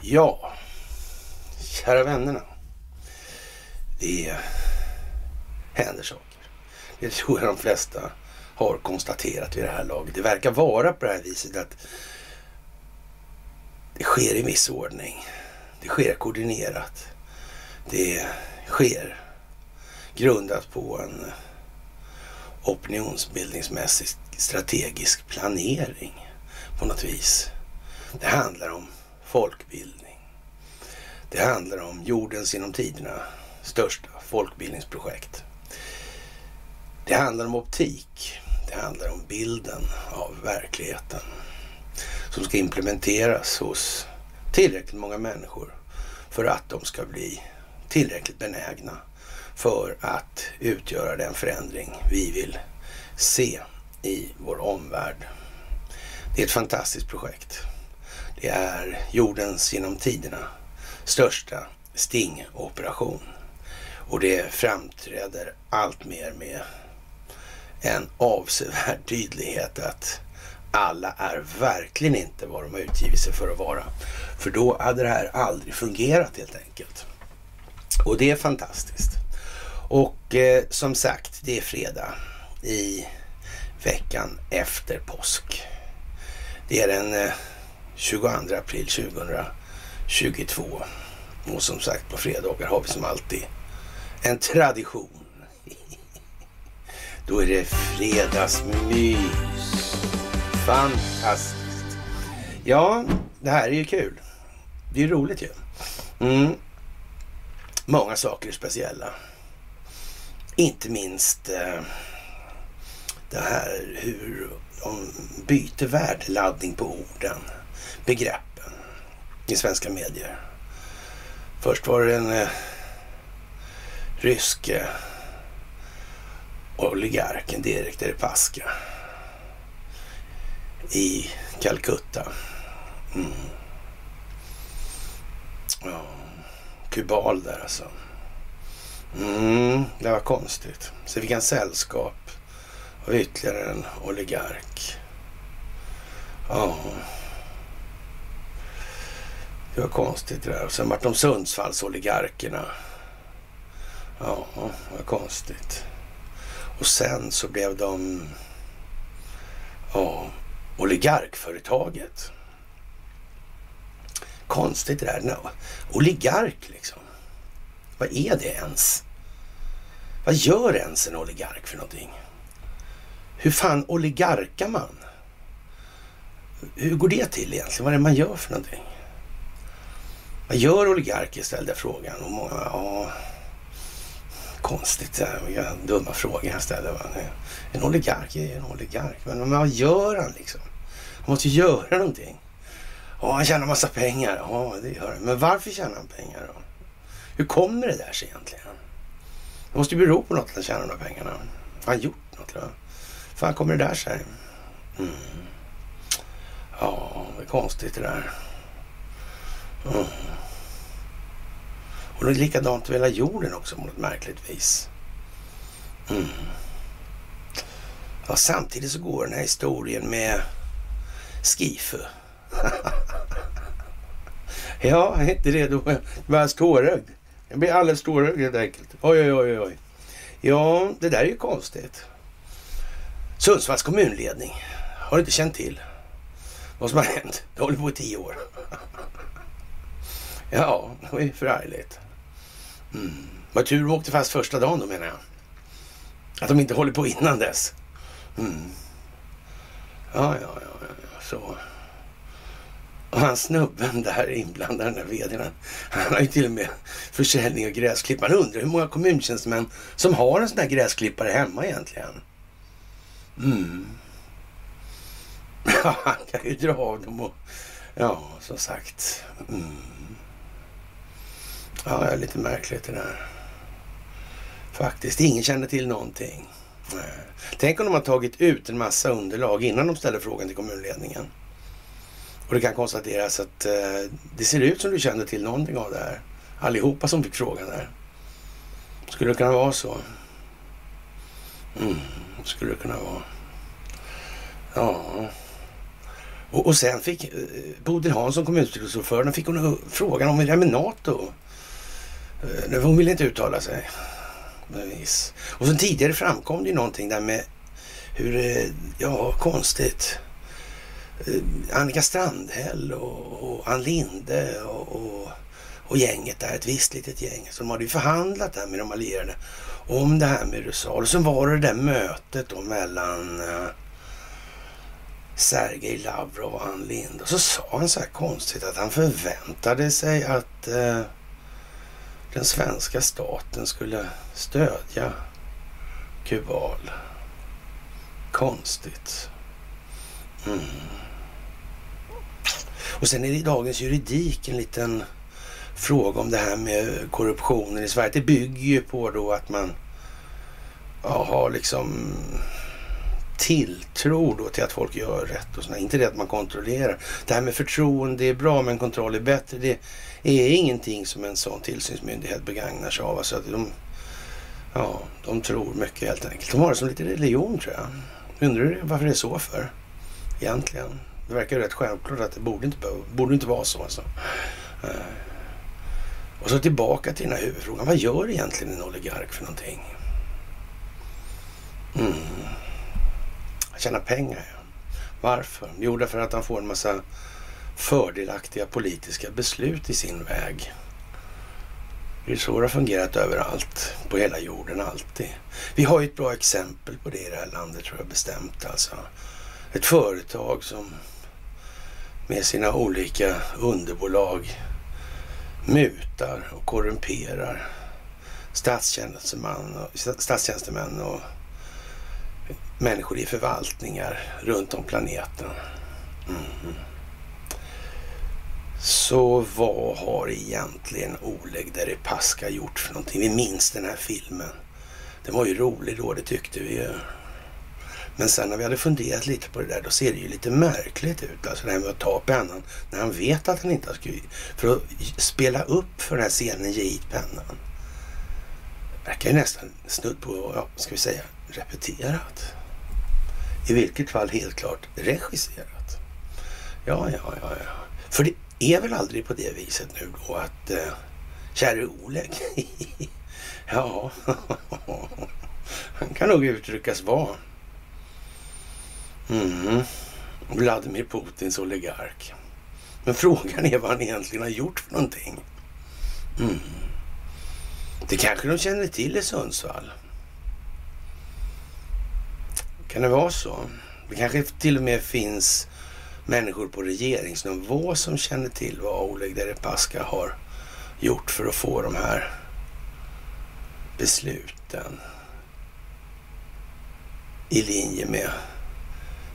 Ja, kära vännerna. Det händer saker. Det tror jag de flesta har konstaterat vid det här laget. Det verkar vara på det här viset att det sker i viss ordning. Det sker koordinerat. Det sker grundat på en opinionsbildningsmässig strategisk planering på något vis. Det handlar om folkbildning. Det handlar om jordens genom tiderna största folkbildningsprojekt. Det handlar om optik. Det handlar om bilden av verkligheten som ska implementeras hos tillräckligt många människor för att de ska bli tillräckligt benägna för att utgöra den förändring vi vill se i vår omvärld. Det är ett fantastiskt projekt. Det är jordens genom tiderna största stingoperation. Och det framträder allt mer med en avsevärd tydlighet att alla är verkligen inte vad de har utgivit sig för att vara. För då hade det här aldrig fungerat helt enkelt. Och det är fantastiskt. Och eh, som sagt, det är fredag i veckan efter påsk. Det är den eh, 22 april 2022. Och som sagt, på fredagar har vi som alltid en tradition. Då är det fredagsmys. Fantastiskt. Ja, det här är ju kul. Det är ju roligt ju. Mm. Många saker är speciella. Inte minst eh, det här hur de byter värdeladdning på orden, begreppen i svenska medier. Först var det den eh, ryske oligarken Derek Deripaska i Calcutta. Mm. Ja, kubal där alltså. Mm, det var konstigt. Så fick han sällskap av ytterligare en oligark. Ja. Det var konstigt det där. Och sen vart de Sundsvallsoligarkerna. Ja, det var konstigt. Och sen så blev de ja, oligarkföretaget. Konstigt det där. No. Oligark liksom. Vad är det ens? Vad gör ens en oligark för någonting? Hur fan oligarkar man? Hur går det till egentligen? Vad är det man gör för någonting? Vad gör oligarker? ställde jag frågan. Och många, ja, konstigt. Vilka dumma frågor jag ställer. Va? En oligark är en oligark. Men vad gör han liksom? Han måste ju göra någonting. Ja, han tjänar massa pengar. Ja, det gör han. Men varför tjänar han pengar då? Hur kommer det där sig egentligen? Det måste ju bero på något att han tjänar de pengarna. Har han gjort något? Då? fan kommer det där sig? Mm. Ja, det är konstigt det där. Mm. Och det är likadant över hela jorden också på något märkligt vis. Mm. Ja, samtidigt så går den här historien med Skifu. ja, är inte det då tårögd. Jag blir alldeles tårögd helt enkelt. Oj, oj, oj, oj. Ja, det där är ju konstigt. Sundsvalls kommunledning har inte känt till vad som har hänt. Det håller på i tio år. ja, det var ju förargligt. Mm. Vad tur de åkte fast första dagen då menar jag. Att de inte håller på innan dess. Mm. Ja, ja, ja, ja, så. Och han snubben där inblandad, den där vdn, han har ju till och med försäljning av gräsklippare. Man undrar hur många kommuntjänstemän som har en sån där gräsklippare hemma egentligen. Mm. Ja, han kan ju dra av dem och... Ja, som sagt. Mm. Ja, det är lite märkligt det där. Faktiskt. Ingen känner till någonting. Tänk om de har tagit ut en massa underlag innan de ställer frågan till kommunledningen. Och det kan konstateras att eh, det ser ut som du känner till någonting av det här. Allihopa som fick frågan där. Skulle det kunna vara så? Mm, skulle det kunna vara. Ja. Och, och sen fick eh, Bodil Hansson, kommunstyrelseordförande, fick hon frågan om det med NATO. Eh, hon ville inte uttala sig. Och sen tidigare framkom det ju någonting där med hur, eh, ja konstigt. Eh, Annika Strandhäll och, och Ann Linde och, och, och, gänget där, ett visst litet gäng. Så de hade ju förhandlat där med de allierade om det här med USA. Och så var det det där mötet då mellan uh, Sergej Lavrov och Ann Linde. Och så sa han så här konstigt att han förväntade sig att uh, den svenska staten skulle stödja Kubal. Konstigt. Mm. Och sen är det i dagens juridik en liten fråga om det här med korruptionen i Sverige. Det bygger ju på då att man ja, har liksom tilltro då till att folk gör rätt och sådär. Inte det att man kontrollerar. Det här med förtroende är bra men kontroll är bättre. Det är ingenting som en sån tillsynsmyndighet begagnar sig av. Alltså att de, ja, de tror mycket helt enkelt. De har det som lite religion tror jag. Undrar varför det är så för egentligen. Det verkar rätt självklart att det borde inte, borde inte vara så. Alltså. Eh, och så tillbaka till den här huvudfrågan. Vad gör egentligen en oligark för någonting? Mm. Tjäna pengar, ja. Varför? Jo, därför att han får en massa fördelaktiga politiska beslut i sin väg. Det är så det har fungerat överallt, på hela jorden, alltid. Vi har ju ett bra exempel på det i det här landet, tror jag bestämt. Alltså. Ett företag som med sina olika underbolag mutar och korrumperar statstjänstemän och, statstjänstemän och människor i förvaltningar runt om planeten. Mm. Så vad har egentligen Oleg Deripaska gjort för någonting? Vi minns den här filmen. Den var ju rolig då, det tyckte vi ju. Men sen när vi hade funderat lite på det där, då ser det ju lite märkligt ut. Alltså det här med att ta pennan när han vet att han inte har skrivit. För att spela upp för den här scenen, ge hit pennan. Det verkar ju nästan snudd på, ja, ska vi säga, repeterat. I vilket fall helt klart regisserat. Ja, ja, ja, ja. För det är väl aldrig på det viset nu då att eh, käre Oleg, ja, han kan nog uttryckas vara mm, Vladimir Putins oligark. Men frågan är vad han egentligen har gjort för någonting. Mm. Det kanske de känner till i Sundsvall. Kan det vara så? Det kanske till och med finns människor på regeringsnivå som känner till vad Oleg Deripaska har gjort för att få de här besluten i linje med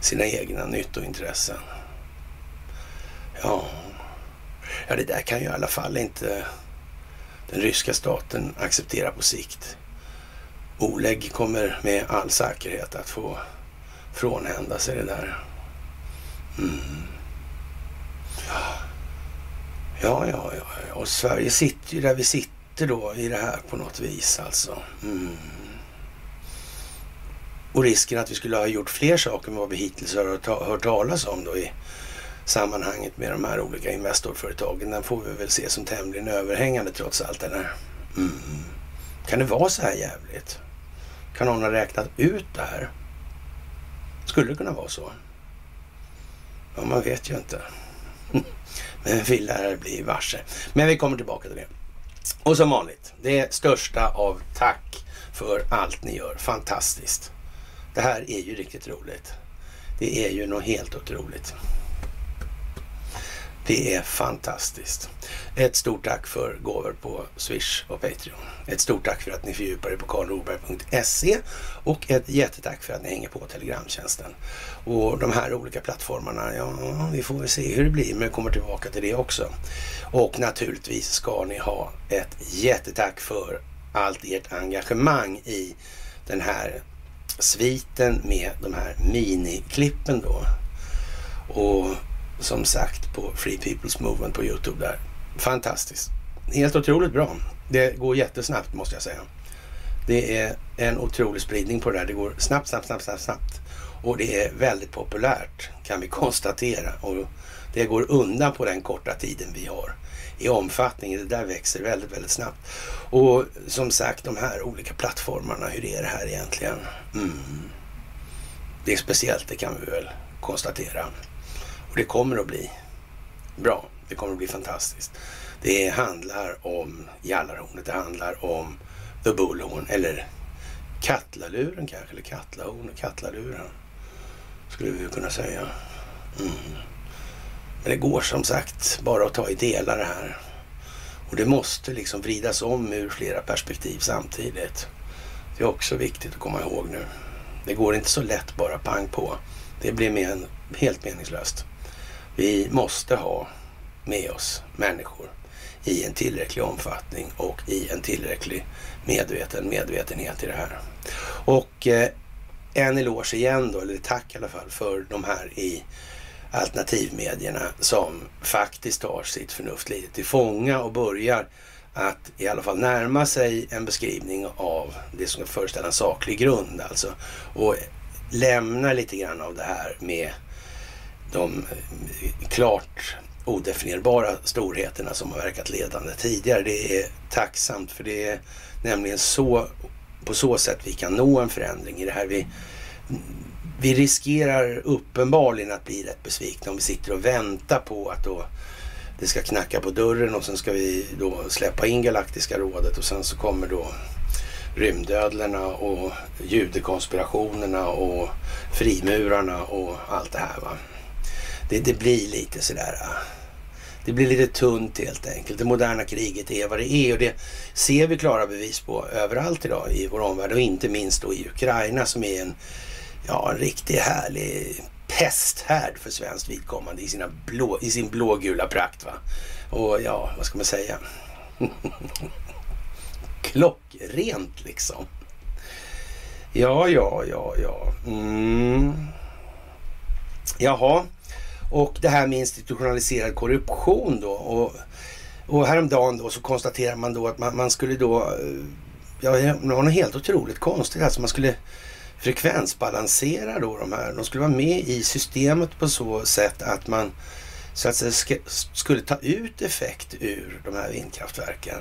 sina egna nyttointressen. Ja, ja det där kan ju i alla fall inte den ryska staten acceptera på sikt. Oleg kommer med all säkerhet att få frånhända sig det där. Mm. Ja, ja, ja, och Sverige sitter ju där vi sitter då i det här på något vis alltså. Mm. Och risken att vi skulle ha gjort fler saker än vad vi hittills har hört talas om då i sammanhanget med de här olika Investorföretagen, den får vi väl se som tämligen överhängande trots allt. Eller? Mm. Kan det vara så här jävligt? Kan någon ha räknat ut det här? Skulle det kunna vara så? Ja, man vet ju inte. Men vi lär bli varse. Men vi kommer tillbaka till det. Och som vanligt, det största av tack för allt ni gör. Fantastiskt. Det här är ju riktigt roligt. Det är ju något helt otroligt. Det är fantastiskt. Ett stort tack för gåvor på Swish och Patreon. Ett stort tack för att ni fördjupar er på karlroberg.se och ett jättetack för att ni hänger på Telegramtjänsten. Och de här olika plattformarna, ja, vi får väl se hur det blir, men jag kommer tillbaka till det också. Och naturligtvis ska ni ha ett jättetack för allt ert engagemang i den här sviten med de här miniklippen då. Och som sagt på Free People's Movement på Youtube där. Fantastiskt. Helt otroligt bra. Det går jättesnabbt måste jag säga. Det är en otrolig spridning på det där. Det går snabbt, snabbt, snabbt, snabbt, snabbt. Och det är väldigt populärt kan vi konstatera. Och det går undan på den korta tiden vi har i omfattning. Det där växer väldigt, väldigt snabbt. Och som sagt, de här olika plattformarna, hur är det här egentligen? Mm. Det är speciellt, det kan vi väl konstatera. Och det kommer att bli bra. Det kommer att bli fantastiskt. Det handlar om Jallarhornet, det handlar om The Bullhorn eller Katlaluren kanske, eller Katlahorn och Katlaluren skulle vi kunna säga. Mm. Men det går som sagt bara att ta i delar det här. Och det måste liksom vridas om ur flera perspektiv samtidigt. Det är också viktigt att komma ihåg nu. Det går inte så lätt bara pang på. Det blir men, helt meningslöst. Vi måste ha med oss människor i en tillräcklig omfattning och i en tillräcklig medveten medvetenhet i det här. Och eh, en eloge igen då, eller tack i alla fall, för de här i alternativmedierna som faktiskt tar sitt förnuft lite till fånga och börjar att i alla fall närma sig en beskrivning av det som ska föreställa en saklig grund alltså. Och lämna lite grann av det här med de eh, klart odefinierbara storheterna som har verkat ledande tidigare. Det är tacksamt för det är nämligen så på så sätt vi kan nå en förändring i det här. Vi, vi riskerar uppenbarligen att bli rätt besvikna om vi sitter och väntar på att då det ska knacka på dörren och sen ska vi då släppa in Galaktiska rådet och sen så kommer då rymdödlorna och judekonspirationerna och frimurarna och allt det här. Va? Det, det blir lite sådär äh, det blir lite tunt helt enkelt. Det moderna kriget är vad det är och det ser vi klara bevis på överallt idag i vår omvärld och inte minst då i Ukraina som är en, ja, en riktigt härlig pesthärd för svenskt vidkommande i, sina blå, i sin blågula prakt. Va? Och ja, vad ska man säga? Klockrent liksom. Ja, ja, ja, ja. Mm. Jaha, och det här med institutionaliserad korruption då. Och, och häromdagen då så konstaterar man då att man, man skulle då, eh, ja det var något helt otroligt konstigt. Alltså man skulle frekvensbalansera då de här. De skulle vara med i systemet på så sätt att man så att säga sk skulle ta ut effekt ur de här vindkraftverken.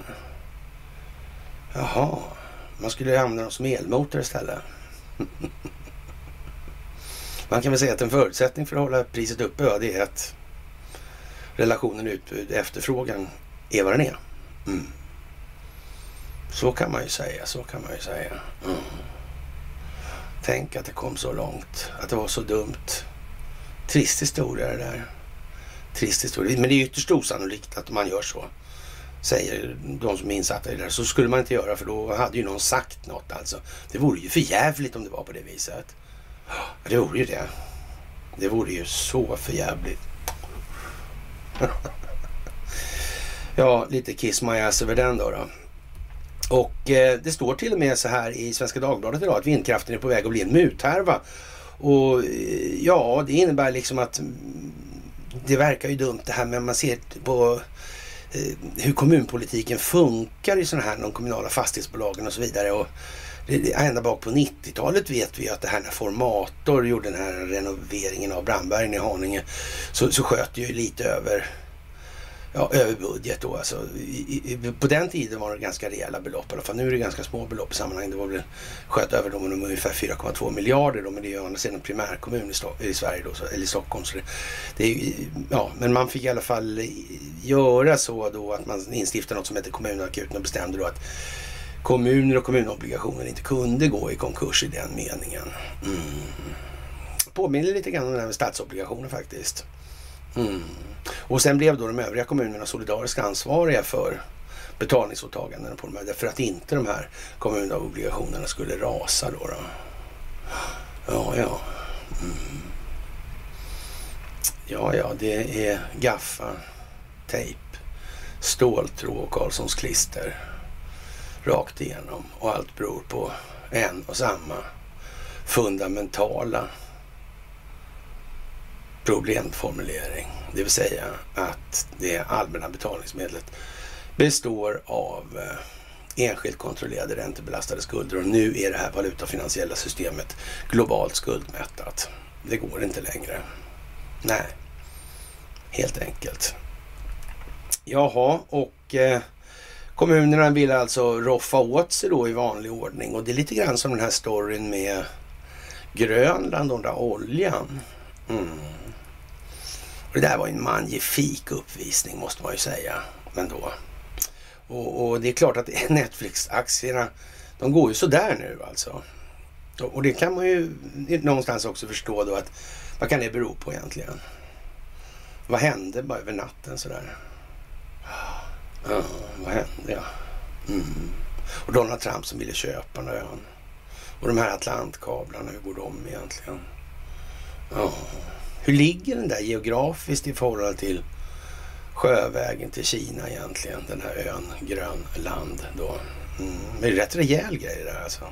Jaha, man skulle använda dem som elmotor istället. Man kan väl säga att en förutsättning för att hålla priset uppe, ja, det är att relationen utbud efterfrågan är vad den är. Mm. Så kan man ju säga, så kan man ju säga. Mm. Tänk att det kom så långt, att det var så dumt. Trist historia det där. Trist historia. Men det är ytterst osannolikt att man gör så. Säger de som är insatta i det där. Så skulle man inte göra för då hade ju någon sagt något alltså. Det vore ju för jävligt om det var på det viset. Det vore ju det. Det vore ju så för jävligt. ja, lite kiss my ass över den då. då. Och eh, det står till och med så här i Svenska Dagbladet idag att vindkraften är på väg att bli en muthärva. Och eh, ja, det innebär liksom att mm, det verkar ju dumt det här men man ser på eh, hur kommunpolitiken funkar i sådana här, de kommunala fastighetsbolagen och så vidare. Och ända bak på 90-talet vet vi att det här när Formator gjorde den här renoveringen av Brandbergen i Haninge så, så sköt det ju lite över ja, över budget då. Alltså, i, i, på den tiden var det ganska rejäla belopp i alla fall. Nu är det ganska små belopp i sammanhanget. Det var väl sköt över dem ungefär 4,2 miljarder då, men det är ju andra sidan en primärkommun i, i Sverige då, så, eller i Stockholm. Så det, det är, ja, men man fick i alla fall göra så då att man instiftade något som heter kommunakuten och bestämde då att kommuner och kommunobligationer inte kunde gå i konkurs i den meningen. Mm. Påminner lite grann om det här med statsobligationer faktiskt. Mm. Och sen blev då de övriga kommunerna solidariskt ansvariga för betalningsåtagandena på de här, för att inte de här kommunobligationerna skulle rasa då. då. Ja, ja. Mm. Ja, ja, det är gaffa, tejp, ståltråd och Karlssons klister rakt igenom. Och allt beror på en och samma fundamentala problemformulering. Det vill säga att det allmänna betalningsmedlet består av eh, enskilt kontrollerade räntebelastade skulder och nu är det här valutafinansiella systemet globalt skuldmättat. Det går inte längre. Nej, helt enkelt. Jaha, och eh, kommunerna vill alltså roffa åt sig då i vanlig ordning och det är lite grann som den här storyn med Grönland och den där oljan. Mm. Och det där var en magnifik uppvisning måste man ju säga. Men då. Och, och det är klart att Netflix-aktierna, de går ju sådär nu alltså. Och, och det kan man ju någonstans också förstå då att vad kan det bero på egentligen? Vad hände bara över natten sådär? Ja, vad hände ja? Mm. Och Donald Trump som ville köpa den ön. Och de här Atlantkablarna, hur går de egentligen? Ja. Hur ligger den där geografiskt i förhållande till sjövägen till Kina egentligen? Den här ön Grönland då. Mm. Det är rätt rejäl grej där alltså.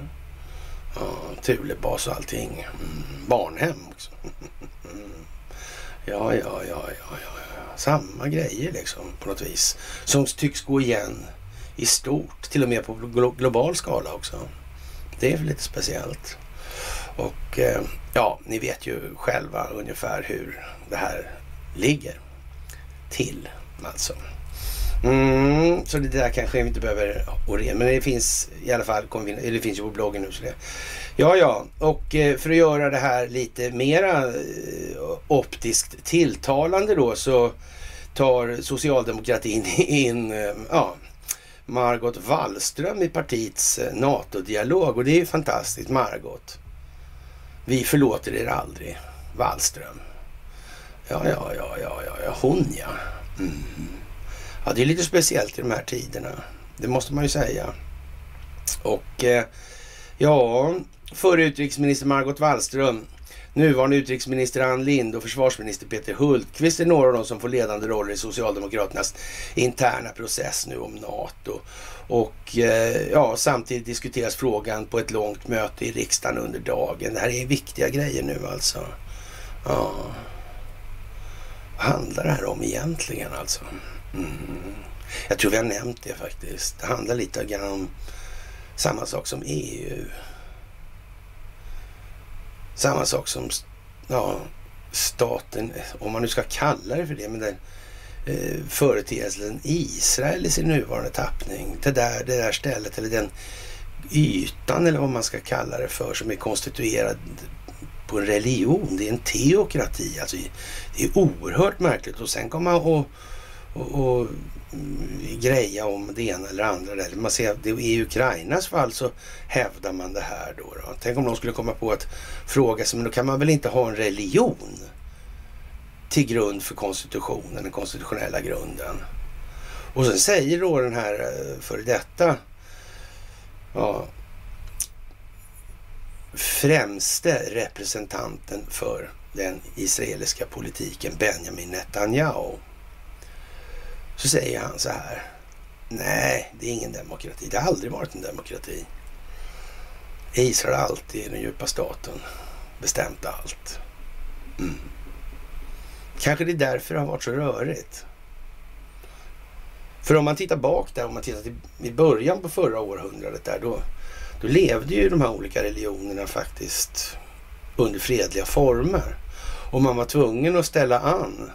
Ja, Tulebas och allting. Mm. Barnhem också. Mm. Ja, ja, ja, ja, ja, ja. Samma grejer liksom på något vis. Som tycks gå igen i stort. Till och med på global skala också. Det är lite speciellt. Och eh, ja, ni vet ju själva ungefär hur det här ligger till alltså. Mm, så det där kanske vi inte behöver orera, men det finns i alla fall, eller det finns ju på bloggen nu. Så det. Ja, ja, och eh, för att göra det här lite mera eh, optiskt tilltalande då så tar socialdemokratin in ja, Margot Wallström i partiets NATO-dialog och det är ju fantastiskt. Margot. Vi förlåter er aldrig, Wallström. Ja, ja, ja, ja, ja, ja hon ja. Mm. Ja, det är lite speciellt i de här tiderna. Det måste man ju säga. Och eh, ja, förre utrikesminister Margot Wallström, nuvarande utrikesminister Ann Lind och försvarsminister Peter Hultqvist är några av de som får ledande roller i Socialdemokraternas interna process nu om NATO. Och eh, ja, samtidigt diskuteras frågan på ett långt möte i riksdagen under dagen. Det här är viktiga grejer nu alltså. Ja. Vad handlar det här om egentligen alltså? Mm. Jag tror vi har nämnt det faktiskt. Det handlar lite grann om samma sak som EU. Samma sak som ja, staten, om man nu ska kalla det för det, men den eh, företeelsen Israel i sin nuvarande tappning. Det där, det där stället eller den ytan eller vad man ska kalla det för som är konstituerad på en religion. Det är en teokrati. Alltså, det är oerhört märkligt och sen komma och, och, och greja om det ena eller andra. Där. Man ser att i Ukrainas fall så hävdar man det här då, då. Tänk om de skulle komma på att fråga sig, men då kan man väl inte ha en religion? Till grund för konstitutionen, den konstitutionella grunden. Och sen säger då den här eh, före detta ja, främste representanten för den israeliska politiken, Benjamin Netanyahu. Så säger han så här. Nej, det är ingen demokrati. Det har aldrig varit en demokrati. Israel är alltid den djupa staten bestämt allt. Mm. Kanske det är därför det har varit så rörigt. För om man tittar bak där, om man tittar till, i början på förra århundradet där, då, då levde ju de här olika religionerna faktiskt under fredliga former. Och man var tvungen att ställa an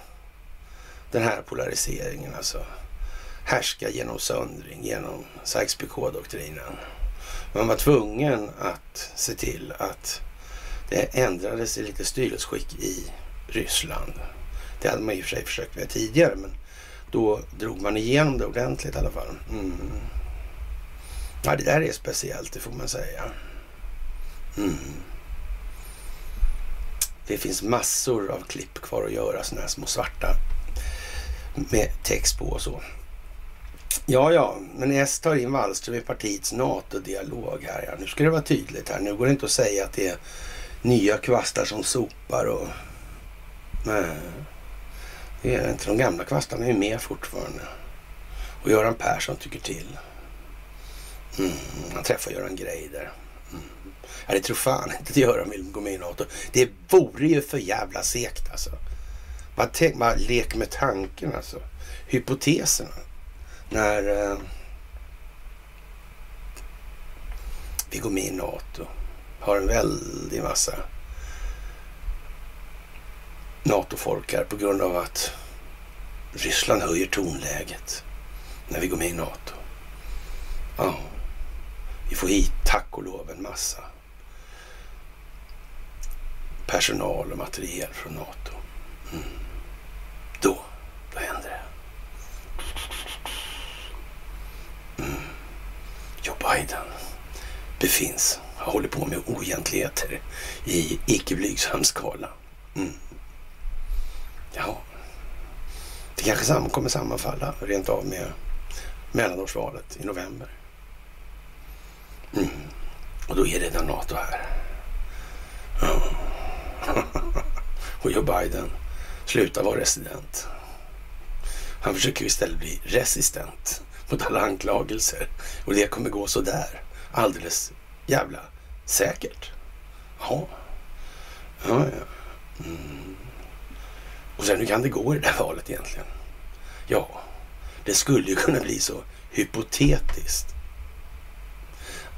den här polariseringen, alltså härska genom söndring, genom Sykes-Picot-doktrinen. Man var tvungen att se till att det ändrades i lite styrelseskick i Ryssland. Det hade man i och för sig försökt med tidigare men då drog man igenom det ordentligt i alla fall. Mm. Ja, det där är speciellt, det får man säga. Mm. Det finns massor av klipp kvar att göra, sådana här små svarta med text på och så. Ja, ja, men S tar in Wallström i partiets NATO-dialog här. Ja. Nu ska det vara tydligt här. Nu går det inte att säga att det är nya kvastar som sopar och... Nej. Det är inte. De gamla kvastarna är med fortfarande. Och Göran Persson tycker till. Mm, han träffar Göran Greider. Mm. Ja, det tror fan inte att Göran vill gå med i NATO. Det vore ju för jävla segt alltså. Bara, tänk, bara lek med tanken alltså. Hypoteserna. När... Eh, vi går med i NATO. Har en väldig massa NATO-folk här på grund av att Ryssland höjer tonläget när vi går med i NATO. Ja, vi får hit, tack och lov, en massa personal och materiel från NATO. Mm. Då, då händer det. Mm. Joe Biden befinns, har hållit på med oegentligheter i icke blygsam skala. Mm. Ja, det kanske kommer sammanfalla rent av med mellanårsvalet i november. Mm. Och då är redan NATO här. Ja. Och Joe Biden slutar vara resident. Han försöker istället bli resistent mot alla anklagelser. Och det kommer gå så där. Alldeles jävla säkert. Ja, ja, ja. Mm. Och sen hur kan det gå i det där valet egentligen? Ja, det skulle ju kunna bli så hypotetiskt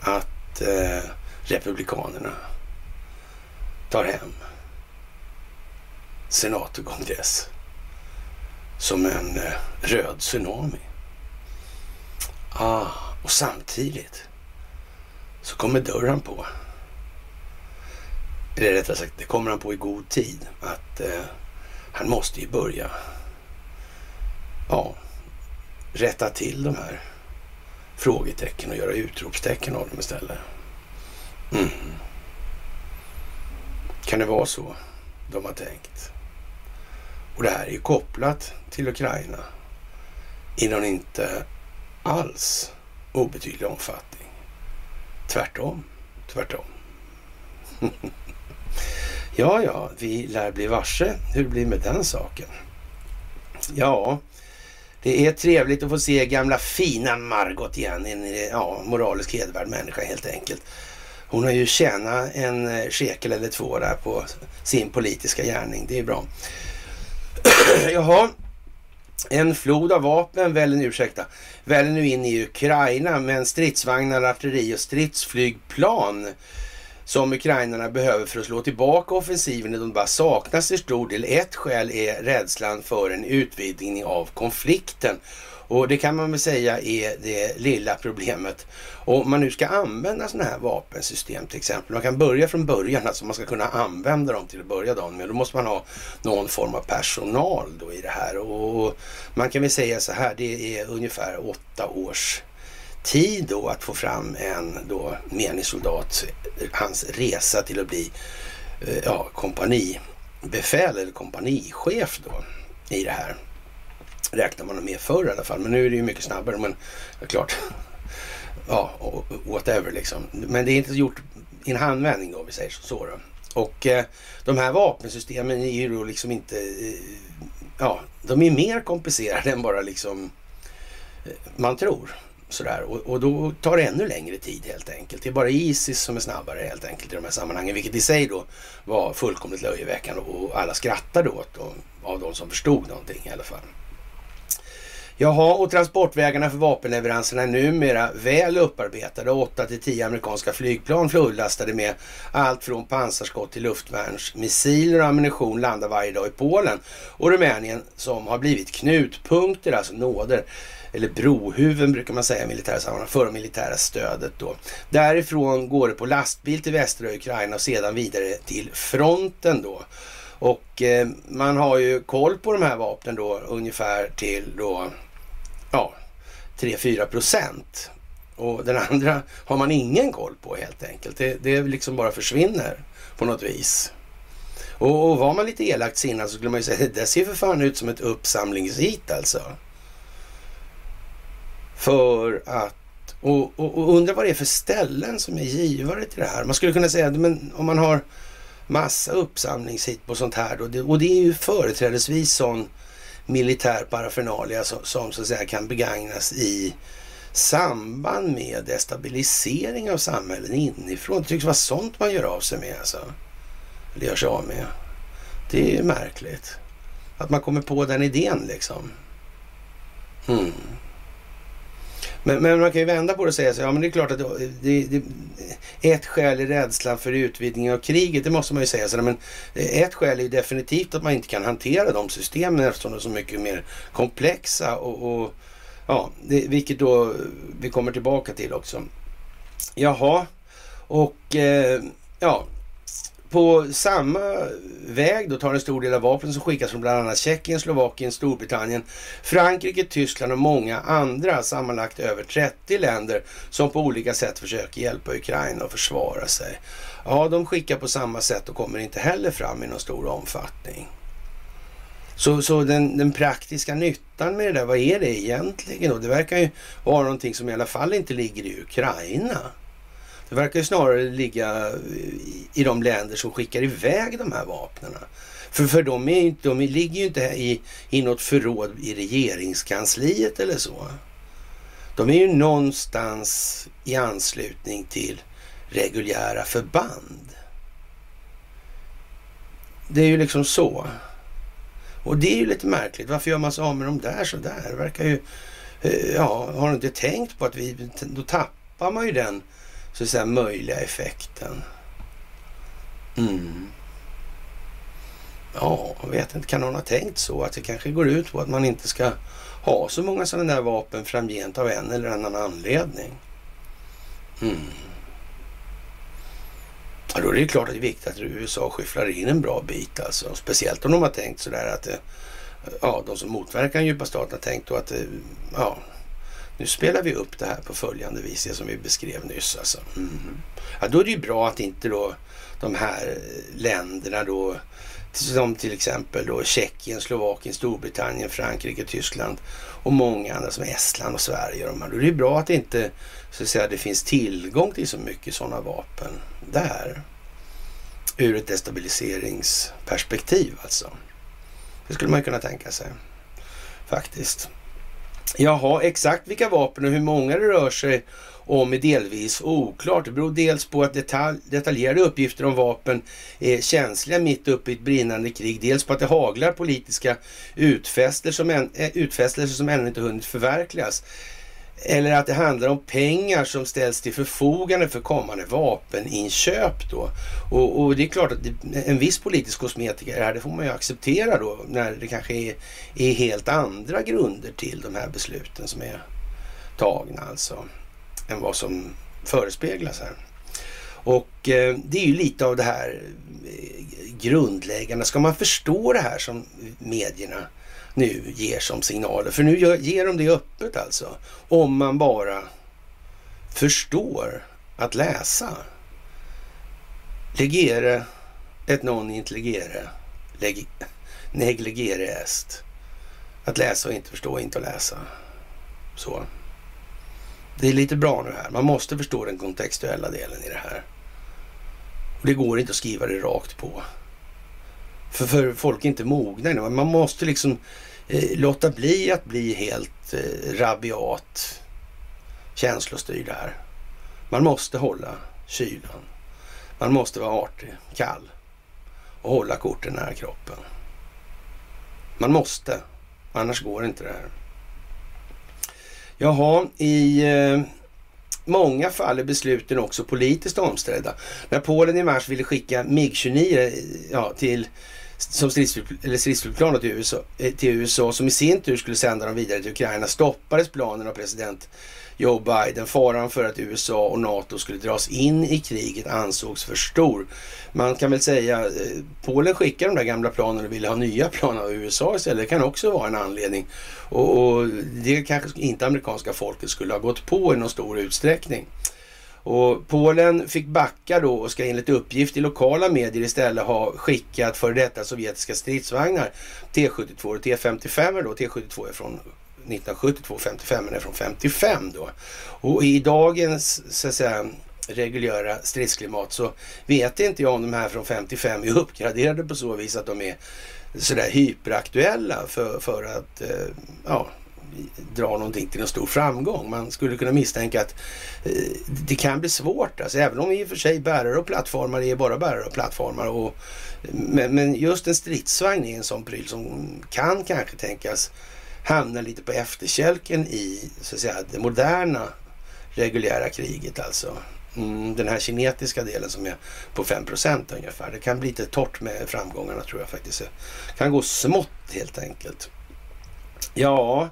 att eh, Republikanerna tar hem senat och kongress som en eh, röd tsunami. Ah, och samtidigt så kommer dörren på. Eller rättare sagt, det kommer han på i god tid. Att eh, han måste ju börja ja, rätta till de här frågetecken och göra utropstecken av dem istället. Mm. Kan det vara så de har tänkt? Och det här är ju kopplat till Ukraina i någon inte alls obetydlig omfattning. Tvärtom, tvärtom. ja, ja, vi lär bli varse hur det blir med den saken. Ja, det är trevligt att få se gamla fina Margot igen. En ja, moralisk hedervärd människa helt enkelt. Hon har ju tjänat en eh, shekel eller två där på sin politiska gärning. Det är bra. Jaha, en flod av vapen väller nu, ursäkta, väller nu in i Ukraina, men stridsvagnar, artilleri och stridsflygplan som ukrainarna behöver för att slå tillbaka offensiven i Donbass saknas till stor del. Ett skäl är rädslan för en utvidgning av konflikten. Och det kan man väl säga är det lilla problemet. Och om man nu ska använda sådana här vapensystem till exempel. Man kan börja från början, alltså man ska kunna använda dem till att börja dagen med. Då måste man ha någon form av personal då i det här. Och man kan väl säga så här, det är ungefär åtta års tid då att få fram en då menig soldat, hans resa till att bli eh, ja, kompanibefäl eller kompanichef då i det här. Räknar man med förr i alla fall, men nu är det ju mycket snabbare. Men det är klart, ja, whatever liksom. Men det är inte gjort i en handvändning då, om vi säger så. Då. Och eh, de här vapensystemen är ju då liksom inte, eh, ja, de är mer komplicerade än bara liksom eh, man tror. Sådär. Och, och då tar det ännu längre tid helt enkelt. Det är bara Isis som är snabbare helt enkelt i de här sammanhangen. Vilket i sig då var fullkomligt löjeväckande och alla skrattade åt då, av de som förstod någonting i alla fall. Jaha, och transportvägarna för vapenleveranserna är numera väl upparbetade. 8 till 10 amerikanska flygplan fullastade med allt från pansarskott till luftvärnsmissiler och ammunition landar varje dag i Polen och Rumänien som har blivit knutpunkter, alltså nåder eller brohuven brukar man säga i militära sammanhang, för det militära stödet då. Därifrån går det på lastbil till västra Ukraina och sedan vidare till fronten då. Och eh, man har ju koll på de här vapnen då ungefär till då, ja, 3-4 procent. Och den andra har man ingen koll på helt enkelt. Det, det liksom bara försvinner på något vis. Och, och var man lite elakt sinnad så skulle man ju säga det ser för fan ut som ett uppsamlingshit alltså. För att och, och, och undra vad det är för ställen som är givare till det här. Man skulle kunna säga att om man har massa uppsamlingshit på sånt här då, och det är ju företrädesvis sån militär parafernalia som, som så att säga kan begagnas i samband med destabilisering av samhällen inifrån. Det tycks vara sånt man gör av sig med alltså. Eller gör sig av med. Det är ju märkligt. Att man kommer på den idén liksom. Mm. Men, men, man kan ju vända på det och säga så ja men det är klart att det, det, ett skäl är rädslan för utvidgning av kriget, det måste man ju säga. Så, men ett skäl är definitivt att man inte kan hantera de systemen eftersom de är så mycket mer komplexa och, och ja, det, vilket då vi kommer tillbaka till också. Jaha, och eh, ja, på samma väg då tar en stor del av vapnen som skickas från bland annat Tjeckien, Slovakien, Storbritannien, Frankrike, Tyskland och många andra, sammanlagt över 30 länder som på olika sätt försöker hjälpa Ukraina att försvara sig. Ja, de skickar på samma sätt och kommer inte heller fram i någon stor omfattning. Så, så den, den, praktiska nyttan med det där, vad är det egentligen? Och det verkar ju vara någonting som i alla fall inte ligger i Ukraina. Det verkar ju snarare ligga i de länder som skickar iväg de här vapnen. För, för de, är inte, de ligger ju inte i, i något förråd i regeringskansliet eller så. De är ju någonstans i anslutning till reguljära förband. Det är ju liksom så. Och det är ju lite märkligt. Varför gör man sig av med dem där sådär? Det verkar ju... Eh, ja, har du inte tänkt på att vi... Då tappar man ju den så att säga möjliga effekten. Mm. Ja, jag vet inte. Kan någon ha tänkt så? Att det kanske går ut på att man inte ska ha så många sådana där vapen framgent av en eller annan anledning. Mm. Ja, då är det klart att det är viktigt att USA skyfflar in en bra bit alltså. Speciellt om de har tänkt sådär att det, ja, de som motverkar den djupa staten har tänkt då att det, ja, nu spelar vi upp det här på följande vis, det som vi beskrev nyss. Alltså. Mm. Ja, då är det ju bra att inte då de här eh, länderna då, som till exempel då Tjeckien, Slovakien, Storbritannien, Frankrike, Tyskland och många andra som Estland och Sverige. De här, då är det ju bra att det inte så att säga, det finns tillgång till så mycket sådana vapen där. Ur ett destabiliseringsperspektiv alltså. Det skulle man kunna tänka sig faktiskt. Jaha, exakt vilka vapen och hur många det rör sig om är delvis oklart. Det beror dels på att detalj, detaljerade uppgifter om vapen är känsliga mitt uppe i ett brinnande krig. Dels på att det haglar politiska utfästelser som, än, eh, utfästelser som ännu inte hunnit förverkligas. Eller att det handlar om pengar som ställs till förfogande för kommande vapeninköp då. Och, och det är klart att det, en viss politisk kosmetika här, det får man ju acceptera då när det kanske är, är, helt andra grunder till de här besluten som är tagna alltså. Än vad som förespeglas här. Och eh, det är ju lite av det här eh, grundläggande. Ska man förstå det här som medierna nu ger som signaler. För nu ger de det öppet alltså. Om man bara förstår att läsa. Legere et non intelligere. Leg negligere est. Att läsa och inte förstå, inte att läsa. Så. Det är lite bra nu här. Man måste förstå den kontextuella delen i det här. Och det går inte att skriva det rakt på. För, för folk är inte mogna Man måste liksom Eh, låta bli att bli helt eh, rabiat känslostyrd här. Man måste hålla kylan. Man måste vara artig, kall och hålla korten nära kroppen. Man måste, annars går inte det här. Jaha, i eh, många fall är besluten också politiskt omstridda. När Polen i mars ville skicka MIG-29 eh, ja, till som stridsflygplan till USA, eh, till USA som i sin tur skulle sända dem vidare till Ukraina stoppades planen av president Joe Biden. Faran för att USA och NATO skulle dras in i kriget ansågs för stor. Man kan väl säga, att Polen skickar de där gamla planen och ville ha nya plan av USA istället. Det kan också vara en anledning. Och, och det kanske inte amerikanska folket skulle ha gått på i någon stor utsträckning. Och Polen fick backa då och ska enligt uppgift i lokala medier istället ha skickat för detta sovjetiska stridsvagnar T72 och T55 då. T72 är från 1972, 55 är från 55 då. Och i dagens så att säga reguljära stridsklimat så vet inte jag om de här från 55 är uppgraderade på så vis att de är sådär hyperaktuella för, för att eh, ja, dra någonting till en stor framgång. Man skulle kunna misstänka att eh, det kan bli svårt. Alltså, även om i och för sig bärare och plattformar är bara bärare och plattformar. Och, men, men just en stridsvagn är en sån pryl som kan kanske tänkas hamna lite på efterkälken i så att säga, det moderna reguljära kriget alltså. Mm, den här kinetiska delen som är på 5% ungefär. Det kan bli lite torrt med framgångarna tror jag faktiskt. Det kan gå smått helt enkelt. Ja,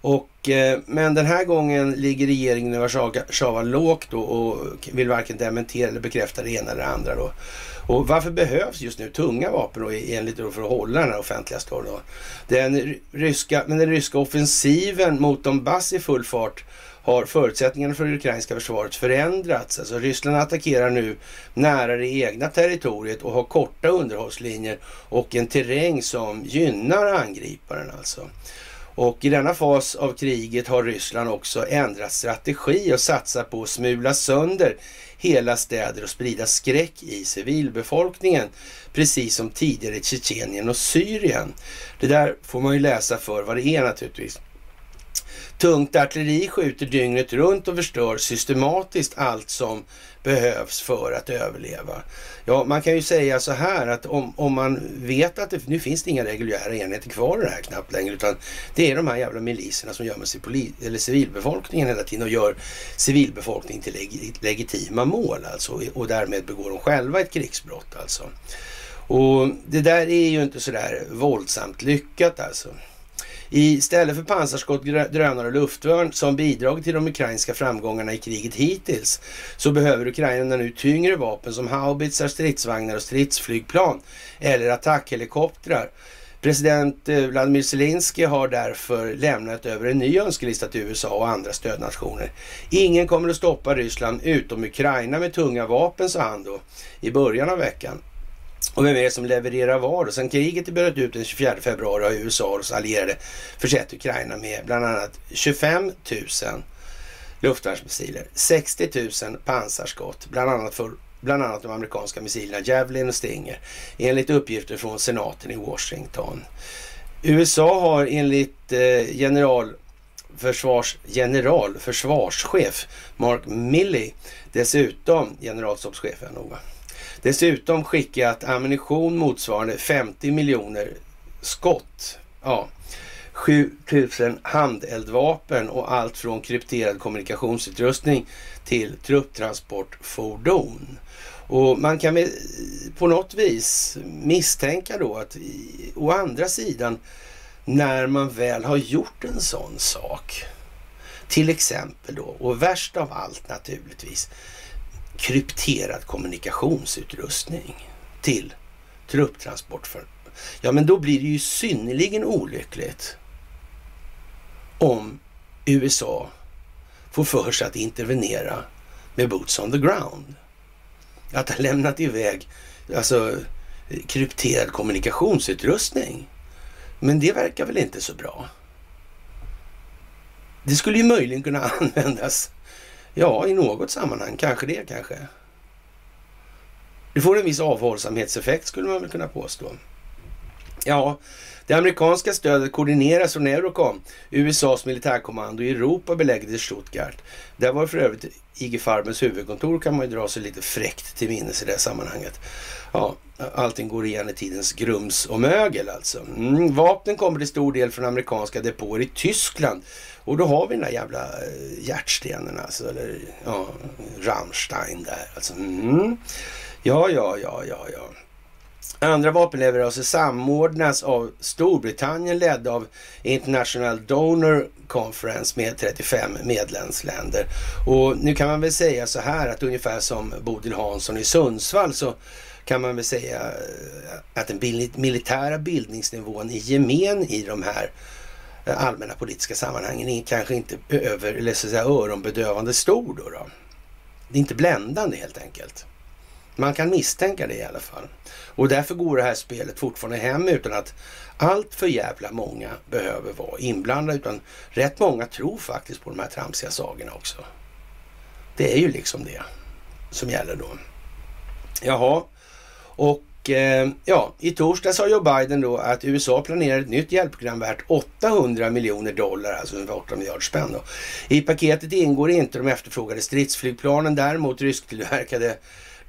och, eh, men den här gången ligger regeringen i Warszawa lågt och vill varken dementera eller bekräfta det ena eller det andra. Då. Och varför behövs just nu tunga vapen då, enligt då för att hålla den här offentliga storyn? Den ryska, men den ryska offensiven mot Donbass i full fart har förutsättningarna för det ukrainska försvaret förändrats. Alltså Ryssland attackerar nu nära det egna territoriet och har korta underhållslinjer och en terräng som gynnar angriparen alltså. Och i denna fas av kriget har Ryssland också ändrat strategi och satsat på att smula sönder hela städer och sprida skräck i civilbefolkningen. Precis som tidigare i Tjetjenien och Syrien. Det där får man ju läsa för vad det är naturligtvis. Tungt artilleri skjuter dygnet runt och förstör systematiskt allt som behövs för att överleva. Ja, man kan ju säga så här att om, om man vet att det, nu finns det inga reguljära enheter kvar i det här knappt längre, utan det är de här jävla miliserna som gömmer sig poli, eller civilbefolkningen hela tiden och gör civilbefolkningen till leg, legitima mål alltså och därmed begår de själva ett krigsbrott alltså. Och det där är ju inte så där våldsamt lyckat alltså. Istället för pansarskott, drönare och luftvärn som bidragit till de ukrainska framgångarna i kriget hittills så behöver Ukraina nu tyngre vapen som haubitsar, stridsvagnar och stridsflygplan eller attackhelikoptrar. President eh, Vladimir Zelensky har därför lämnat över en ny önskelista till USA och andra stödnationer. Ingen kommer att stoppa Ryssland utom Ukraina med tunga vapen, sa han då i början av veckan. Och vem är det som levererar vad? Och sen kriget bröt ut den 24 februari har USA och dess allierade försett Ukraina med bland annat 25 000 luftvärnsmissiler, 60 000 pansarskott, bland annat för bland annat de amerikanska missilerna Javelin och Stinger, enligt uppgifter från senaten i Washington. USA har enligt eh, general försvars, general försvarschef Mark Milley dessutom generalstabschefen Dessutom skickat ammunition motsvarande 50 miljoner skott. Ja. 7000 handeldvapen och allt från krypterad kommunikationsutrustning till trupptransportfordon. Och man kan eh, på något vis misstänka då att å andra sidan när man väl har gjort en sån sak, till exempel då, och värst av allt naturligtvis, krypterad kommunikationsutrustning till trupptransport. För, ja, men då blir det ju synnerligen olyckligt om USA får för sig att intervenera med boots on the ground. Att ha lämnat iväg alltså, krypterad kommunikationsutrustning. Men det verkar väl inte så bra. Det skulle ju möjligen kunna användas Ja, i något sammanhang. Kanske det kanske. Det får en viss avhållsamhetseffekt skulle man väl kunna påstå. Ja, det amerikanska stödet koordineras från Eurocom, USAs militärkommando i Europa belägget i Stuttgart. Där var för övrigt IG Farbens huvudkontor kan man ju dra sig lite fräckt till minnes i det sammanhanget. Ja, allting går igen i tidens grums och mögel alltså. Mm, vapnen kommer till stor del från amerikanska depåer i Tyskland och då har vi den där jävla eh, hjärtstenen alltså, eller ja, Rammstein där. Alltså, mm. Ja, ja, ja, ja, ja. Andra vapenleveranser alltså samordnas av Storbritannien ledd av International Donor Conference med 35 medlemsländer. Och nu kan man väl säga så här att ungefär som Bodil Hansson i Sundsvall så kan man väl säga eh, att den militära bildningsnivån i gemen i de här allmänna politiska sammanhangen är kanske inte över, eller så att säga, öronbedövande stor. Då, då. Det är inte bländande helt enkelt. Man kan misstänka det i alla fall. Och därför går det här spelet fortfarande hem utan att allt för jävla många behöver vara inblandade. Utan rätt många tror faktiskt på de här tramsiga sagorna också. Det är ju liksom det som gäller då. Jaha, och och eh, ja, i torsdag sa Joe Biden då att USA planerar ett nytt hjälpprogram värt 800 miljoner dollar, alltså ungefär 8 miljarder spänn. Då. I paketet ingår inte de efterfrågade stridsflygplanen, däremot rysktillverkade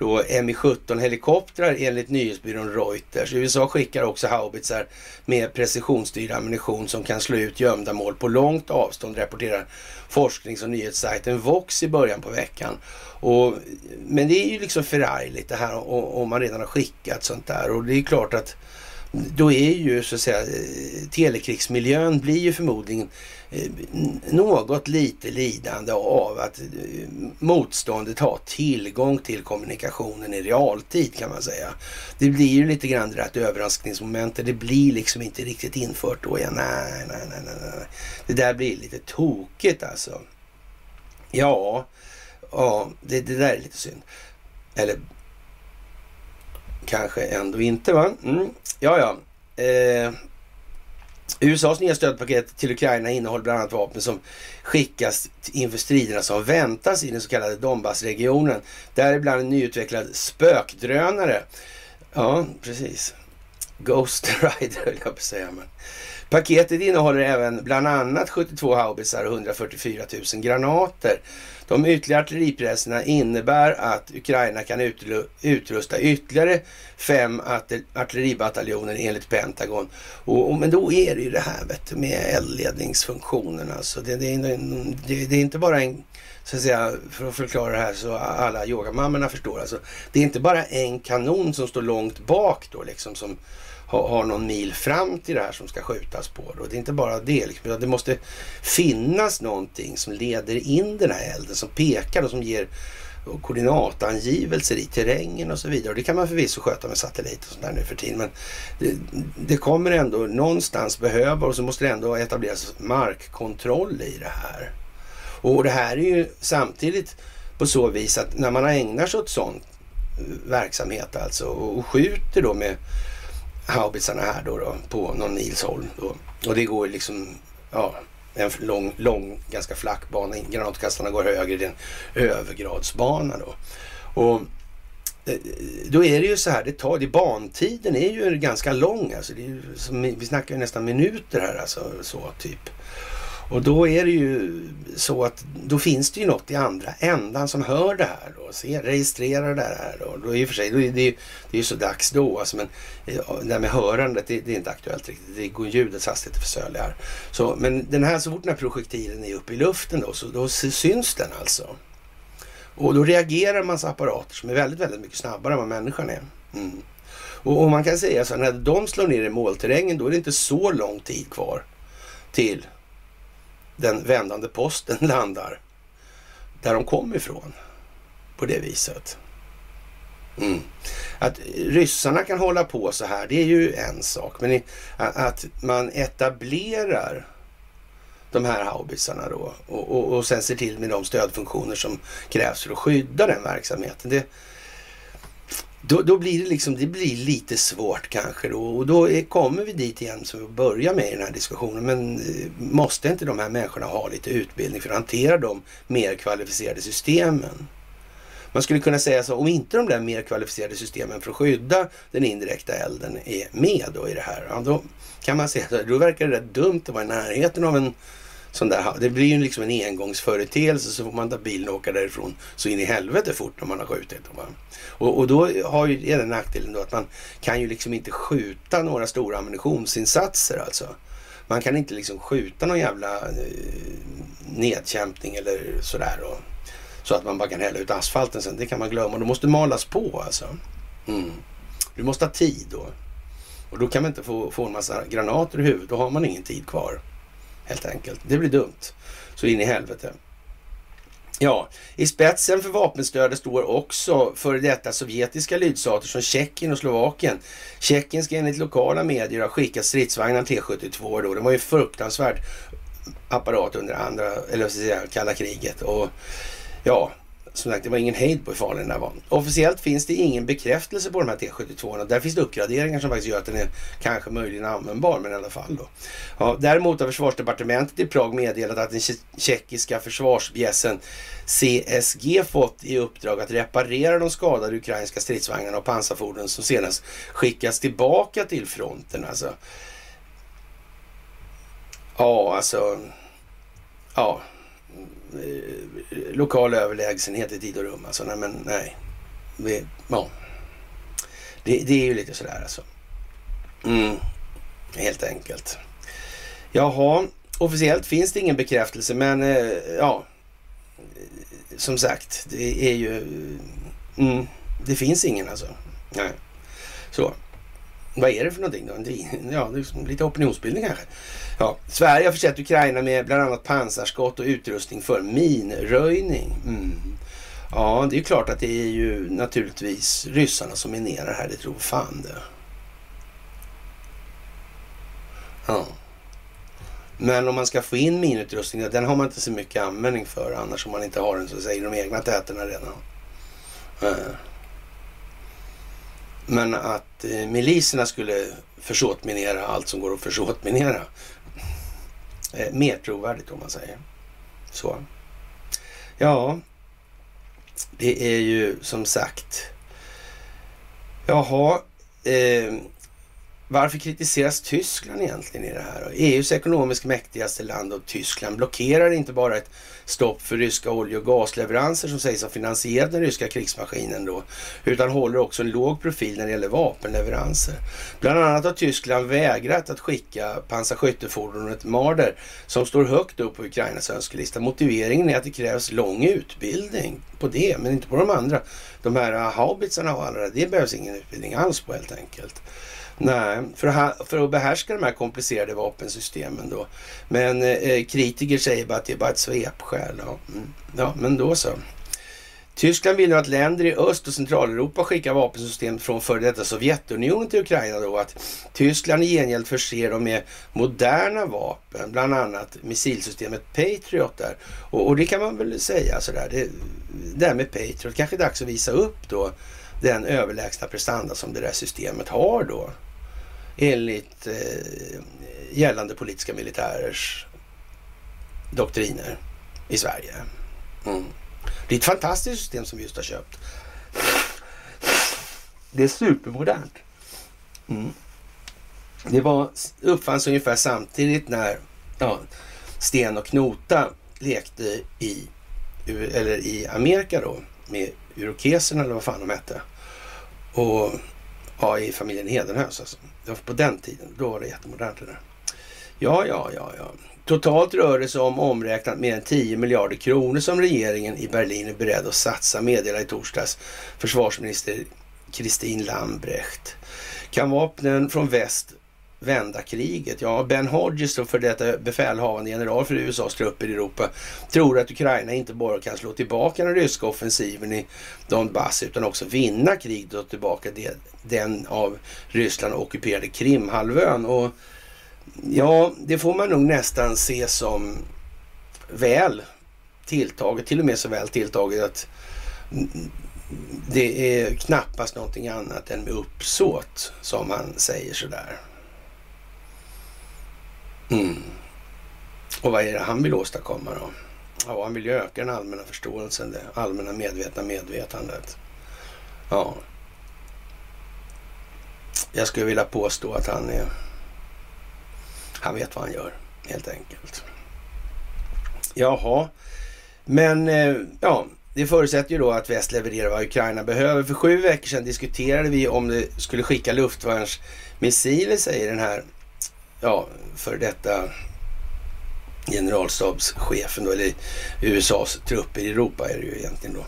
då Mi-17 helikoptrar enligt nyhetsbyrån Reuters. USA skickar också haubitsar med precisionsstyrd ammunition som kan slå ut gömda mål på långt avstånd, rapporterar forsknings och nyhetssajten Vox i början på veckan. Och, men det är ju liksom förargligt det här om man redan har skickat sånt där och det är klart att då är ju så att säga eh, telekrigsmiljön blir ju förmodligen eh, något lite lidande av att eh, motståndet har tillgång till kommunikationen i realtid kan man säga. Det blir ju lite grann det där överraskningsmomentet. Det blir liksom inte riktigt infört då Ja, Nej, nej, nej, nej, nej. Det där blir lite tokigt alltså. Ja, ja, det, det där är lite synd. Eller kanske ändå inte va? Mm. Ja, ja. Eh, USAs nya stödpaket till Ukraina innehåller bland annat vapen som skickas inför striderna som väntas i den så kallade Donbassregionen. Däribland en nyutvecklad spökdrönare. Ja, precis. Ghost Rider höll jag på att säga. Men. Paketet innehåller även bland annat 72 haubitsar och 144 000 granater. De ytterligare artilleripjäserna innebär att Ukraina kan utrusta ytterligare fem artilleribataljoner enligt Pentagon. Och, och, men då är det ju det här vet, med eldledningsfunktionen. Alltså. Det, det, det, det är inte bara en så att säga, för att förklara det här så alla yogamammorna förstår. Alltså, det är inte bara en kanon som står långt bak då liksom som har, någon mil fram till det här som ska skjutas på. Då. Det är inte bara det, liksom, det måste finnas någonting som leder in den här elden, som pekar och som ger koordinatangivelser i terrängen och så vidare. Och det kan man förvisso sköta med satellit och sånt där nu för tiden. Men det, det, kommer ändå någonstans behöva och så måste det ändå etableras markkontroll i det här. Och det här är ju samtidigt på så vis att när man ägnar sig åt sån eh, verksamhet alltså och skjuter då med haubitsarna här då, då på någon mils håll. Då. Och det går liksom, ja, en lång, lång, ganska flack bana. Granatkastarna går högre, det är en övergradsbana då. Och eh, då är det ju så här, det tar, det, bantiden är ju ganska lång. Alltså det är ju, som, vi snackar ju nästan minuter här alltså, så typ. Och då är det ju så att då finns det ju något i andra ändan som hör det här och ser, registrerar det här. Då. Då i och för sig, då är det, det är ju så dags då. Alltså, men eh, det här med hörandet, det, det är inte aktuellt riktigt. Det går ljudets hastighet för sölig här. Så, men den här, så fort den här projektilen är uppe i luften då, så då syns den alltså. Och då reagerar en massa apparater som är väldigt, väldigt mycket snabbare än vad människan är. Mm. Och, och, man kan säga så när de slår ner i målterrängen, då är det inte så lång tid kvar till den vändande posten landar där de kom ifrån. På det viset. Mm. Att ryssarna kan hålla på så här, det är ju en sak. Men att man etablerar de här haubitsarna då och, och, och sen ser till med de stödfunktioner som krävs för att skydda den verksamheten. Det, då, då, blir det liksom, det blir lite svårt kanske då. Och då är, kommer vi dit igen som vi börjar med i den här diskussionen. Men eh, måste inte de här människorna ha lite utbildning för att hantera de mer kvalificerade systemen? Man skulle kunna säga så, om inte de där mer kvalificerade systemen för att skydda den indirekta elden är med då i det här, ja, då kan man säga så, då verkar det rätt dumt att vara i närheten av en sån där, det blir ju liksom en engångsföreteelse så får man ta bilen och åka därifrån så in i helvete fort när man har skjutit. Och, och då har ju, är den nackdelen då att man kan ju liksom inte skjuta några stora ammunitionsinsatser alltså. Man kan inte liksom skjuta någon jävla eh, nedkämpning eller sådär. Och, så att man bara kan hälla ut asfalten sen. Det kan man glömma. Då måste malas på alltså. Mm. Du måste ha tid då. Och då kan man inte få, få en massa granater i huvudet. Då har man ingen tid kvar. Helt enkelt. Det blir dumt. Så in i helvete. Ja, i spetsen för vapenstödet står också före detta sovjetiska lydstater som Tjeckien och Slovakien. Tjeckien ska enligt lokala medier ha skickat stridsvagnar T72 då. Det var ju fruktansvärt apparat under andra, eller vad ska jag säga, kalla kriget. Och ja, som sagt, det var ingen hejd på hur farlig den där var. Officiellt finns det ingen bekräftelse på de här T72. Där finns det uppgraderingar som faktiskt gör att den är kanske möjligen användbar, men i alla fall då. Ja, däremot har försvarsdepartementet i Prag meddelat att den tjeckiska försvarsbjässen CSG fått i uppdrag att reparera de skadade ukrainska stridsvagnarna och pansarfordon som senast skickas tillbaka till fronten. Alltså. Ja, alltså. Ja, Eh, lokal överlägsenhet i tid och rum. Alltså, nej, men nej. vi, ja. Det, det, är ju lite sådär alltså. Mm, helt enkelt. Jaha, officiellt finns det ingen bekräftelse men eh, ja, som sagt, det är ju... Mm, det finns ingen alltså. Nej. Så. Vad är det för någonting då? Ja, lite opinionsbildning kanske. Ja, Sverige har försett Ukraina med bland annat pansarskott och utrustning för minröjning. Mm. Ja, det är klart att det är ju naturligtvis ryssarna som minerar här. Det tror fan det. Ja. Men om man ska få in minutrustning, den har man inte så mycket användning för annars om man inte har den så säger de egna täterna redan. Men att eh, miliserna skulle försåtminera allt som går att försåtminera. Eh, mer trovärdigt om man säger så. Ja, det är ju som sagt. Jaha, eh, varför kritiseras Tyskland egentligen i det här? EUs ekonomiskt mäktigaste land och Tyskland blockerar inte bara ett stopp för ryska olje och gasleveranser som sägs ha finansierat den ryska krigsmaskinen då, utan håller också en låg profil när det gäller vapenleveranser. Bland annat har Tyskland vägrat att skicka pansarskyttefordonet Marder som står högt upp på Ukrainas önskelista. Motiveringen är att det krävs lång utbildning på det, men inte på de andra. De här haubitsarna och alla det, det behövs ingen utbildning alls på helt enkelt. Nej, för att, för att behärska de här komplicerade vapensystemen då. Men eh, kritiker säger bara att det är bara ett svepskäl. Ja. Mm. Ja, men då så. Tyskland vill nu att länder i Öst och Centraleuropa skickar vapensystem från före detta Sovjetunionen till Ukraina då. Att Tyskland i gengäld förser dem med moderna vapen, bland annat missilsystemet Patriot där. Och, och det kan man väl säga sådär. Det, det här med Patriot, kanske är dags att visa upp då den överlägsna prestanda som det där systemet har då enligt eh, gällande politiska militärers doktriner i Sverige. Mm. Det är ett fantastiskt system som vi just har köpt. Det är supermodernt. Mm. Det var, uppfanns ungefär samtidigt när ja, Sten och Knota lekte i, eller i Amerika då med urokeserna eller vad fan de hette. Och ja, i familjen Hedenhös alltså. Det var på den tiden. Då var det jättemodernt det där. Ja, ja, ja, ja. Totalt rör det sig om omräknat mer än 10 miljarder kronor som regeringen i Berlin är beredd att satsa, meddelar i torsdags försvarsminister Kristin Lambrecht. Kan vapnen från väst vända kriget? Ja, Ben Hodges, för detta befälhavande general för USAs trupper i Europa, tror att Ukraina inte bara kan slå tillbaka den ryska offensiven i Donbass utan också vinna kriget och tillbaka den av Ryssland ockuperade Krimhalvön. Och ja, det får man nog nästan se som väl tilltaget, till och med så väl tilltaget att det är knappast någonting annat än med uppsåt som man säger sådär. Mm. Och vad är det han vill åstadkomma då? Ja, han vill ju öka den allmänna förståelsen, det allmänna medvetna medvetandet. Ja. Jag skulle vilja påstå att han är... Han vet vad han gör, helt enkelt. Jaha, men eh, ja, det förutsätter ju då att väst levererar vad Ukraina behöver. För sju veckor sedan diskuterade vi om det skulle skicka luftvärnsmissiler, säger den här ja, för detta generalstabschefen då, eller USAs trupper i Europa är det ju egentligen då.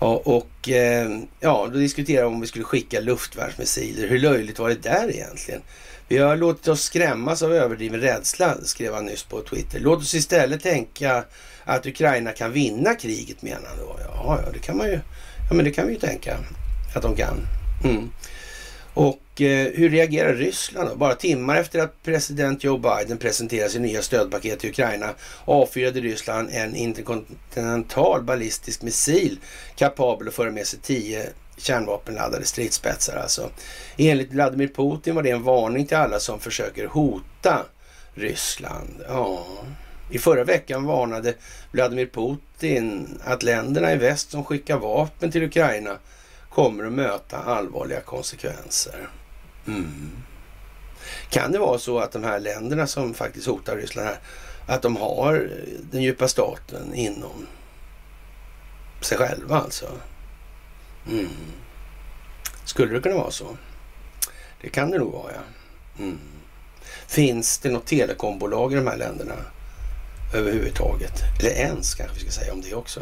Ja, och eh, ja, då diskuterade vi om vi skulle skicka luftvärnsmissiler. Hur löjligt var det där egentligen? Vi har låtit oss skrämmas av överdriven rädsla, skrev han nyss på Twitter. Låt oss istället tänka att Ukraina kan vinna kriget menar han då. Ja, ja, det kan man ju. Ja, men det kan vi ju tänka att de kan. Mm. Och Eh, hur reagerar Ryssland då? Bara timmar efter att president Joe Biden presenterade sin nya stödpaket till Ukraina avfyrade Ryssland en interkontinental ballistisk missil kapabel att föra med sig tio kärnvapenladdade stridsspetsar alltså. Enligt Vladimir Putin var det en varning till alla som försöker hota Ryssland. Ja. I förra veckan varnade Vladimir Putin att länderna i väst som skickar vapen till Ukraina kommer att möta allvarliga konsekvenser. Mm. Kan det vara så att de här länderna som faktiskt hotar Ryssland här, att de har den djupa staten inom sig själva alltså? Mm. Skulle det kunna vara så? Det kan det nog vara, ja. Mm. Finns det något telekombolag i de här länderna överhuvudtaget? Eller ens kanske vi ska säga om det också.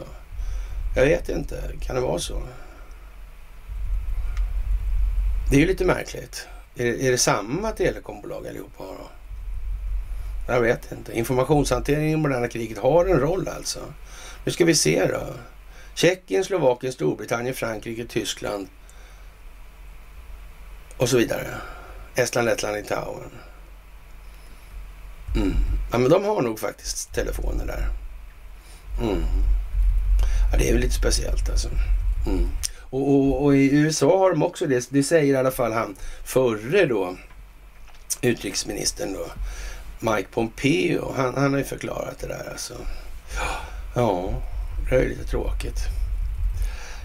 Jag vet inte. Kan det vara så? Det är ju lite märkligt. Är det, är det samma telekombolag allihopa har då? Jag vet inte. Informationshantering i moderna kriget har en roll alltså. Nu ska vi se då. Tjeckien, Slovakien, Storbritannien, Frankrike, Tyskland och så vidare. Estland, Lettland, Litauen. Mm. Ja, men de har nog faktiskt telefoner där. Mm. Ja, det är väl lite speciellt alltså. Mm. Och, och, och, i USA har de också det. Det säger i alla fall han förre då utrikesministern då. Mike Pompeo. Han, han har ju förklarat det där alltså. Ja, det är lite tråkigt.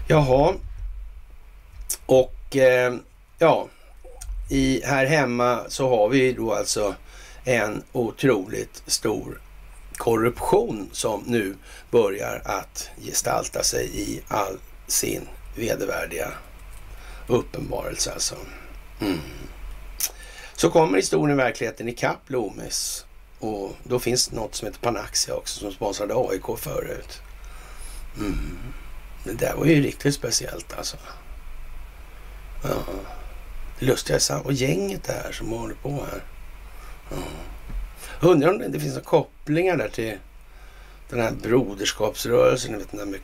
Jaha. Och eh, ja, i, här hemma så har vi då alltså en otroligt stor korruption som nu börjar att gestalta sig i all sin vedervärdiga uppenbarelse alltså. Mm. Så kommer historien och verkligheten ikapp Loomis och då finns det något som heter Panaxia också som sponsrade AIK förut. Mm. Det där var ju riktigt speciellt alltså. Ja. Det lustiga är samma, och gänget där som håller på här. Ja. Undrar om det finns några kopplingar där till den här broderskapsrörelsen. Ni vet den där med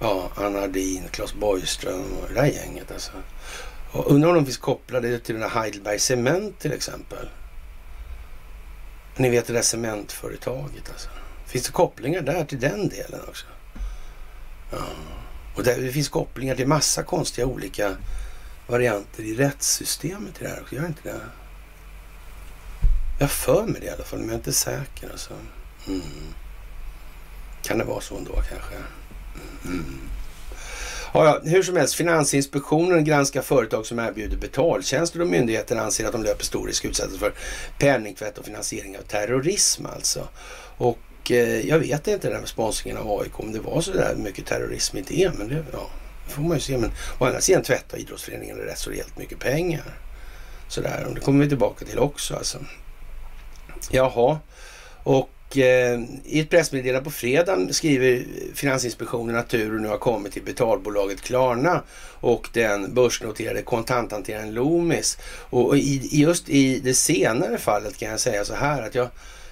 ja, Anna Ardin, Claes Borgström och det där gänget alltså. Och undrar om de finns kopplade till den här Heidelberg Cement till exempel. Ni vet det där cementföretaget alltså. Finns det kopplingar där till den delen också? Ja. Och där, det finns kopplingar till massa konstiga olika varianter i rättssystemet i det här också. Gör inte det? Jag för mig det i alla fall, men jag är inte säker. Alltså. Mm. Kan det vara så ändå kanske? Mm. Ja, ja, hur som helst, Finansinspektionen granskar företag som erbjuder betaltjänster och myndigheten anser att de löper stor risk utsättas för penningtvätt och finansiering av terrorism alltså. Och eh, jag vet inte den här sponsringen av AIK, om det var så där mycket terrorism i det, men det, ja, får man ju se. Men å andra sidan tvättar idrottsföreningen rätt så rejält mycket pengar. Sådär, och det kommer vi tillbaka till också alltså. Jaha, och Eh, i ett pressmeddelande på fredagen skriver Finansinspektionen att turen nu har kommit till betalbolaget Klarna och den börsnoterade kontanthanteraren Loomis. Och i, just i det senare fallet kan jag säga så här att jag,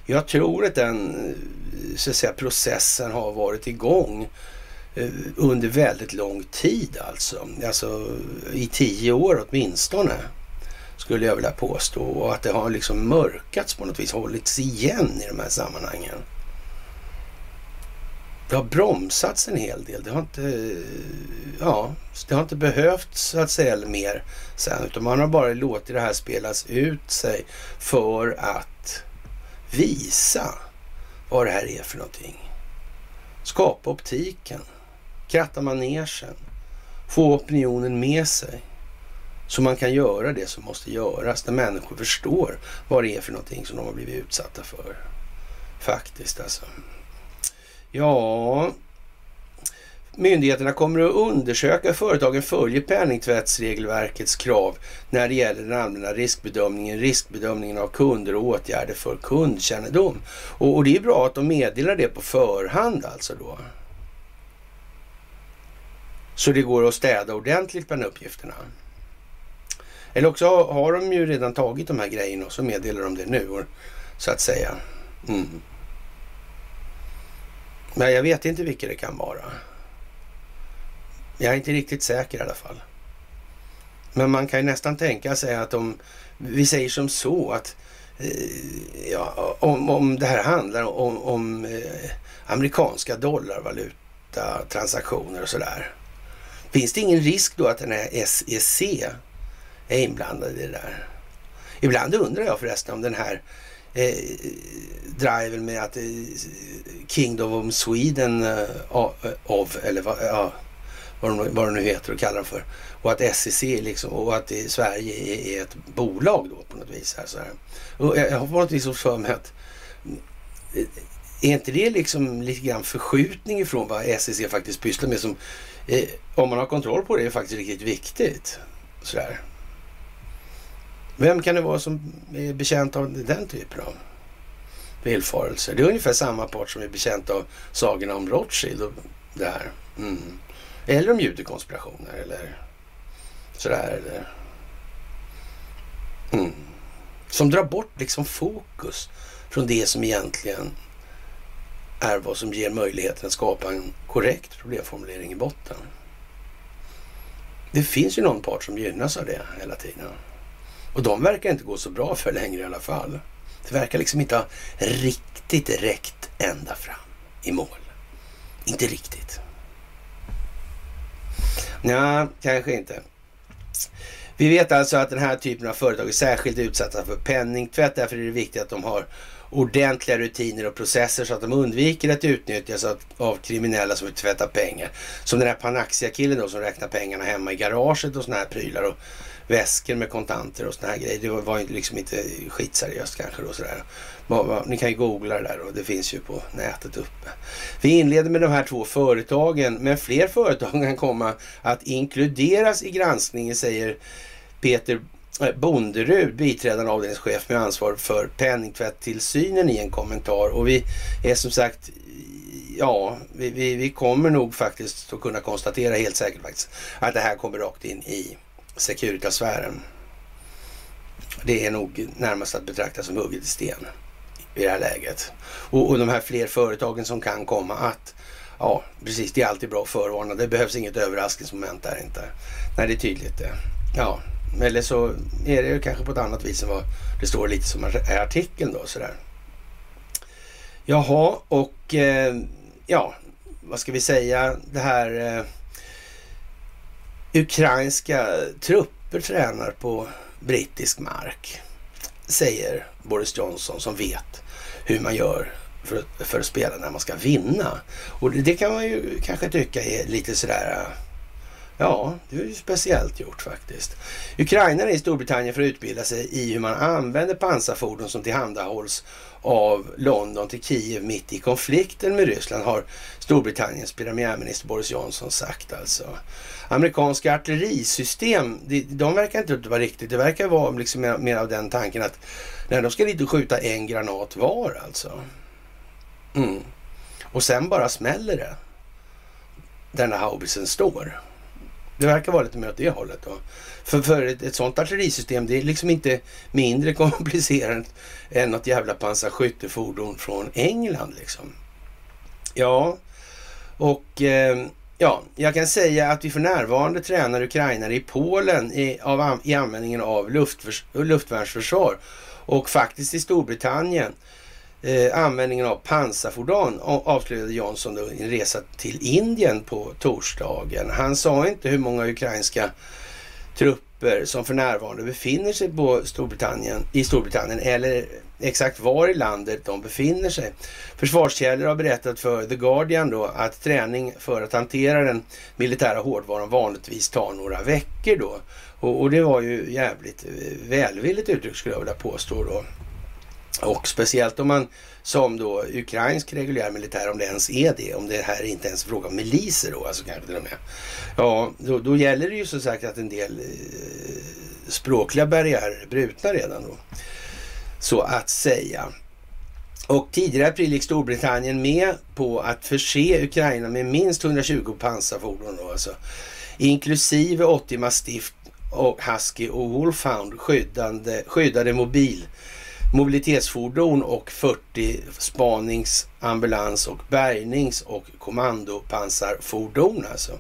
jag tror att den eh, så att säga, processen har varit igång eh, under väldigt lång tid alltså. Alltså i tio år åtminstone skulle jag vilja påstå. Och att det har liksom mörkats på något vis, hållits igen i de här sammanhangen. Det har bromsats en hel del. Det har inte, ja, det har inte behövts så att säga mer sen. Utan man har bara låtit det här spelas ut sig för att visa vad det här är för någonting. Skapa optiken, kratta manegen, få opinionen med sig. Så man kan göra det som måste göras när människor förstår vad det är för någonting som de har blivit utsatta för. Faktiskt alltså. Ja, myndigheterna kommer att undersöka hur företagen följer penningtvättsregelverkets krav när det gäller den allmänna riskbedömningen, riskbedömningen av kunder och åtgärder för kundkännedom. Och, och det är bra att de meddelar det på förhand alltså då. Så det går att städa ordentligt bland uppgifterna. Eller också har de ju redan tagit de här grejerna och så meddelar de det nu, så att säga. Mm. Men jag vet inte vilka det kan vara. Jag är inte riktigt säker i alla fall. Men man kan ju nästan tänka sig att om vi säger som så att eh, ja, om, om det här handlar om, om eh, amerikanska dollarvaluta transaktioner och sådär. Finns det ingen risk då att den här SEC är inblandad i det där. Ibland undrar jag förresten om den här eh, driven med att eh, Kingdom of Sweden eh, eh of, eller vad, ja, vad, de, vad de nu heter och kallar dem för. Och att SEC liksom, och att Sverige är, är, ett bolag då på något vis. Här, så här. Och jag, jag har på något vis för mig att eh, är inte det liksom lite grann förskjutning ifrån vad SEC faktiskt pysslar med som eh, om man har kontroll på det är faktiskt riktigt viktigt Sådär. Vem kan det vara som är bekänt av den typen av villfarelser? Det är ungefär samma part som är bekänt av sagorna om Rothschild och det här. Mm. Eller om judekonspirationer eller sådär. Eller. Mm. Som drar bort liksom fokus från det som egentligen är vad som ger möjligheten att skapa en korrekt problemformulering i botten. Det finns ju någon part som gynnas av det hela tiden. Och de verkar inte gå så bra för längre i alla fall. Det verkar liksom inte ha riktigt räckt ända fram i mål. Inte riktigt. Ja, kanske inte. Vi vet alltså att den här typen av företag är särskilt utsatta för penningtvätt. Därför är det viktigt att de har ordentliga rutiner och processer så att de undviker att utnyttjas av, kriminella som vill tvätta pengar. Som den här Panaxia-killen då som räknar pengarna hemma i garaget och sådana här prylar och väskor med kontanter och såna här grejer. Det var ju liksom inte skitseriöst kanske då sådär. Ni kan ju googla det där och det finns ju på nätet uppe. Vi inleder med de här två företagen, men fler företag kan komma att inkluderas i granskningen säger Peter eh, Bonderud, biträdande avdelningschef med ansvar för penningtvättillsynen i en kommentar. Och vi är som sagt, ja, vi, vi, vi kommer nog faktiskt att kunna konstatera helt säkert faktiskt att det här kommer rakt in i Securitasfären. Det är nog närmast att betrakta som hugget i sten i det här läget. Och, och de här fler företagen som kan komma att Ja, precis. Det är alltid bra att förvarna. Det behövs inget överraskningsmoment där inte. Nej, det är tydligt det. Ja, eller så är det kanske på ett annat vis än vad det står lite som är artikeln då sådär. Jaha, och eh, ja, vad ska vi säga? Det här eh, ukrainska trupper tränar på brittisk mark, säger Boris Johnson som vet hur man gör för, för att spela när man ska vinna. Och det, det kan man ju kanske tycka är lite sådär Ja, det är ju speciellt gjort faktiskt. Ukrainare i Storbritannien för att utbilda sig i hur man använder pansarfordon som tillhandahålls av London till Kiev mitt i konflikten med Ryssland har Storbritanniens premiärminister Boris Johnson sagt alltså. Amerikanska artillerisystem, de, de verkar inte vara riktigt, det verkar vara liksom mer, mer av den tanken att nej, de ska dit och skjuta en granat var alltså. Mm. Och sen bara smäller det. Där den haubitsen står. Det verkar vara lite mer åt det hållet. Då. För, för ett, ett sånt artillerisystem det är liksom inte mindre komplicerat än något jävla pansarskyttefordon från England. Liksom. Ja, och eh, ja, jag kan säga att vi för närvarande tränar ukrainare i Polen i, av, i användningen av luftförs, luftvärnsförsvar och faktiskt i Storbritannien eh, användningen av pansarfordon avslöjade Johnson då i en resa till Indien på torsdagen. Han sa inte hur många ukrainska trupper som för närvarande befinner sig på Storbritannien, i Storbritannien eller exakt var i landet de befinner sig. Försvarskällor har berättat för The Guardian då att träning för att hantera den militära hårdvaran vanligtvis tar några veckor då. Och, och det var ju jävligt eh, välvilligt uttryck skulle jag vilja påstå då. Och speciellt om man som då ukrainsk reguljär militär, om det ens är det, om det här inte ens är fråga om miliser då, alltså kanske till och med. Ja, då, då gäller det ju som sagt att en del eh, språkliga barriärer är brutna redan då. Så att säga. Och tidigare i april gick Storbritannien med på att förse Ukraina med minst 120 pansarfordon då alltså. Inklusive 80 Mastiff och Husky och Wolfhound skyddande, skyddade mobil mobilitetsfordon och 40 spanings-, ambulans och bärgnings och kommandopansarfordon alltså.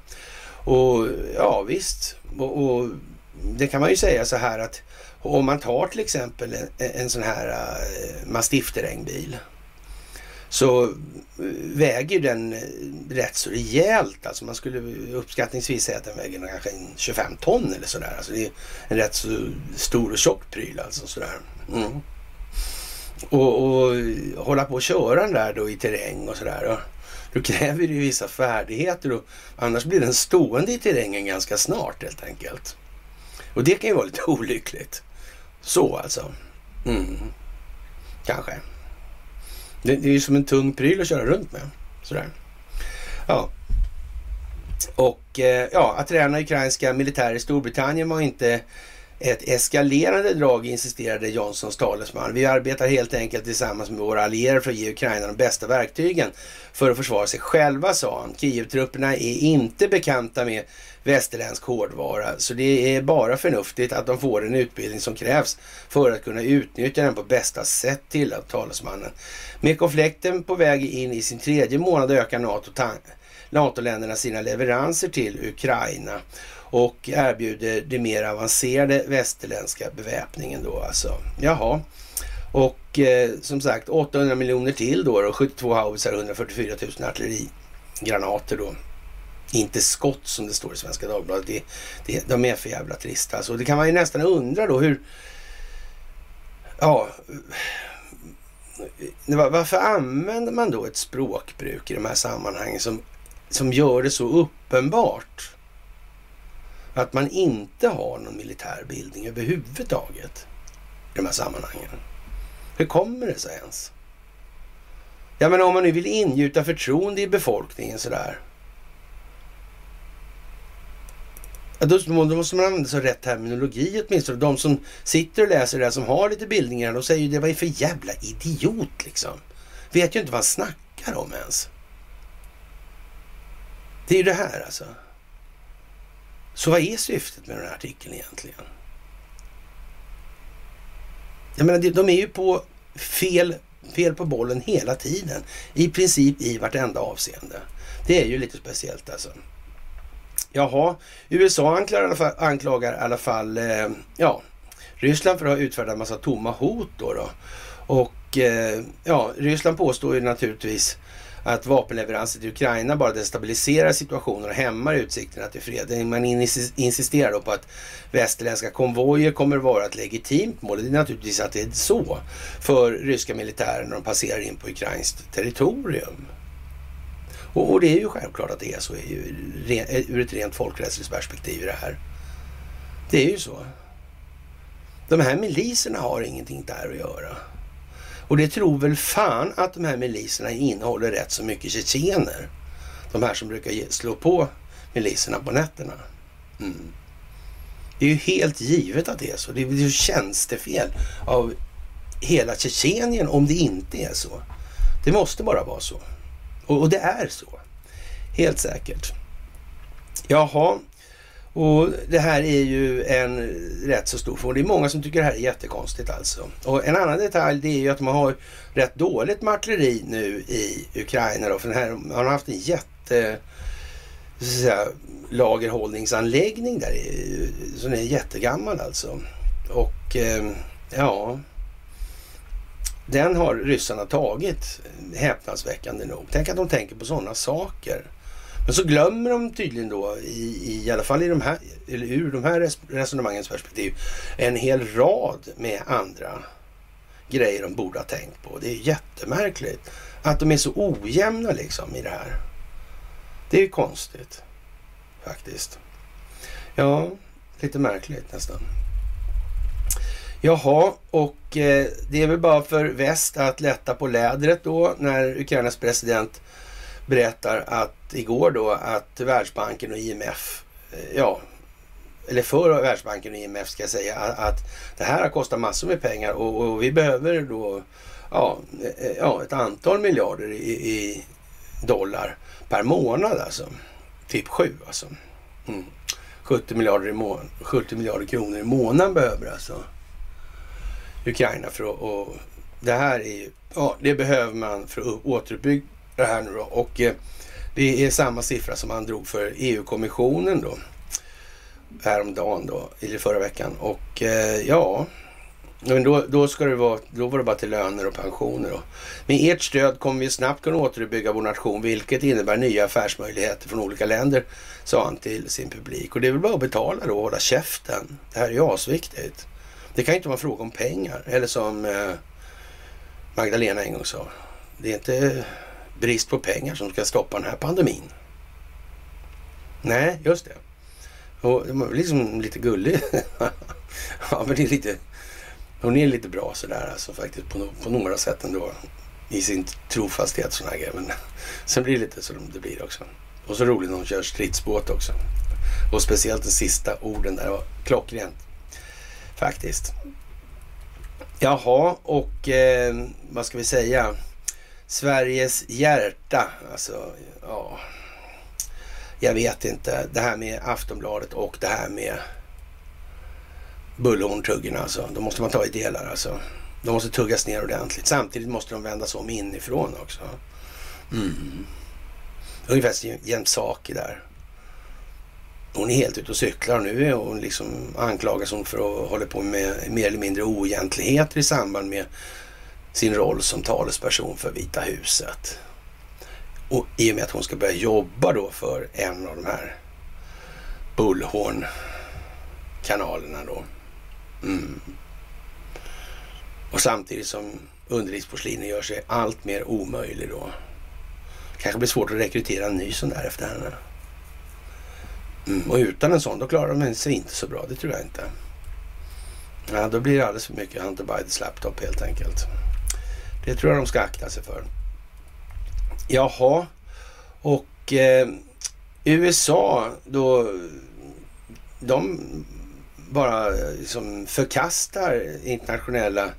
Och ja visst, och, och, det kan man ju säga så här att om man tar till exempel en, en sån här eh, uh, mastiffterrängbil så eh, väger den eh, rätt så rejält. Alltså man skulle uppskattningsvis säga att den väger kanske 25 ton eller sådär. Alltså det är en rätt så stor och tjock pryl alltså sådär. Mm och, och hålla på och köra den där då i terräng och sådär. Då kräver det ju vissa färdigheter och annars blir den stående i terrängen ganska snart helt enkelt. Och det kan ju vara lite olyckligt. Så alltså. Mm. Kanske. Det, det är ju som en tung pryl att köra runt med. Sådär. Ja. Och eh, ja, att träna ukrainska militärer i Storbritannien var inte ett eskalerande drag, insisterade Johnsons talesman. Vi arbetar helt enkelt tillsammans med våra allierade för att ge Ukraina de bästa verktygen för att försvara sig själva, sa han. Kiev-trupperna är inte bekanta med västerländsk hårdvara, så det är bara förnuftigt att de får den utbildning som krävs för att kunna utnyttja den på bästa sätt, tillade talesmannen. Med konflikten på väg in i sin tredje månad ökar NATO NATO-länderna sina leveranser till Ukraina och erbjuder det mer avancerade västerländska beväpningen då alltså. Jaha. Och eh, som sagt 800 miljoner till då, då 72 haubitsar och 144 000 artillerigranater då. Inte skott som det står i Svenska Dagbladet. Det, det, de är för jävla trista. Alltså, det kan man ju nästan undra då hur... Ja... Varför använder man då ett språkbruk i de här sammanhangen som, som gör det så uppenbart att man inte har någon militär bildning överhuvudtaget i de här sammanhangen. Hur kommer det sig ens? Ja, men om man nu vill ingjuta förtroende i befolkningen sådär. Då, då, måste man använda sig av rätt terminologi åtminstone. De som sitter och läser det här, som har lite bildningar, de säger ju det, var ju för jävla idiot liksom? Vet ju inte vad han snackar om ens. Det är ju det här alltså. Så vad är syftet med den här artikeln egentligen? Jag menar, de är ju på fel, fel på bollen hela tiden. I princip i vartenda avseende. Det är ju lite speciellt alltså. Jaha, USA anklagar i alla fall, anklagar i alla fall eh, ja, Ryssland för att ha utfärdat en massa tomma hot då. då. Och eh, ja, Ryssland påstår ju naturligtvis att vapenleveranser till Ukraina bara destabiliserar situationen och hämmar utsikterna till fred. Man insisterar då på att västerländska konvojer kommer vara ett legitimt mål. Det är naturligtvis att det är så för ryska militären när de passerar in på ukrainskt territorium. Och, och, det är ju självklart att det är så ur ett rent folkrättsligt perspektiv i det här. Det är ju så. De här miliserna har ingenting där att göra. Och det tror väl fan att de här miliserna innehåller rätt så mycket tjetjener. De här som brukar slå på miliserna på nätterna. Mm. Det är ju helt givet att det är så. Det är ju tjänstefel av hela Tjetjenien om det inte är så. Det måste bara vara så. Och, och det är så. Helt säkert. Jaha, och det här är ju en rätt så stor fråga. Det är många som tycker det här är jättekonstigt alltså. Och en annan detalj det är ju att man har rätt dåligt med artilleri nu i Ukraina då. För den här, man har haft en jätte så att säga, lagerhållningsanläggning där som är jättegammal alltså. Och eh, ja, den har ryssarna tagit eh, häpnadsväckande nog. Tänk att de tänker på sådana saker. Men så glömmer de tydligen då, i, i alla fall i de här, eller ur de här resonemangens perspektiv, en hel rad med andra grejer de borde ha tänkt på. Det är jättemärkligt att de är så ojämna liksom i det här. Det är ju konstigt faktiskt. Ja, lite märkligt nästan. Jaha, och eh, det är väl bara för väst att lätta på lädret då när Ukrainas president berättar att igår då att Världsbanken och IMF, eh, ja, eller för Världsbanken och IMF ska jag säga, att det här har kostat massor med pengar och, och vi behöver då ja, eh, ja, ett antal miljarder i, i dollar per månad alltså. Typ sju alltså. Mm. 70 miljarder, i må 70 miljarder kronor i månaden behöver alltså Ukraina för att... Och det här är ja, det behöver man för att återuppbygga det här nu då. Och eh, det är samma siffra som han drog för EU-kommissionen då. Häromdagen då, eller förra veckan. Och eh, ja, men då, då, ska det vara, då var det bara till löner och pensioner. Då. Med ert stöd kommer vi snabbt kunna återuppbygga vår nation, vilket innebär nya affärsmöjligheter från olika länder, sa han till sin publik. Och det är väl bara att betala då och hålla käften. Det här är ju asviktigt. Det kan inte vara fråga om pengar. Eller som eh, Magdalena en gång sa. Det är inte brist på pengar som ska stoppa den här pandemin. Nej, just det. Och det var liksom lite gullig. ja, men det är lite... Hon är lite bra sådär alltså faktiskt på, på några sätt ändå. I sin trofasthet sådana här grejer. Men sen blir det lite som det blir också. Och så roligt när hon kör stridsbåt också. Och speciellt de sista orden där var klockrent. Faktiskt. Jaha, och eh, vad ska vi säga? Sveriges hjärta. Alltså, ja. Jag vet inte. Det här med Aftonbladet och det här med bullhorntuggen alltså. De måste man ta i delar alltså. De måste tuggas ner ordentligt. Samtidigt måste de vändas om inifrån också. Mm. Ungefär som sak där. Hon är helt ute och cyklar och nu är hon liksom anklagas hon för att hålla på med mer eller mindre oegentligheter i samband med sin roll som talesperson för Vita huset. Och i och med att hon ska börja jobba då för en av de här bullhorn-kanalerna då. Mm. Och samtidigt som underlivsporslinet gör sig allt mer omöjlig då. Kanske blir svårt att rekrytera en ny sån där efter henne. Mm. Och utan en sån, då klarar de sig inte så bra. Det tror jag inte. Ja, då blir det alldeles för mycket Hunter Bidens laptop helt enkelt. Det tror jag de ska akta sig för. Jaha, och eh, USA då, de bara liksom förkastar internationella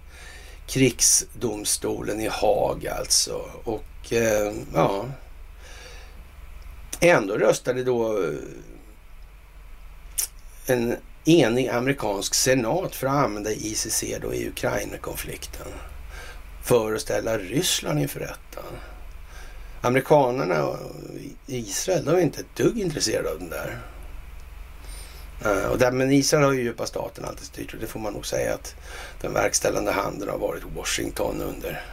krigsdomstolen i Haag alltså. Och eh, ja, ändå röstade då eh, en enig amerikansk senat för att använda ICC då i Ukraina-konflikten för att ställa Ryssland inför rätta. Amerikanerna och Israel, de är inte ett dugg intresserade av den där. Eh, och där, men Israel har ju djupa staten alltid styrt och det får man nog säga att den verkställande handen har varit Washington under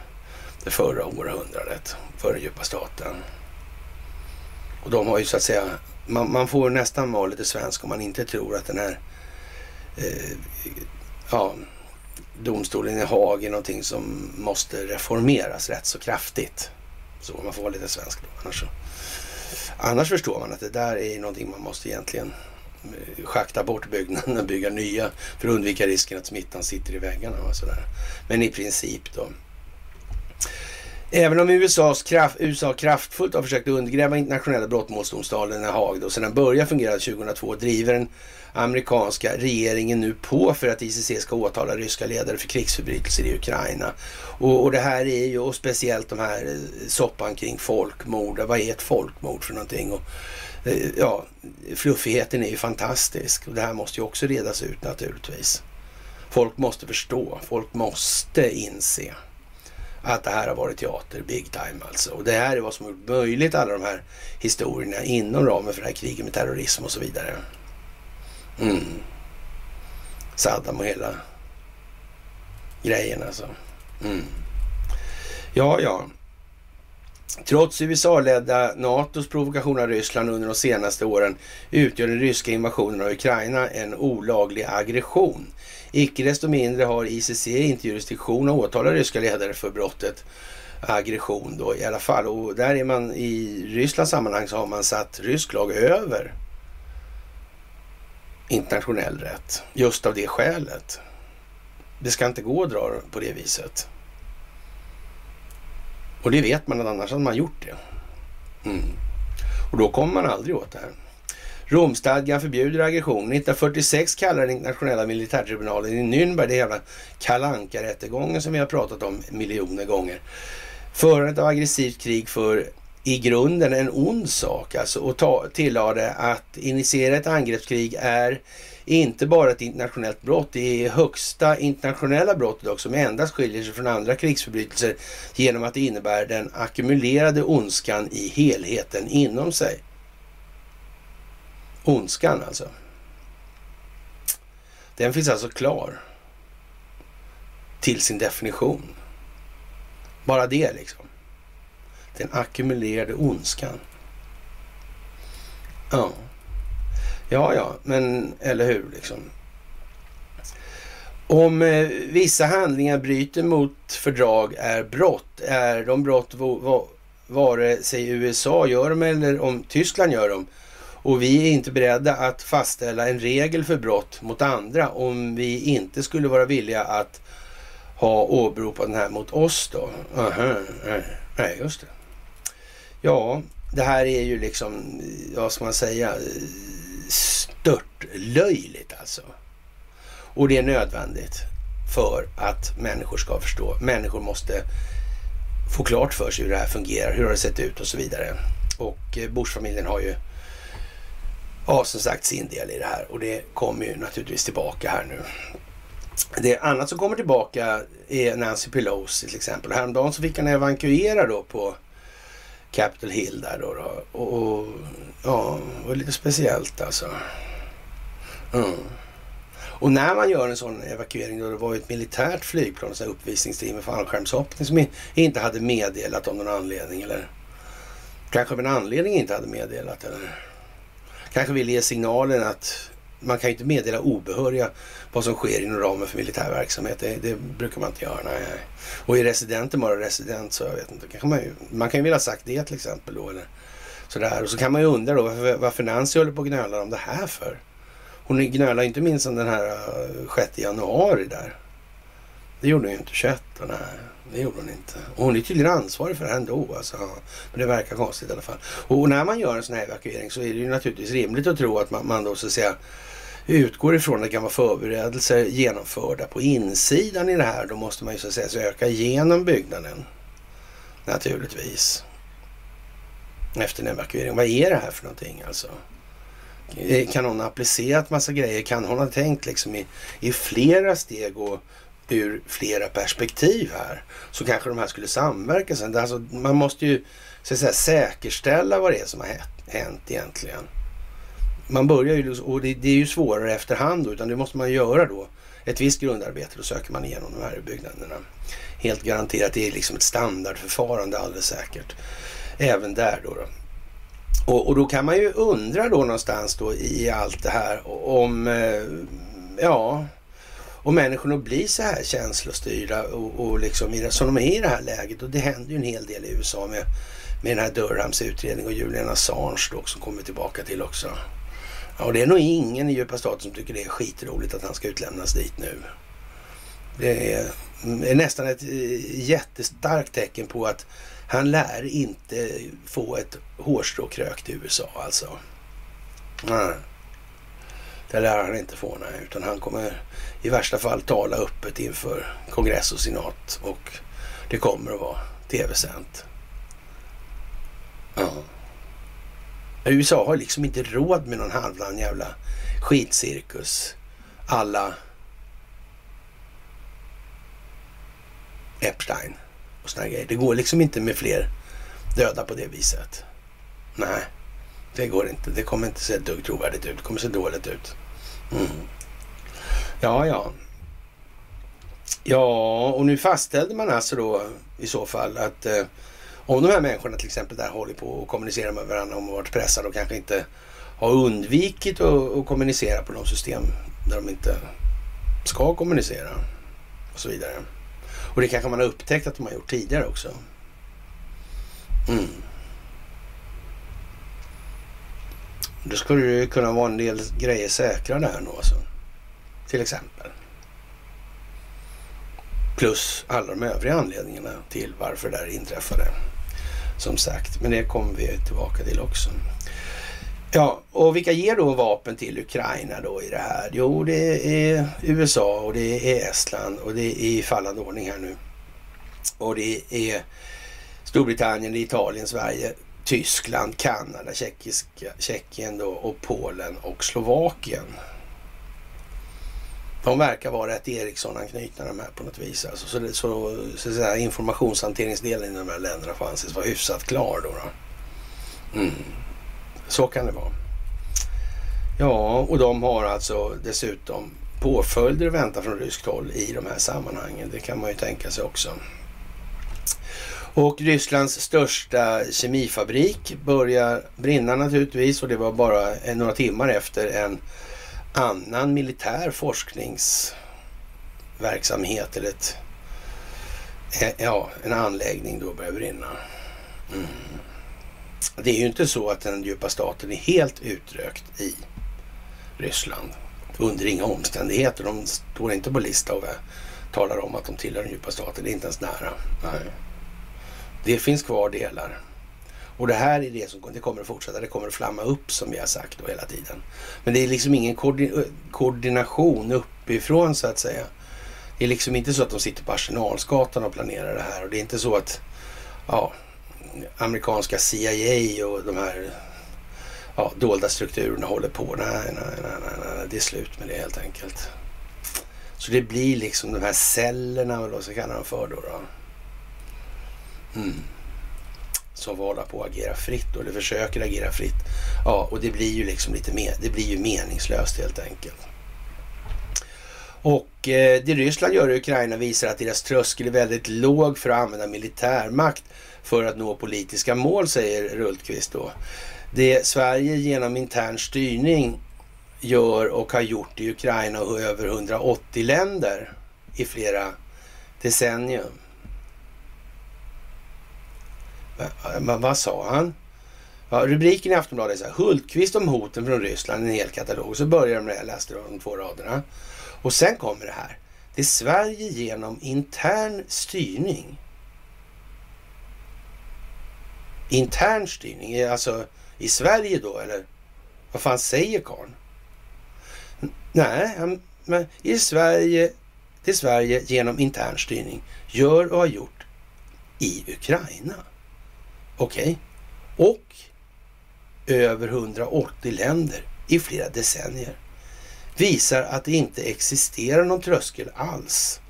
det förra århundradet för den djupa staten. Och de har ju så att säga, man, man får nästan vara lite svensk om man inte tror att den här eh, ja, domstolen i Haag är någonting som måste reformeras rätt så kraftigt. Så man får vara lite svensk då. Annars, annars förstår man att det där är någonting man måste egentligen eh, schakta bort byggnaderna och bygga nya för att undvika risken att smittan sitter i väggarna och sådär. Men i princip då. Även om USAs kraft, USA kraftfullt har försökt undergräva internationella brottmålsdomstolen i Haag då, sedan den började fungera 2002 driver den amerikanska regeringen nu på för att ICC ska åtala ryska ledare för krigsförbrytelser i Ukraina. Och, och det här är ju, och speciellt de här eh, soppan kring folkmord. Vad är ett folkmord för någonting? Och, eh, ja, fluffigheten är ju fantastisk och det här måste ju också redas ut naturligtvis. Folk måste förstå, folk måste inse att det här har varit teater big time alltså. Och det här är vad som har gjort möjligt alla de här historierna inom ramen för det här kriget med terrorism och så vidare. Mm. Saddam och hela grejen alltså. Mm. Ja, ja. Trots USA-ledda NATOs provokation av Ryssland under de senaste åren utgör den ryska invasionen av Ukraina en olaglig aggression. Icke desto mindre har ICC inte jurisdiktion att åtala ryska ledare för brottet aggression då i alla fall. Och där är man i Rysslands sammanhang så har man satt rysk lag över internationell rätt. Just av det skälet. Det ska inte gå att dra på det viset. Och det vet man att annars hade man gjort det. Mm. Och då kommer man aldrig åt det här. Romstadgan förbjuder aggression. 1946 kallar den internationella militärtribunalen i Nürnberg, det jävla kalanka rättegången som vi har pratat om miljoner gånger. Förandet av aggressivt krig för i grunden en ond sak alltså och ta, tillade att initiera ett angreppskrig är inte bara ett internationellt brott, det är högsta internationella brottet också som endast skiljer sig från andra krigsförbrytelser genom att det innebär den ackumulerade ondskan i helheten inom sig. Ondskan alltså. Den finns alltså klar till sin definition. Bara det liksom. Den ackumulerade ondskan. Ja. Ja, ja, men eller hur liksom. Om eh, vissa handlingar bryter mot fördrag är brott, är de brott vare sig USA gör dem eller om Tyskland gör dem. Och vi är inte beredda att fastställa en regel för brott mot andra om vi inte skulle vara villiga att ha åberopat den här mot oss då. Aha, nej, just det. Ja, det här är ju liksom, vad ska man säga, stört löjligt alltså. Och det är nödvändigt för att människor ska förstå. Människor måste få klart för sig hur det här fungerar, hur det har sett ut och så vidare. Och eh, Bushfamiljen har ju ja, som sagt sin del i det här och det kommer ju naturligtvis tillbaka här nu. Det annat som kommer tillbaka är Nancy Pelosi till exempel. Häromdagen så fick han evakuera då på Capitol Hill där då. då. Och, och, ja, det var lite speciellt alltså. Mm. Och när man gör en sån evakuering då det var ju ett militärt flygplan, ett uppvisningsteam med fallskärmshoppning som inte hade meddelat om någon anledning eller kanske av en anledning inte hade meddelat eller kanske vill ge signalen att man kan ju inte meddela obehöriga vad som sker inom ramen för militär verksamhet. Det, det brukar man inte göra. Nej. Och är residenten bara resident så jag vet inte. Kanske man, ju, man kan ju vilja sagt det till exempel då. Eller sådär. Och så kan man ju undra då varför, varför Nancy håller på och gnölar om det här för. Hon gnölar inte minst om den här eh, 6 januari där. Det gjorde hon ju inte 21. Nej, det gjorde hon inte. Och hon är tydligen ansvarig för det här ändå. Alltså. Men det verkar konstigt i alla fall. Och när man gör en sån här evakuering så är det ju naturligtvis rimligt att tro att man, man då så att säga utgår ifrån att det kan vara förberedelser genomförda på insidan i det här. Då måste man ju så att säga söka igenom byggnaden. Naturligtvis. Efter en evakuering. Vad är det här för någonting alltså? Eh, kan hon ha applicerat massa grejer? Kan hon ha tänkt liksom i, i flera steg och ur flera perspektiv här? Så kanske de här skulle samverka sen. Alltså, man måste ju så att säga, säkerställa vad det är som har hänt egentligen man börjar ju, och det, det, är ju svårare efterhand då, utan det måste man göra då. Ett visst grundarbete, då söker man igenom de här byggnaderna. Helt garanterat, det är liksom ett standardförfarande alldeles säkert. Även där då. då. Och, och, då kan man ju undra då någonstans då i allt det här om, eh, ja, och människorna blir så här känslostyrda och, och liksom som de är i det här läget. Och det händer ju en hel del i USA med, med den här Durhams utredning och Julian Assange då, som kommer tillbaka till också. Ja, det är nog ingen i djupa staten som tycker det är skitroligt att han ska utlämnas dit nu. Det är, är nästan ett eh, jättestarkt tecken på att han lär inte få ett hårstrå krökt i USA alltså. Mm. Det lär han inte få, nej. Utan han kommer i värsta fall tala öppet inför kongress och senat. Och det kommer att vara tv-sänt. Ja. USA har liksom inte råd med någon halvdan jävla skitcirkus. Alla Epstein och såna grejer. Det går liksom inte med fler döda på det viset. Nej, det går inte. Det kommer inte se ett dugg trovärdigt ut. Det kommer se dåligt ut. Mm. Ja, ja. Ja, och nu fastställde man alltså då i så fall att eh, om de här människorna till exempel där håller på och kommunicerar med varandra om varit pressade och kanske inte har undvikit att, kommunicera på de system där de inte ska kommunicera och så vidare. Och det kanske man har upptäckt att de har gjort tidigare också. Mm. Då skulle det kunna vara en del grejer säkra där nu alltså. Till exempel. Plus alla de övriga anledningarna till varför det här inträffade. Som sagt, men det kommer vi tillbaka till också. Ja, och vilka ger då vapen till Ukraina då i det här? Jo, det är USA och det är Estland och det är i fallande ordning här nu. Och det är Storbritannien, Italien, Sverige, Tyskland, Kanada, Tjeckiska, Tjeckien då och Polen och Slovakien. De verkar vara rätt Ericsson-anknutna de här på något vis. Alltså, så, det, så, så, så informationshanteringsdelen i de här länderna får anses vara hyfsat klar då. då. Mm. Så kan det vara. Ja, och de har alltså dessutom påföljder att vänta från ryskt håll i de här sammanhangen. Det kan man ju tänka sig också. Och Rysslands största kemifabrik börjar brinna naturligtvis och det var bara några timmar efter en annan militär forskningsverksamhet eller ett, eh, ja, en anläggning då börjar brinna. Mm. Det är ju inte så att den djupa staten är helt utrökt i Ryssland. Under inga omständigheter. De står inte på lista och talar om att de tillhör den djupa staten. Det är inte ens nära. Nej. Det finns kvar delar. Och det här är det som det kommer att fortsätta. Det kommer att flamma upp som vi har sagt då hela tiden. Men det är liksom ingen koordination uppifrån så att säga. Det är liksom inte så att de sitter på Arsenalsgatan och planerar det här. Och det är inte så att ja, amerikanska CIA och de här ja, dolda strukturerna håller på. Nej, nej, nej, nej, nej, det är slut med det helt enkelt. Så det blir liksom de här cellerna, vad ska kalla dem för då. då. Mm. Som håller på att agera fritt eller försöker agera fritt. Ja, och det blir ju liksom lite mer, det blir ju meningslöst helt enkelt. Och eh, det Ryssland gör i Ukraina visar att deras tröskel är väldigt låg för att använda militärmakt för att nå politiska mål, säger Rultqvist då. Det Sverige genom intern styrning gör och har gjort i Ukraina och över 180 länder i flera decennium. Eh, men vad sa han? Ja, rubriken i Aftonbladet är så här, Hultqvist om hoten från Ryssland, en hel katalog. Så börjar de med det, jag läste de två raderna. Och sen kommer det här. Det är Sverige genom intern styrning. Intern styrning, alltså i Sverige då eller? Vad fan säger karln? Nej, men i Sverige, till Sverige genom intern styrning gör och har gjort i Ukraina. Okej? Okay. Och över 180 länder i flera decennier visar att det inte existerar någon tröskel alls.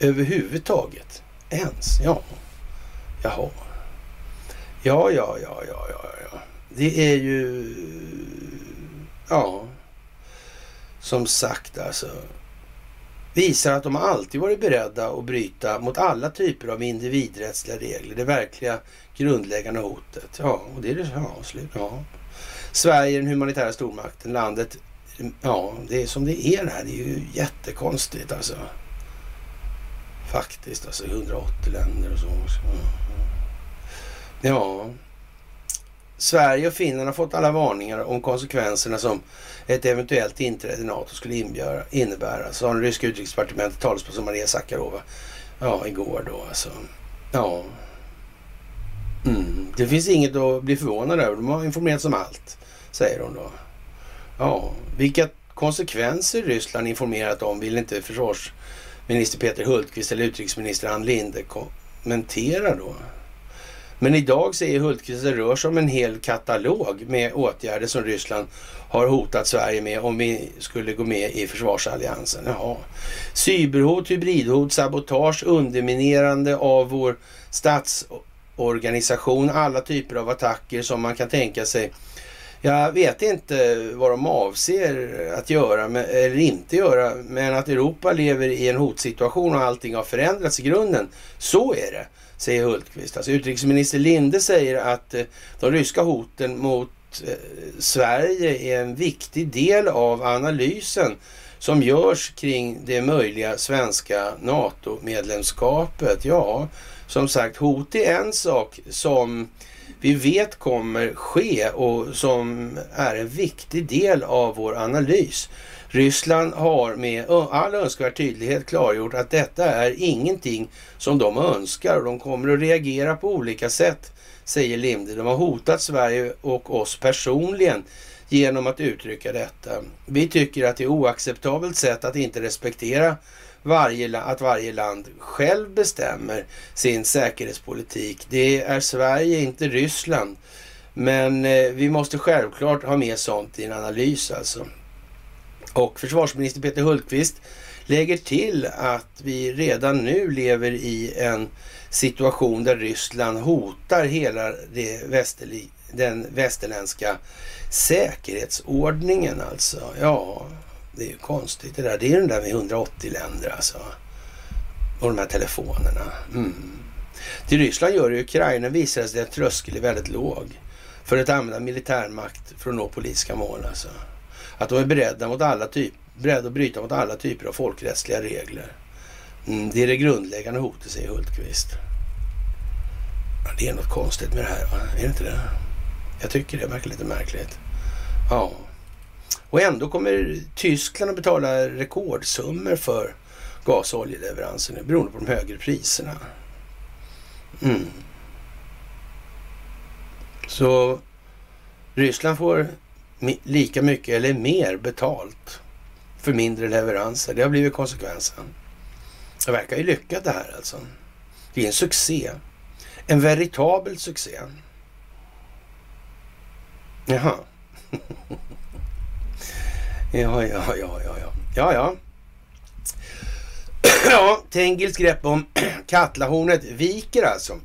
Överhuvudtaget. Ens. Ja. Jaha. Ja, ja, ja, ja, ja, ja. Det är ju... Ja. Som sagt alltså. Visar att de alltid varit beredda att bryta mot alla typer av individrättsliga regler. Det verkliga grundläggande hotet. Ja, och det är det. Ja, slut. Ja. Sverige, är den humanitära stormakten, landet Ja, det är som det är det här. Det är ju jättekonstigt alltså. Faktiskt alltså 180 länder och så. Mm. Ja. Sverige och Finland har fått alla varningar om konsekvenserna som ett eventuellt inträde i NATO skulle inbjöra, innebära. Sa den ryska utrikesdepartementet talesperson Maria Sakarova. Ja, igår då alltså. Ja. Mm. Det finns inget att bli förvånad över. De har informerats om allt, säger hon då. Ja, vilka konsekvenser Ryssland informerat om vill inte försvarsminister Peter Hultqvist eller utrikesminister Ann Linde kommentera då. Men idag säger Hultqvist att det rör sig om en hel katalog med åtgärder som Ryssland har hotat Sverige med om vi skulle gå med i försvarsalliansen. Jaha. Cyberhot, hybridhot, sabotage, underminerande av vår statsorganisation, alla typer av attacker som man kan tänka sig jag vet inte vad de avser att göra eller inte göra, men att Europa lever i en hotsituation och allting har förändrats i grunden. Så är det, säger Hultqvist. Alltså utrikesminister Linde säger att eh, de ryska hoten mot Eh, Sverige är en viktig del av analysen som görs kring det möjliga svenska NATO-medlemskapet. Ja, som sagt, hot är en sak som vi vet kommer ske och som är en viktig del av vår analys. Ryssland har med all önskvärd tydlighet klargjort att detta är ingenting som de önskar och de kommer att reagera på olika sätt, säger Linde. De har hotat Sverige och oss personligen genom att uttrycka detta. Vi tycker att det är oacceptabelt sätt att inte respektera varje, att varje land själv bestämmer sin säkerhetspolitik. Det är Sverige, inte Ryssland. Men eh, vi måste självklart ha med sånt i en analys alltså. Och försvarsminister Peter Hultqvist lägger till att vi redan nu lever i en situation där Ryssland hotar hela det västerli, den västerländska säkerhetsordningen alltså. Ja, det är ju konstigt det där. Det är den där med 180 länder alltså. Och de här telefonerna. Mm. Till Ryssland gör i Ukraina visar det sig att tröskeln är väldigt låg för att använda militärmakt för att nå politiska mål. Alltså. Att de är beredda, mot alla typ, beredda att bryta mot alla typer av folkrättsliga regler. Mm, det är det grundläggande hotet, säger Hultqvist. Ja, det är något konstigt med det här, va? är det inte det? Jag tycker det verkar lite märkligt. Ja. Och ändå kommer Tyskland att betala rekordsummor för gas och oljeleveranser nu beroende på de högre priserna. Mm. Så Ryssland får lika mycket eller mer betalt för mindre leveranser. Det har blivit konsekvensen. Det verkar ju lyckat det här alltså. Det är en succé. En veritabel succé. Jaha. ja, ja, ja, ja, ja. Ja, ja. ja, Tengils grepp om Katlahornet viker alltså.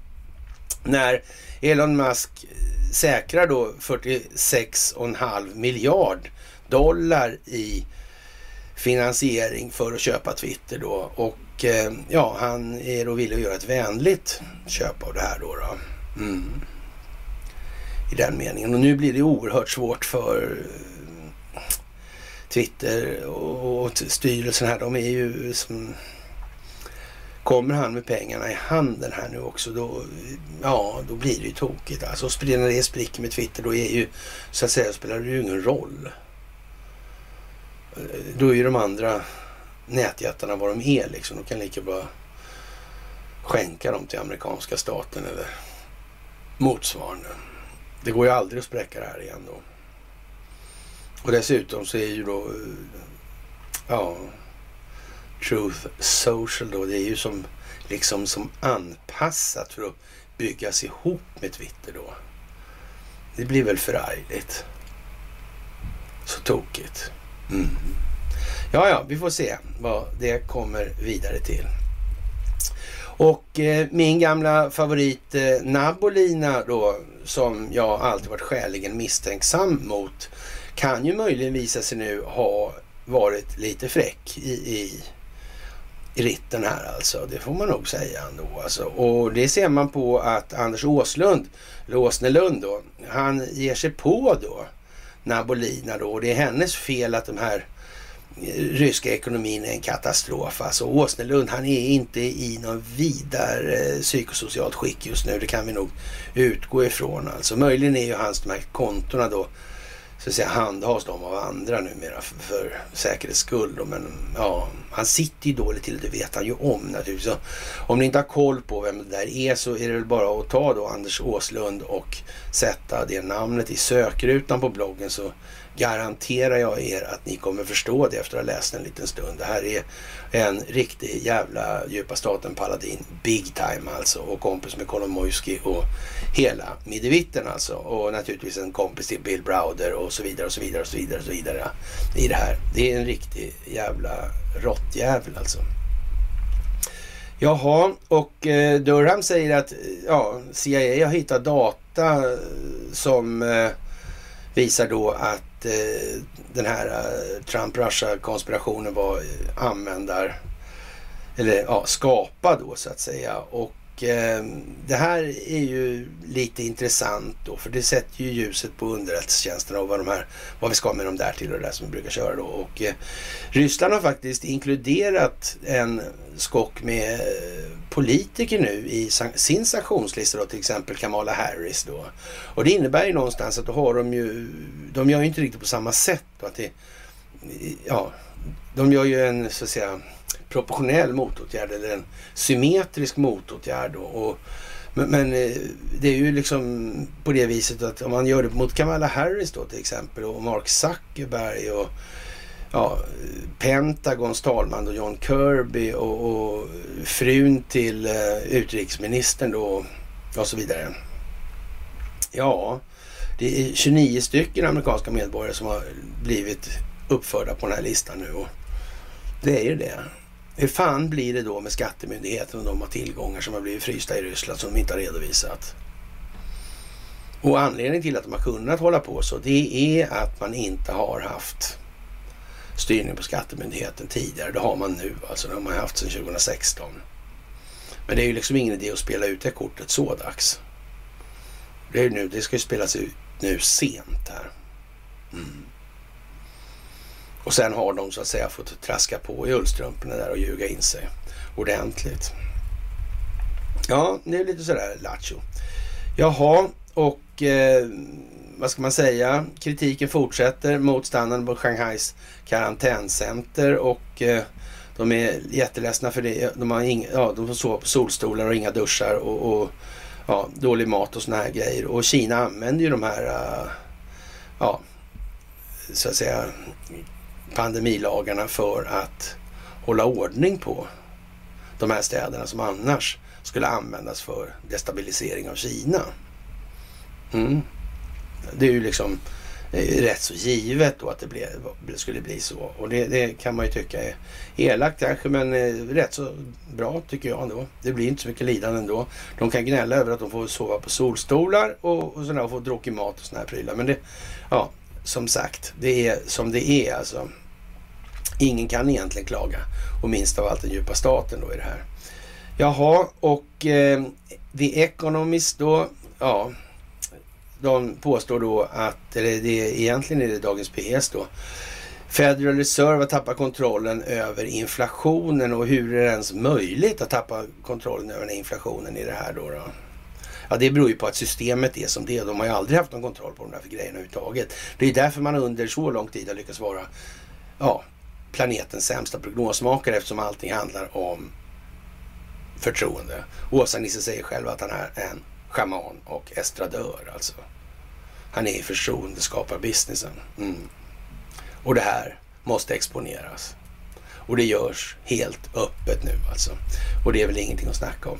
När Elon Musk eh, säkrar då 46,5 miljard dollar i finansiering för att köpa Twitter då. Och Eh, ja, han är då villig att göra ett vänligt köp av det här då. då. Mm. I den meningen. Och nu blir det oerhört svårt för eh, Twitter och, och styrelsen här. De är ju som... Kommer han med pengarna i handen här nu också då, ja, då blir det ju tokigt. Alltså när det spricker med Twitter då är ju, så att säga, spelar det ju ingen roll. Eh, då är ju de andra nätjättarna vad de är liksom. De kan lika bra skänka dem till amerikanska staten eller motsvarande. Det går ju aldrig att spräcka det här igen då. Och dessutom så är ju då, eh, ja, Truth Social då, det är ju som liksom som anpassat för att byggas ihop med Twitter då. Det blir väl förargligt. Så tokigt. Mm. Ja, ja, vi får se vad det kommer vidare till. Och eh, min gamla favorit eh, Nabolina då, som jag alltid varit skäligen misstänksam mot, kan ju möjligen visa sig nu ha varit lite fräck i, i, i ritten här alltså. Det får man nog säga ändå alltså. Och det ser man på att Anders Åslund, eller Åsnelund då, han ger sig på då Nabolina då. Och det är hennes fel att de här ryska ekonomin är en katastrof. Alltså Åsnelund han är inte i någon vidare eh, psykosocialt skick just nu. Det kan vi nog utgå ifrån. Alltså möjligen är ju hans de här kontona då så att säga handhas de av andra numera för, för säkerhets skull. Då. Men ja, han sitter ju dåligt till, det vet han ju om naturligtvis. Så om ni inte har koll på vem det där är så är det väl bara att ta då Anders Åslund och sätta det namnet i sökrutan på bloggen så garanterar jag er att ni kommer förstå det efter att ha läst en liten stund. Det här är en riktig jävla djupa staten paladin, big time alltså och kompis med Kolomoisky och hela midevitten alltså och naturligtvis en kompis till Bill Browder och så vidare och så vidare och så vidare och så vidare i det här. Det är en riktig jävla råttjävel alltså. Jaha, och eh, Durham säger att ja, CIA har hittat data som eh, visar då att eh, den här eh, Trump-Russia-konspirationen var eh, användar eller ja, skapad då så att säga. Och eh, det här är ju lite intressant då, för det sätter ju ljuset på underrättelsetjänsterna och vad, de här, vad vi ska med dem där till och det där som vi brukar köra då. Och eh, Ryssland har faktiskt inkluderat en skock med eh, politiker nu i sin sanktionslista då, till exempel Kamala Harris då. Och det innebär ju någonstans att då har de ju, de gör ju inte riktigt på samma sätt då, att det, ja, de gör ju en så att säga proportionell motåtgärd eller en symmetrisk motåtgärd. Och, och men, men, eh, det är ju liksom på det viset att om man gör det mot Kamala Harris då till exempel och Mark Zuckerberg och ja, Pentagons talman och John Kirby och, och frun till uh, utrikesministern då och så vidare. Ja, det är 29 stycken amerikanska medborgare som har blivit uppförda på den här listan nu. Och det är ju det. Hur fan blir det då med skattemyndigheten om de har tillgångar som har blivit frysta i Ryssland som de inte har redovisat? Och anledningen till att de har kunnat hålla på så det är att man inte har haft styrning på skattemyndigheten tidigare. Det har man nu alltså. Det har man haft sedan 2016. Men det är ju liksom ingen idé att spela ut det kortet så dags. Det, är nu, det ska ju spelas ut nu sent här. Mm. Och sen har de så att säga fått traska på i ullstrumporna där och ljuga in sig ordentligt. Ja, det är lite sådär lattjo. Jaha, och eh, vad ska man säga? Kritiken fortsätter mot standarden på Shanghais karantäncenter och eh, de är jätteledsna för det. De har, inga, ja, de får sova på solstolar och inga duschar och, och ja, dålig mat och såna här grejer. Och Kina använder ju de här, uh, ja, så att säga pandemilagarna för att hålla ordning på de här städerna som annars skulle användas för destabilisering av Kina. Mm. Det är ju liksom eh, rätt så givet då att det blev, skulle bli så. Och det, det, kan man ju tycka är elakt kanske, men eh, rätt så bra tycker jag ändå. Det blir inte så mycket lidande ändå. De kan gnälla över att de får sova på solstolar och, och, sådär, och få dråkig mat och såna här prylar. Men det, ja, som sagt, det är som det är alltså. Ingen kan egentligen klaga. Och minst av allt den djupa staten då i det här. Jaha, och eh, The Economist då, ja, de påstår då att, eller det, egentligen är det Dagens PS då, Federal Reserve har tappat kontrollen över inflationen och hur är det ens möjligt att tappa kontrollen över inflationen i det här då? då? Ja, det beror ju på att systemet är som det är. De har ju aldrig haft någon kontroll på de där grejerna överhuvudtaget. Det är därför man under så lång tid har lyckats vara ja, planetens sämsta prognosmakare eftersom allting handlar om förtroende. Åsa Nisse säger själv att han är en schaman och estradör alltså. Han är i förtroendeskaparbusinessen. Mm. Och det här måste exponeras. Och det görs helt öppet nu alltså. Och det är väl ingenting att snacka om.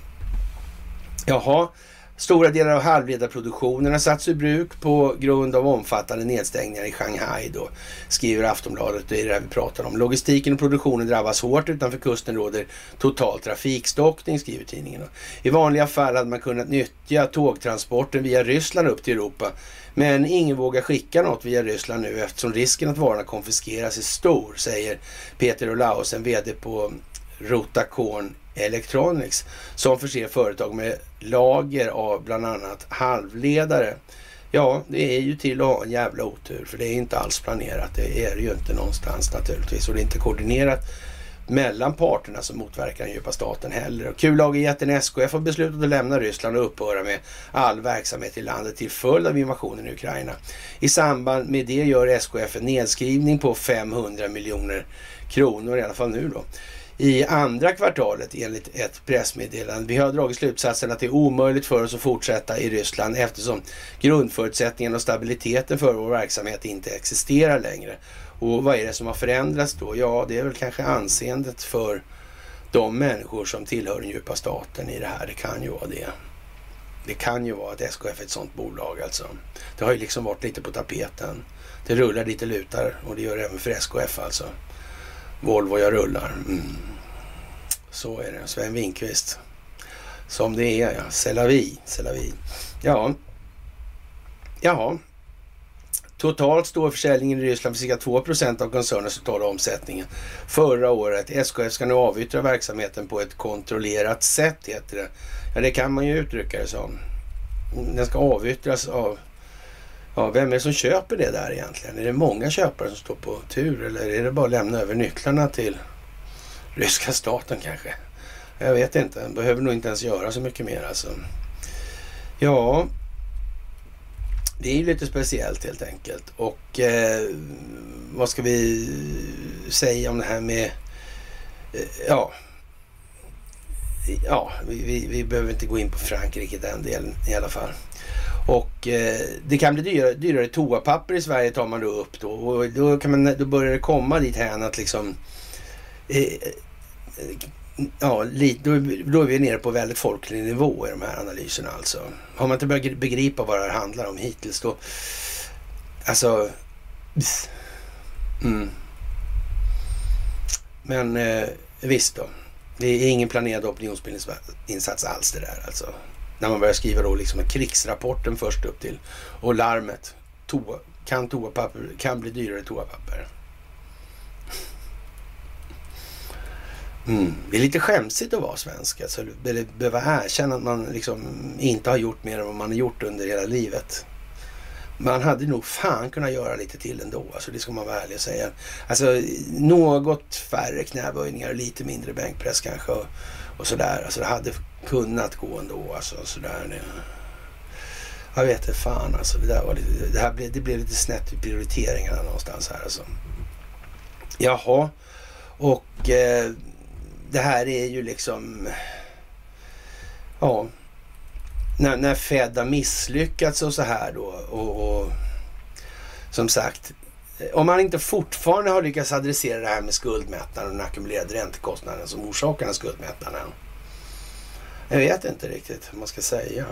Jaha, Stora delar av halvledarproduktionen har satts ur bruk på grund av omfattande nedstängningar i Shanghai då, skriver Aftonbladet. Det är det vi pratar om. Logistiken och produktionen drabbas hårt. Utanför kusten råder total trafikstockning, skriver tidningen. I vanliga fall hade man kunnat nyttja tågtransporten via Ryssland upp till Europa. Men ingen vågar skicka något via Ryssland nu eftersom risken att varorna konfiskeras är stor, säger Peter Olausen, VD på Rotacorn Electronics som förser företag med lager av bland annat halvledare. Ja, det är ju till att ha en jävla otur för det är inte alls planerat. Det är ju inte någonstans naturligtvis och det är inte koordinerat mellan parterna som motverkar den djupa staten heller. Och kullagerjätten SKF har beslutat att lämna Ryssland och upphöra med all verksamhet i landet till följd av invasionen i Ukraina. I samband med det gör SKF en nedskrivning på 500 miljoner kronor, i alla fall nu då i andra kvartalet enligt ett pressmeddelande. Vi har dragit slutsatsen att det är omöjligt för oss att fortsätta i Ryssland eftersom grundförutsättningen och stabiliteten för vår verksamhet inte existerar längre. Och vad är det som har förändrats då? Ja, det är väl kanske anseendet för de människor som tillhör den djupa staten i det här. Det kan ju vara det. Det kan ju vara att SKF är ett sånt bolag alltså. Det har ju liksom varit lite på tapeten. Det rullar lite lutar och det gör det även för SKF alltså. Volvo jag rullar. Mm. Så är det. Sven Winkvist. Som det är ja. Selavi. Selavi. Ja. Jaha. Totalt står försäljningen i Ryssland för cirka 2 procent av koncernens totala omsättning förra året. SKF ska nu avyttra verksamheten på ett kontrollerat sätt, heter det. Ja, det kan man ju uttrycka det som. Den ska avyttras av Ja, vem är det som köper det där egentligen? Är det många köpare som står på tur eller är det bara att lämna över nycklarna till ryska staten kanske? Jag vet inte. Behöver nog inte ens göra så mycket mer alltså. Ja, det är ju lite speciellt helt enkelt. Och eh, vad ska vi säga om det här med... Eh, ja, ja vi, vi, behöver inte gå in på Frankrike den delen i alla fall. Och eh, det kan bli dyrare, dyrare toapapper i Sverige tar man då upp då. Och då, kan man, då börjar det komma dit här att liksom... Eh, ja, ja, då, då är vi nere på väldigt folklig nivå i de här analyserna alltså. Har man inte börjat begripa vad det här handlar om hittills då... Alltså... Mm. Men eh, visst då. Det är ingen planerad opinionsbildningsinsats alls det där alltså. När man börjar skriva då liksom krigsrapporten först upp till och larmet. Toa, kan, toapapper, kan bli dyrare toapapper. Mm. Det är lite skämsigt att vara svensk. Alltså, eller behöva erkänna att man liksom inte har gjort mer än vad man har gjort under hela livet. Man hade nog fan kunnat göra lite till ändå. Alltså, det ska man vara ärlig och säga. Alltså, något färre knäböjningar och lite mindre bänkpress kanske. Och, och sådär. Alltså, det hade kunnat gå ändå. Alltså, sådär. Jag vet inte fan alltså. Det, där var lite, det, här blev, det blev lite snett i prioriteringarna någonstans här alltså. Jaha. Och eh, det här är ju liksom... Ja när, när Fed har misslyckats och så här då. Och, och som sagt, om man inte fortfarande har lyckats adressera det här med skuldmättnaden och den ackumulerade räntekostnaden som orsakar den skuldmättnaden. Jag vet inte riktigt vad man ska säga.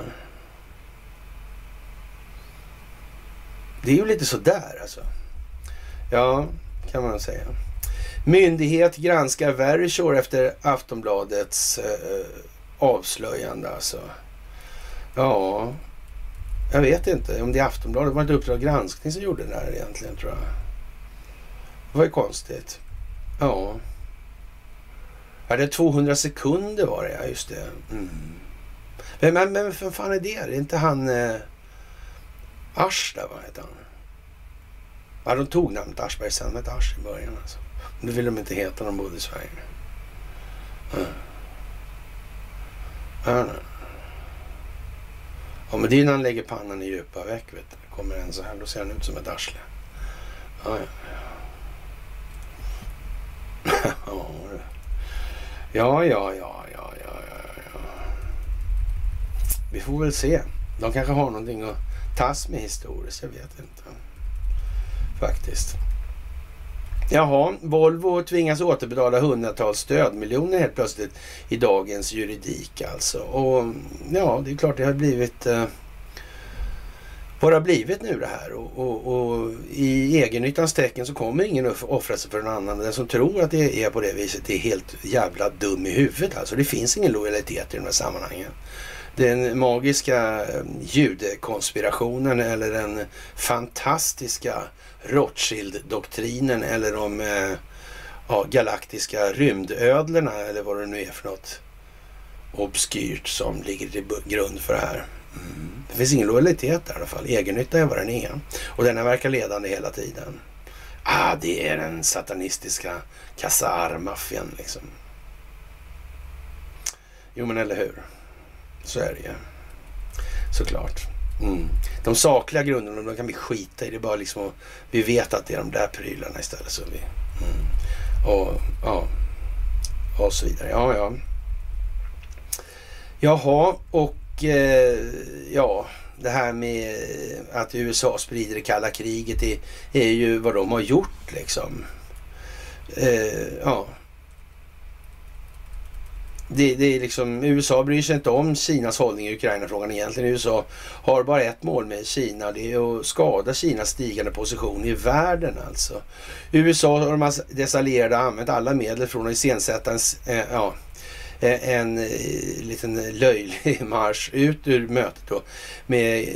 Det är ju lite sådär alltså. Ja, kan man säga. Myndighet granskar Verisure efter Aftonbladets eh, eh avslöjande alltså. Ja, jag vet inte om det är Aftonbladet. Det var inte Uppdrag granskning som gjorde det här. egentligen tror jag. Det var ju konstigt. Ja. Ja, det är 200 sekunder var det ja, just det. Mm. Men, men, men vem fan är det? Det är inte han eh, Asch där, vad heter han? Ja, de tog namnet Aschberg sen med Asch i början alltså. Men det ville de inte heta när de bodde i Sverige. Mm. Ja, ja, men det är ju när han lägger pannan i djupa veck, vet du. Kommer en så här, då ser han ut som ett arsle. Ja, ja. ja, ja, ja, ja, ja, ja, ja. Vi får väl se. De kanske har någonting att tas med historiskt, jag vet inte. Faktiskt. Jaha, Volvo tvingas återbetala hundratals stödmiljoner helt plötsligt i dagens juridik alltså. Och ja, det är klart det har blivit eh, vad det har blivit nu det här. Och, och, och i egennyttans tecken så kommer ingen att offra sig för någon annan. Den som tror att det är på det viset är helt jävla dum i huvudet alltså. Det finns ingen lojalitet i de här sammanhangen den magiska eh, judekonspirationen eller den fantastiska Rothschild-doktrinen eller de eh, ja, galaktiska rymdödlorna eller vad det nu är för något obskyrt som ligger till grund för det här. Mm. Det finns ingen lojalitet där i alla fall. Egennytta är vad den är. Och den verkar ledande hela tiden. Ah, det är den satanistiska Khazar-maffian liksom. Jo, men eller hur. Så är det ju. Såklart. Mm. De sakliga grunderna de kan vi skita i. Det är bara liksom vi vet att det är de där prylarna istället. Så vi, mm. och, ja, och så vidare. Ja, ja. Jaha, och eh, ja, det här med att USA sprider det kalla kriget är, är ju vad de har gjort liksom. Eh, ja, det, det, är liksom, USA bryr sig inte om Kinas hållning i Ukraina-frågan egentligen. USA har bara ett mål med Kina. Det är att skada Kinas stigande position i världen alltså. USA och dess allierade har använt alla medel från att iscensätta en, eh, ja, Eh, en eh, liten löjlig marsch ut ur mötet då med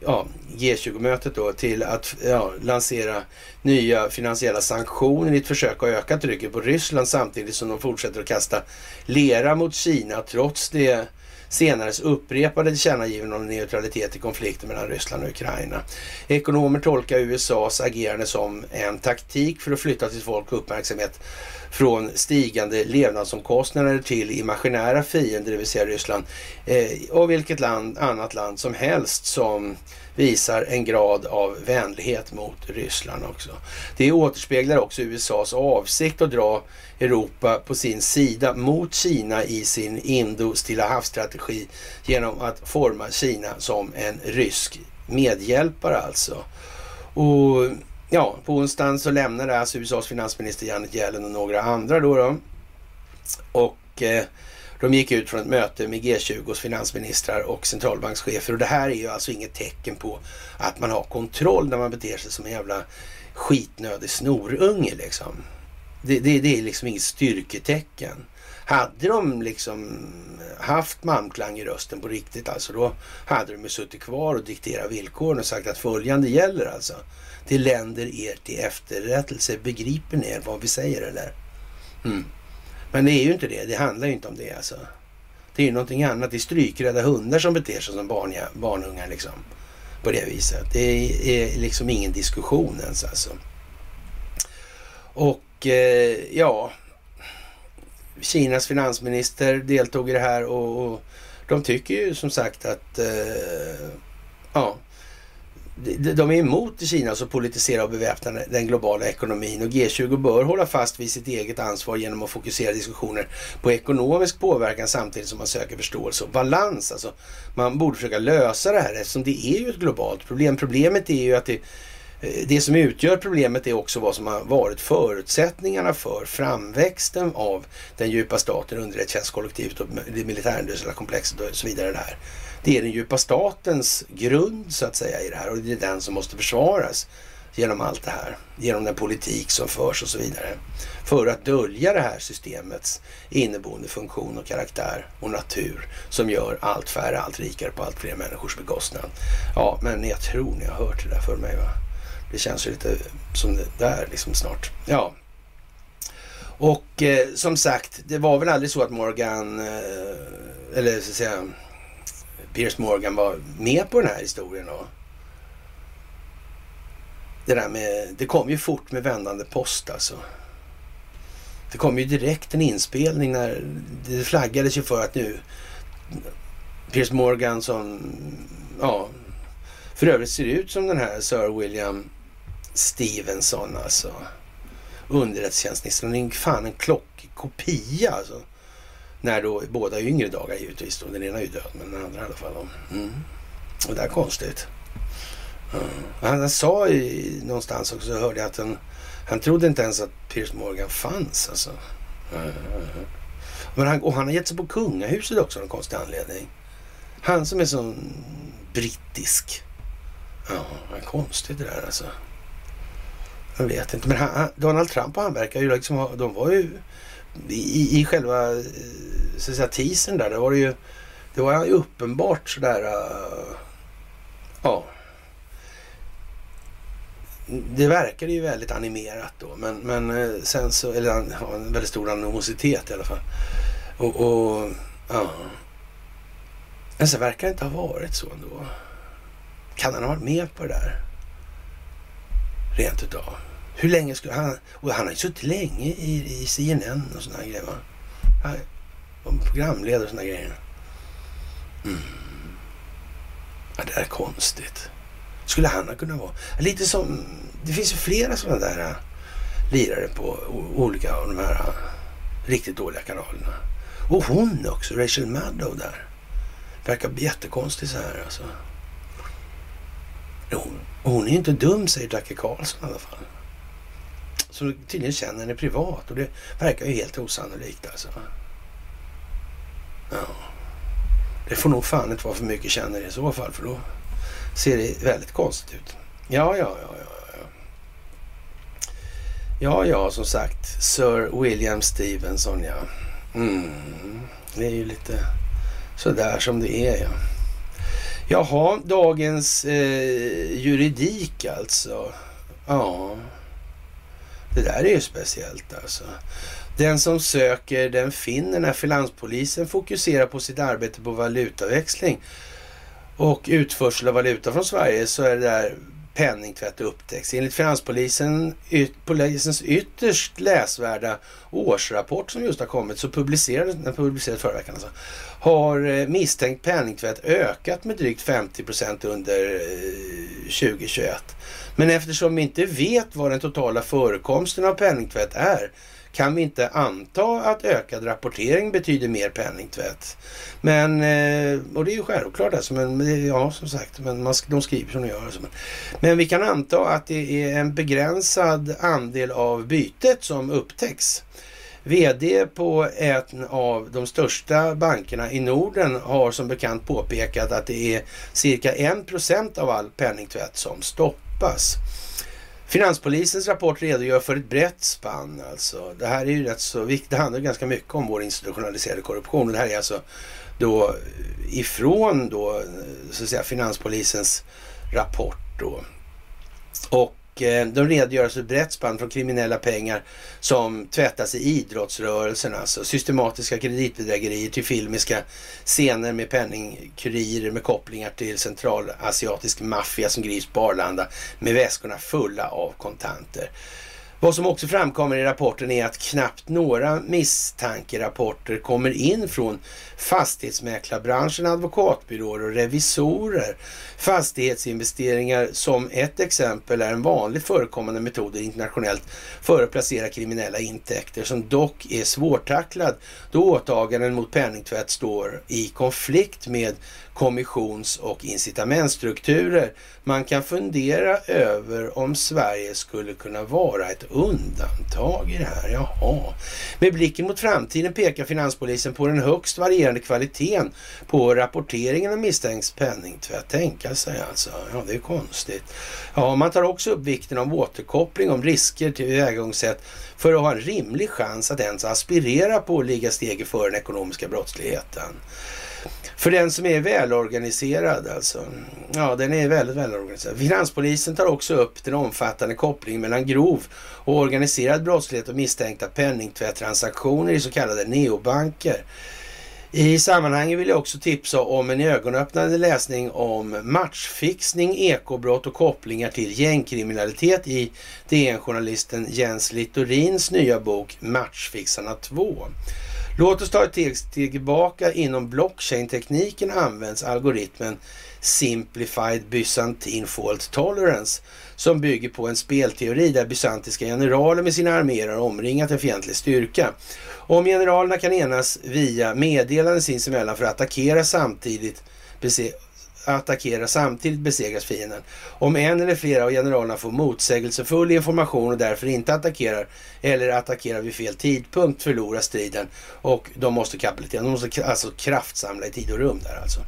ja, G20-mötet då till att ja, lansera nya finansiella sanktioner i ett försök att öka trycket på Ryssland samtidigt som de fortsätter att kasta lera mot Kina trots det senares upprepade tillkännagivanden om neutralitet i konflikten mellan Ryssland och Ukraina. Ekonomer tolkar USAs agerande som en taktik för att flytta sitt folk uppmärksamhet från stigande levnadsomkostnader till imaginära fiender, det vill säga Ryssland, eh, och vilket land, annat land som helst som visar en grad av vänlighet mot Ryssland också. Det återspeglar också USAs avsikt att dra Europa på sin sida mot Kina i sin Indo-Stilla havsstrategi genom att forma Kina som en rysk medhjälpare alltså. Och ja, på onsdagen så lämnade alltså USAs finansminister Janet Yellen och några andra då. då. Och eh, de gick ut från ett möte med G20s finansministrar och centralbankschefer och det här är ju alltså inget tecken på att man har kontroll när man beter sig som en jävla skitnödig snorunge liksom. Det, det, det är liksom inget styrketecken. Hade de liksom haft malmklang i rösten på riktigt alltså då hade de ju suttit kvar och dikterat villkoren och sagt att följande gäller alltså. Det länder er till efterrättelse. Begriper ni vad vi säger eller? Mm. Men det är ju inte det. Det handlar ju inte om det alltså. Det är ju någonting annat. Det är strykrädda hundar som beter sig som barn, barnungar liksom. På det viset. Det är liksom ingen diskussion ens alltså. Och eh, ja, Kinas finansminister deltog i det här och, och de tycker ju som sagt att eh, ja, de är emot Kina som politiserar och beväpnar den globala ekonomin och G20 bör hålla fast vid sitt eget ansvar genom att fokusera diskussioner på ekonomisk påverkan samtidigt som man söker förståelse och balans. Alltså, man borde försöka lösa det här eftersom det är ju ett globalt problem. Problemet är ju att det, Eh, det som utgör problemet är också vad som har varit förutsättningarna för framväxten av den djupa staten, underrättelsetjänstkollektivet och det militärindustriella komplexet och så vidare. Där. Det är den djupa statens grund så att säga i det här och det är den som måste försvaras genom allt det här. Genom den politik som förs och så vidare. För att dölja det här systemets inneboende funktion och karaktär och natur som gör allt färre, allt rikare på allt fler människors bekostnad. Ja, men jag tror ni har hört det där för mig va? Det känns ju lite som det där liksom snart. Ja. Och eh, som sagt, det var väl aldrig så att Morgan, eh, eller så att säga, Piers Morgan var med på den här historien. då. det, där med, det kom ju fort med vändande post alltså. Det kom ju direkt en inspelning när det flaggades ju för att nu Piers Morgan som, ja, för övrigt ser ut som den här Sir William Stevenson alltså. Underrättelsetjänsten. Det är fan en klockkopia alltså. När då, båda yngre dagar givetvis då. Den ena är ju död men den andra i alla fall. Mm. Och det är konstigt. Mm. Han, sa ju någonstans också, hörde jag att han, han trodde inte ens att Piers Morgan fanns alltså. Mm. Men han, och han har gett sig på kungahuset också av någon konstig anledning. Han som är så brittisk. Ja, vad konstigt det där alltså. Jag vet inte. Men han, Donald Trump och han verkar ju liksom ha, de var ju i, i själva eh, så att säga, teasern där, det var det ju, det var ju uppenbart sådär, uh, ja. Det verkade ju väldigt animerat då, men, men eh, sen så, eller han har en väldigt stor animositet i alla fall. Och, och ja. Men sen verkar det inte ha varit så ändå. Kan han ha varit med på det där? Rent utav. Hur länge skulle han... Och han har ju suttit länge i, i CNN och sådana grejer. Va? Han programledare och sådana grejer. Mm. Ja, det är konstigt. Skulle han ha kunnat vara? Lite som... Det finns ju flera sådana där äh, lirare på olika av de här äh, riktigt dåliga kanalerna. Och hon också, Rachel Maddow där. Verkar jättekonstig så här alltså. Hon, hon är inte dum säger Dacke Karlsson i alla fall som tydligen känner henne privat och det verkar ju helt osannolikt alltså. Ja. Det får nog fan inte vara för mycket känner i så fall för då ser det väldigt konstigt ut. Ja, ja, ja, ja. Ja, ja, som sagt. Sir William Stevenson, ja. Mm. Det är ju lite sådär som det är, ja. Jaha, dagens eh, juridik alltså. Ja. Det där är ju speciellt alltså. Den som söker den finner när finanspolisen fokuserar på sitt arbete på valutaväxling och utförsel av valuta från Sverige så är det där penningtvätt upptäcks. Enligt finanspolisen, yt, polisens ytterst läsvärda årsrapport som just har kommit, så publicerades den publicerades förra veckan alltså, har eh, misstänkt penningtvätt ökat med drygt 50 procent under eh, 2021. Men eftersom vi inte vet vad den totala förekomsten av penningtvätt är kan vi inte anta att ökad rapportering betyder mer penningtvätt. Men, eh, och det är ju självklart alltså, men ja som sagt, men man, de skriver som de gör. Alltså. Men vi kan anta att det är en begränsad andel av bytet som upptäcks. VD på en av de största bankerna i Norden har som bekant påpekat att det är cirka 1 av all penningtvätt som stoppas. Finanspolisens rapport redogör för ett brett spann. Alltså. Det här är ju rätt så viktigt. Det handlar ganska mycket om vår institutionaliserade korruption. Och det här är alltså då eh, ifrån då, eh, så att säga, Finanspolisens rapport då. Och Eh, de redogör för ett brett spann från kriminella pengar som tvättas i idrottsrörelsen, alltså systematiska kreditbedrägerier till filmiska scener med penningkurirer med kopplingar till centralasiatisk maffia som grips på Arlanda med väskorna fulla av kontanter. Vad som också framkommer i rapporten är att knappt några misstankerapporter kommer in från fastighetsmäklarbranschen, advokatbyråer och revisorer. Fastighetsinvesteringar som ett exempel är en vanligt förekommande metod internationellt för att placera kriminella intäkter som dock är svårtacklad då åtaganden mot penningtvätt står i konflikt med kommissions och incitamentstrukturer. Man kan fundera över om Sverige skulle kunna vara ett undantag i det här. Jaha. Med blicken mot framtiden pekar finanspolisen på den högst varierande kvaliteten på rapporteringen av misstänkt penningtvätt. Tänka sig alltså. Ja, det är konstigt. Ja, man tar också upp vikten av återkoppling om risker till tillvägagångssätt för att ha en rimlig chans att ens aspirera på att ligga steget före den ekonomiska brottsligheten. För den som är välorganiserad alltså. Ja, den är väldigt välorganiserad. Finanspolisen tar också upp den omfattande kopplingen mellan grov och organiserad brottslighet och misstänkta penningtvättstransaktioner i så kallade neobanker. I sammanhanget vill jag också tipsa om en ögonöppnande läsning om matchfixning, ekobrott och kopplingar till gängkriminalitet i DN-journalisten Jens Littorins nya bok Matchfixarna 2. Låt oss ta ett steg tillbaka. Inom blockchain-tekniken används algoritmen Simplified Byzantine Fault Tolerance som bygger på en spelteori där bysantiska generaler med sina arméer har omringat en fientlig styrka. Om generalerna kan enas via meddelanden sinsemellan för att attackera samtidigt attackera samtidigt besegras fienden. Om en eller flera av generalerna får motsägelsefull information och därför inte attackerar eller attackerar vid fel tidpunkt förlorar striden och de måste kapitulera. De måste alltså kraftsamla i tid och rum där alltså.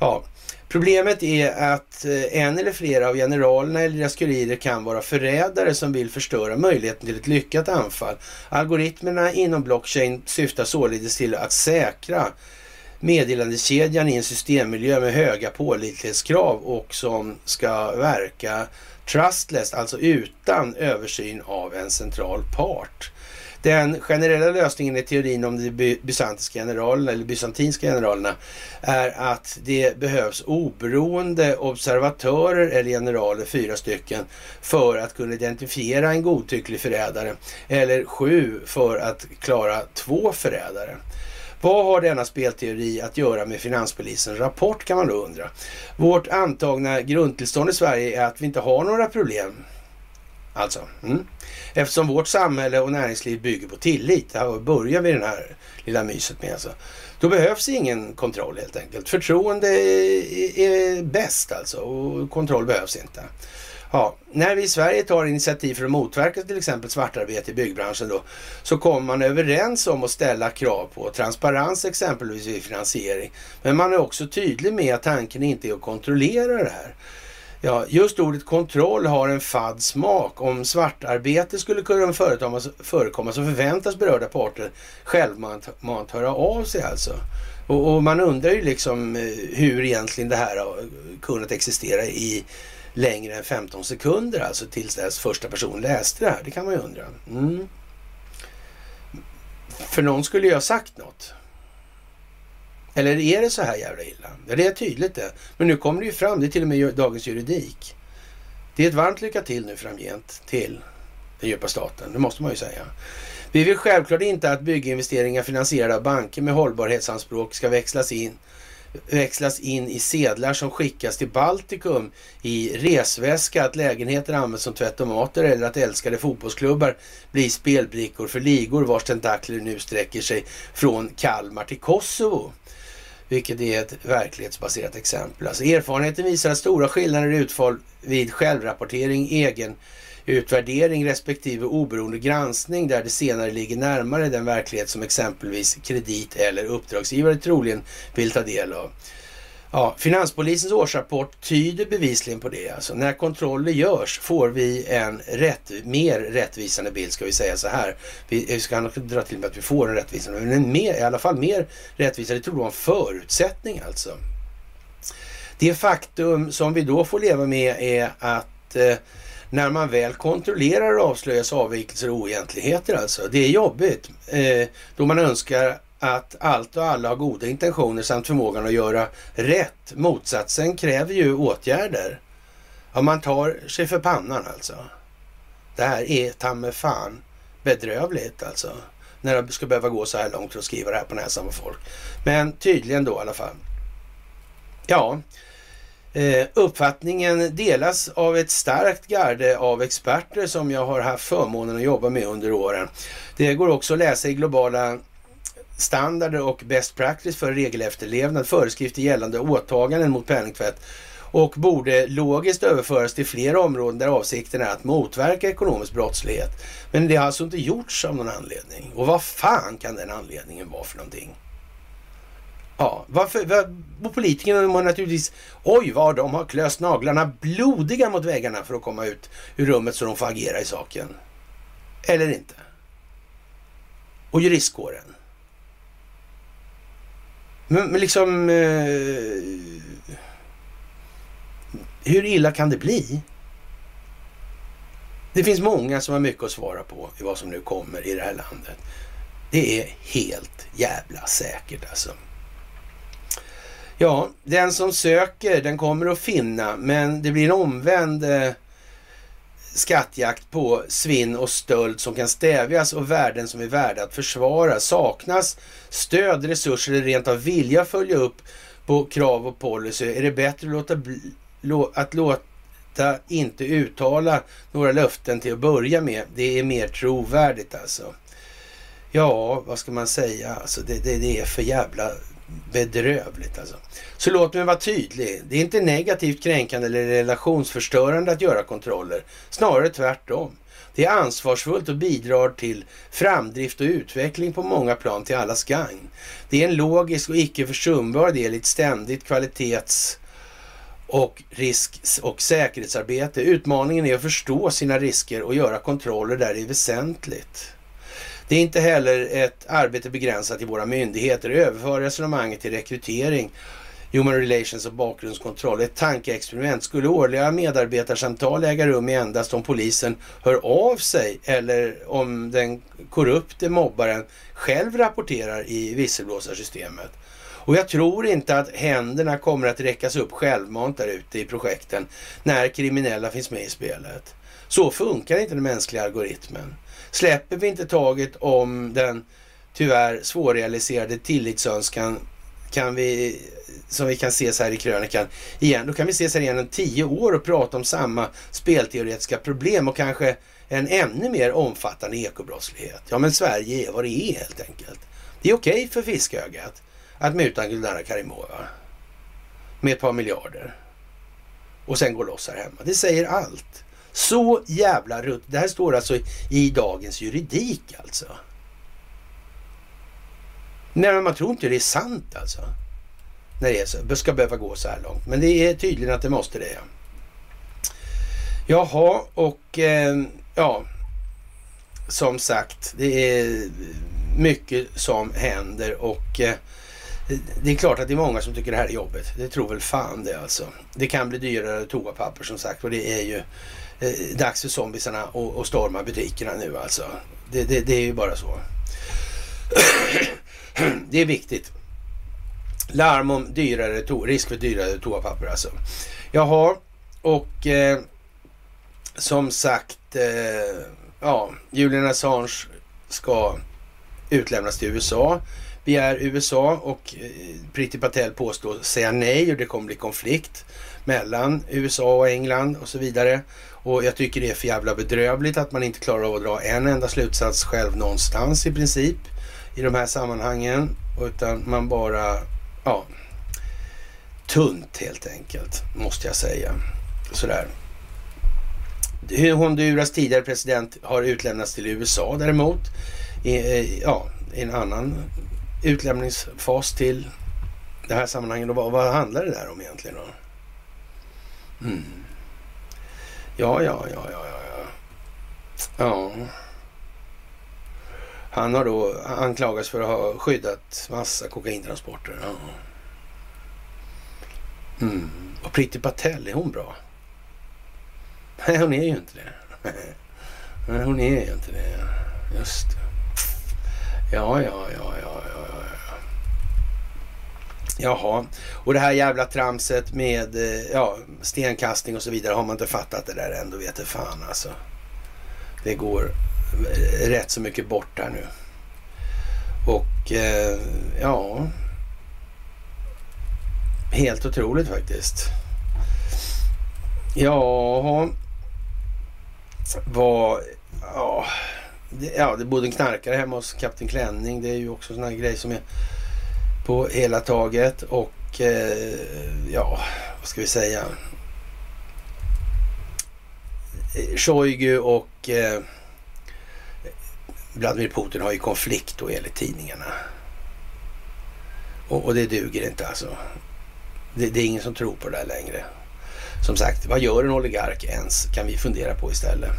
Ja, Problemet är att eh, en eller flera av generalerna eller deras kurirer kan vara förrädare som vill förstöra möjligheten till ett lyckat anfall. Algoritmerna inom blockchain syftar således till att säkra meddelandekedjan i en systemmiljö med höga pålitlighetskrav och som ska verka trustless, alltså utan översyn av en central part. Den generella lösningen i teorin om de bysantinska generalerna eller bysantinska generalerna är att det behövs oberoende observatörer eller generaler, fyra stycken, för att kunna identifiera en godtycklig förrädare eller sju för att klara två förrädare. Vad har denna spelteori att göra med finanspolisens rapport kan man då undra. Vårt antagna grundtillstånd i Sverige är att vi inte har några problem. Alltså, mm eftersom vårt samhälle och näringsliv bygger på tillit, här börjar vi den här lilla myset med alltså. Då behövs ingen kontroll helt enkelt. Förtroende är, är bäst alltså och kontroll behövs inte. Ja, när vi i Sverige tar initiativ för att motverka till exempel svartarbete i byggbranschen då, så kommer man överens om att ställa krav på transparens exempelvis vid finansiering. Men man är också tydlig med att tanken inte är att kontrollera det här. Ja, just ordet kontroll har en fadd smak. Om svartarbete skulle kunna förekomma så förväntas berörda parter självmant höra av sig alltså. Och, och, man undrar ju liksom eh, hur egentligen det här har kunnat existera i längre än 15 sekunder alltså tills dess första person läste det här. Det kan man ju undra. Mm. För någon skulle ju ha sagt något. Eller är det så här jävla illa? Ja, det är tydligt det. Men nu kommer det ju fram, det är till och med dagens juridik. Det är ett varmt lycka till nu framgent till den djupa staten, det måste man ju säga. Vi vill självklart inte att bygginvesteringar finansierade av banker med hållbarhetsanspråk ska växlas in växlas in i sedlar som skickas till Baltikum i resväska, att lägenheter används som tvättomater eller att älskade fotbollsklubbar blir spelbrickor för ligor vars tentakler nu sträcker sig från Kalmar till Kosovo. Vilket är ett verklighetsbaserat exempel. Alltså erfarenheten visar att stora skillnader i utfall vid självrapportering, egen utvärdering respektive oberoende granskning där det senare ligger närmare den verklighet som exempelvis kredit eller uppdragsgivare troligen vill ta del av. Ja, Finanspolisens årsrapport tyder bevisligen på det. Alltså, när kontroller görs får vi en rätt, mer rättvisande bild, ska vi säga så här. Vi eh, ska nog dra till med att vi får en rättvisande, men en mer, i alla fall mer rättvisande, det tror jag en förutsättning alltså. Det faktum som vi då får leva med är att eh, när man väl kontrollerar avslöjas avvikelser och oegentligheter alltså. Det är jobbigt eh, då man önskar att allt och alla har goda intentioner samt förmågan att göra rätt. Motsatsen kräver ju åtgärder. Ja, man tar sig för pannan alltså. Det här är ta med fan bedrövligt alltså. När det ska behöva gå så här långt för att skriva det här på näsan på folk. Men tydligen då i alla fall. Ja, eh, uppfattningen delas av ett starkt garde av experter som jag har haft förmånen att jobba med under åren. Det går också att läsa i globala standarder och best practice för regelefterlevnad, föreskrifter gällande åtaganden mot penningtvätt och borde logiskt överföras till fler områden där avsikten är att motverka ekonomisk brottslighet. Men det har alltså inte gjorts av någon anledning. Och vad fan kan den anledningen vara för någonting? Ja, varför? Var, och politikerna har naturligtvis, oj vad de har klöst naglarna blodiga mot väggarna för att komma ut ur rummet så de får agera i saken. Eller inte. Och juristkåren. Men, men liksom... Eh, hur illa kan det bli? Det finns många som har mycket att svara på i vad som nu kommer i det här landet. Det är helt jävla säkert alltså. Ja, den som söker den kommer att finna, men det blir en omvänd eh, skattjakt på svinn och stöld som kan stävjas och värden som är värda att försvara. Saknas stöd, resurser eller rent av vilja följa upp på krav och policy är det bättre att låta, att låta inte uttala några löften till att börja med. Det är mer trovärdigt alltså. Ja, vad ska man säga? Alltså det, det, det är för jävla bedrövligt alltså. Så låt mig vara tydlig. Det är inte negativt kränkande eller relationsförstörande att göra kontroller. Snarare tvärtom. Det är ansvarsfullt och bidrar till framdrift och utveckling på många plan till allas gagn. Det är en logisk och icke försumbar del i ett ständigt kvalitets och risk och säkerhetsarbete. Utmaningen är att förstå sina risker och göra kontroller där det är väsentligt. Det är inte heller ett arbete begränsat till våra myndigheter. Överför resonemanget till rekrytering, human relations och bakgrundskontroll. Ett tankeexperiment. Skulle årliga medarbetarsamtal äga rum endast om polisen hör av sig eller om den korrupte mobbaren själv rapporterar i visselblåsarsystemet? Och jag tror inte att händerna kommer att räckas upp självmant där ute i projekten när kriminella finns med i spelet. Så funkar inte den mänskliga algoritmen. Släpper vi inte taget om den tyvärr svårrealiserade tillitsönskan kan vi, som vi kan se så här i krönikan igen, då kan vi ses här igen om tio år och prata om samma spelteoretiska problem och kanske en ännu mer omfattande ekobrottslighet. Ja, men Sverige är vad det är helt enkelt. Det är okej okay för fiskögat att muta Gulnara Karimova med ett par miljarder och sen gå loss här hemma. Det säger allt. Så jävla rutt. Det här står alltså i dagens juridik alltså. Nej, man tror inte det är sant alltså. När det är så, ska behöva gå så här långt. Men det är tydligen att det måste det. Jaha, och eh, ja, som sagt, det är mycket som händer och eh, det är klart att det är många som tycker det här är jobbigt. Det tror väl fan det alltså. Det kan bli dyrare toapapper som sagt och det är ju eh, dags för zombisarna att storma butikerna nu alltså. Det, det, det är ju bara så. det är viktigt. Larm om dyrare to risk för dyrare toapapper alltså. Jaha, och eh, som sagt, eh, ja, Julian Assange ska utlämnas till USA begär USA och eh, Priti Patel påstår säga nej och det kommer bli konflikt mellan USA och England och så vidare. Och jag tycker det är för jävla bedrövligt att man inte klarar av att dra en enda slutsats själv någonstans i princip i de här sammanhangen. Utan man bara, ja, tunt helt enkelt, måste jag säga. Sådär. Honduras tidigare president har utlämnats till USA däremot. I, eh, ja, i en annan utlämningsfas till det här sammanhanget. Och vad, vad handlar det där om egentligen då? Mm. Ja, ja, ja, ja, ja. Ja. Han har då anklagats för att ha skyddat massa kokaintransporter. Ja. Mm. Och Priti Patel, är hon bra? Nej, hon är ju inte det. Nej, hon är ju inte det. Just det. Ja, ja, ja, ja, ja. Jaha, och det här jävla tramset med eh, ja, stenkastning och så vidare. Har man inte fattat det där ändå vet det fan alltså. Det går eh, rätt så mycket bort där nu. Och eh, ja, helt otroligt faktiskt. Ja, vad... Ja, det, ja, det bodde en knarkare hemma hos Kapten Klänning. Det är ju också sån här grej som är på hela taget. Och eh, ja, vad ska vi säga? Shoigu och eh, Vladimir Putin har ju konflikt då enligt tidningarna. Och, och det duger inte alltså. Det, det, är ingen som tror på det där längre. Som sagt, vad gör en oligark ens? Kan vi fundera på istället.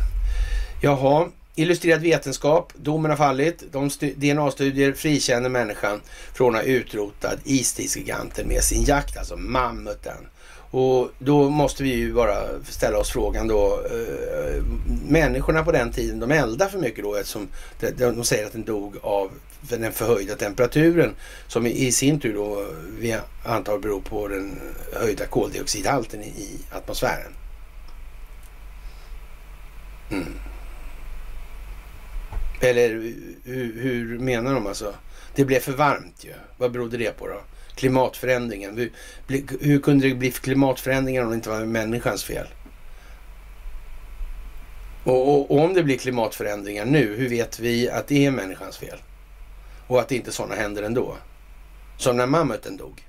Jaha, illustrerad vetenskap. Domen har fallit. De DNA-studier frikänner människan från att ha utrotat istidsgiganten med sin jakt, alltså mammuten. Och då måste vi ju bara ställa oss frågan då. Eh, människorna på den tiden, de eldade för mycket då eftersom de, de säger att den dog av den förhöjda temperaturen som i sin tur då eh, vi antar beror på den höjda koldioxidhalten i atmosfären. Mm. Eller hur, hur, menar de alltså? Det blev för varmt ju. Vad berodde det på då? Klimatförändringen. Hur, hur kunde det bli klimatförändringar om det inte var människans fel? Och, och, och, om det blir klimatförändringar nu, hur vet vi att det är människans fel? Och att inte sådana händer ändå? Som när mammuten dog.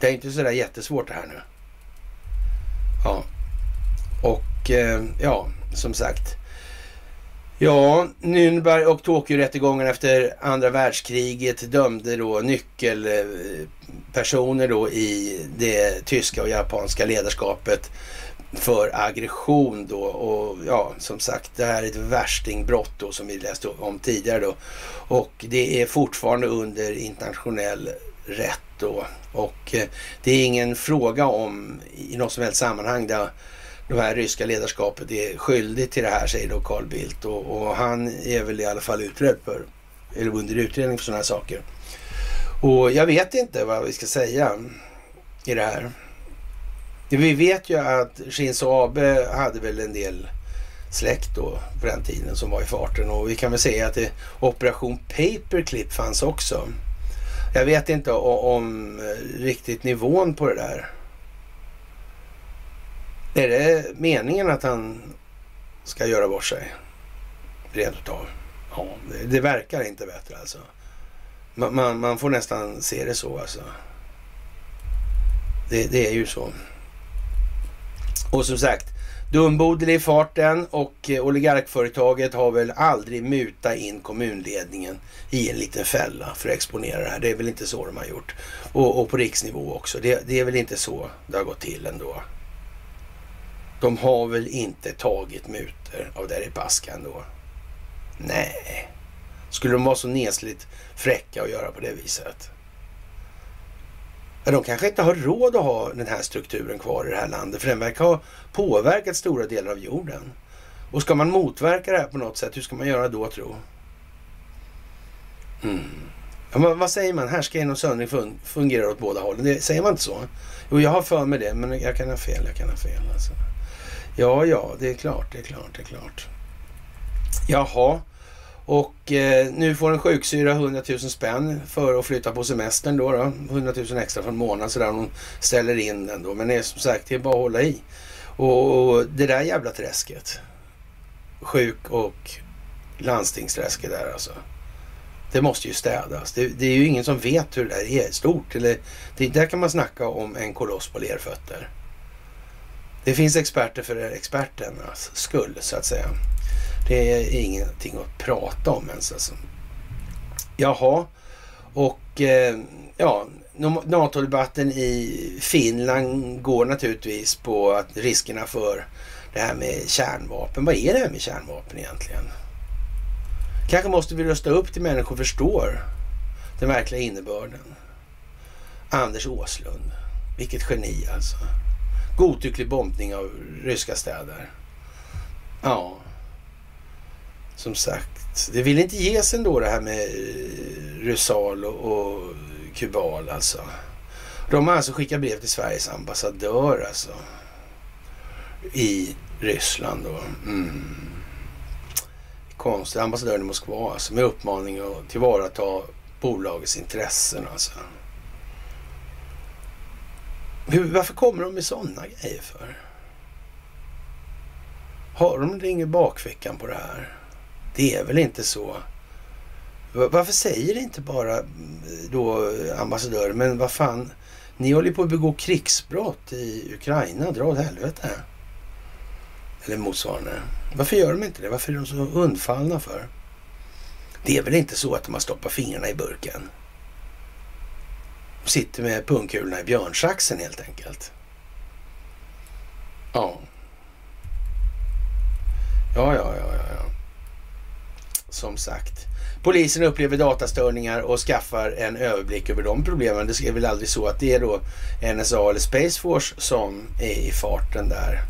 Det är inte sådär jättesvårt det här nu. Ja. Och eh, ja, som sagt. Ja, Nürnberg och Tokyo-rättegången efter andra världskriget dömde då nyckelpersoner då i det tyska och japanska ledarskapet för aggression då och ja, som sagt, det här är ett värstingbrott då som vi läste om tidigare då. Och det är fortfarande under internationell rätt då. Och eh, det är ingen fråga om i något som helst sammanhang där det här ryska ledarskapet är skyldigt till det här, säger då Carl Bildt. Och, och, han är väl i alla fall utredd för, eller under utredning för sådana här saker. Och jag vet inte vad vi ska säga i det här. Vi vet ju att Shinzo Abe hade väl en del släkt då på den tiden som var i farten och vi kan väl säga att det, Operation Paperclip fanns också. Jag vet inte om, om riktigt nivån på det där. Är det meningen att han ska göra bort sig? Rent utav. Ja, det, det verkar inte bättre alltså. Man, man, man, får nästan se det så alltså. Det, det är ju så. Och som sagt, Dumbodel i farten och eh, oligarkföretaget har väl aldrig mutat in kommunledningen i en liten fälla för att exponera det här. Det är väl inte så de har gjort. Och, och på riksnivå också. Det, det, är väl inte så det har gått till ändå. De har väl inte tagit muter av Deripaska ändå? Nej. Skulle de vara så nesligt fräcka att göra på det viset? De kanske inte har råd att ha den här strukturen kvar i det här landet för den verkar ha påverkat stora delar av jorden. Och ska man motverka det här på något sätt, hur ska man göra då tro? Mm. Ja, men vad säger man? Härska och söndring fungerar åt båda hållen. Det, säger man inte så? Jo, jag har för mig det, men jag kan ha fel. Jag kan ha fel alltså. Ja, ja, det är klart, det är klart, det är klart. Jaha, och eh, nu får en sjuksyra 100 000 spänn för att flytta på semestern då. då. 100 000 extra för en månad sådär om hon ställer in den då. Men det är som sagt, det är bara att hålla i. Och, och det där jävla träsket. Sjuk och landstingsträsket där alltså. Det måste ju städas. Det, det, är ju ingen som vet hur det där är stort. Eller, det, där kan man snacka om en koloss på lerfötter. Det finns experter för experternas skull så att säga. Det är ingenting att prata om ens alltså. Jaha, och eh, ja, NATO-debatten i Finland går naturligtvis på att riskerna för det här med kärnvapen. Vad är det här med kärnvapen egentligen? Kanske måste vi rösta upp till människor förstår den verkliga innebörden. Anders Åslund, vilket geni alltså godtycklig bombning av ryska städer. Ja, som sagt. Det vill inte ges ändå det här med eh, Rusal och, och Kubal alltså. De har alltså skickat brev till Sveriges ambassadör alltså. I Ryssland då. Mm. Konstigt. Ambassadören i Moskva alltså, med uppmaning att tillvarata bolagets intressen alltså. Hur, varför kommer de med sådana grejer för? Har de ring i bakfickan på det här? Det är väl inte så? Varför säger inte bara mm, då ambassadören, men vad fan, ni håller på att begå krigsbrott i Ukraina, dra åt helvete. Eller motsvarande. Varför gör de inte det? Varför är de så undfallna för? Det är väl inte så att de har stoppat fingrarna i burken? Sitter med pungkulorna i björnsaxen helt enkelt. Ja. Ja, ja, ja, ja, ja. Som sagt. Polisen upplever datastörningar och skaffar en överblick över de problemen. Det är väl aldrig så att det är då NSA eller Space Force som är i farten där.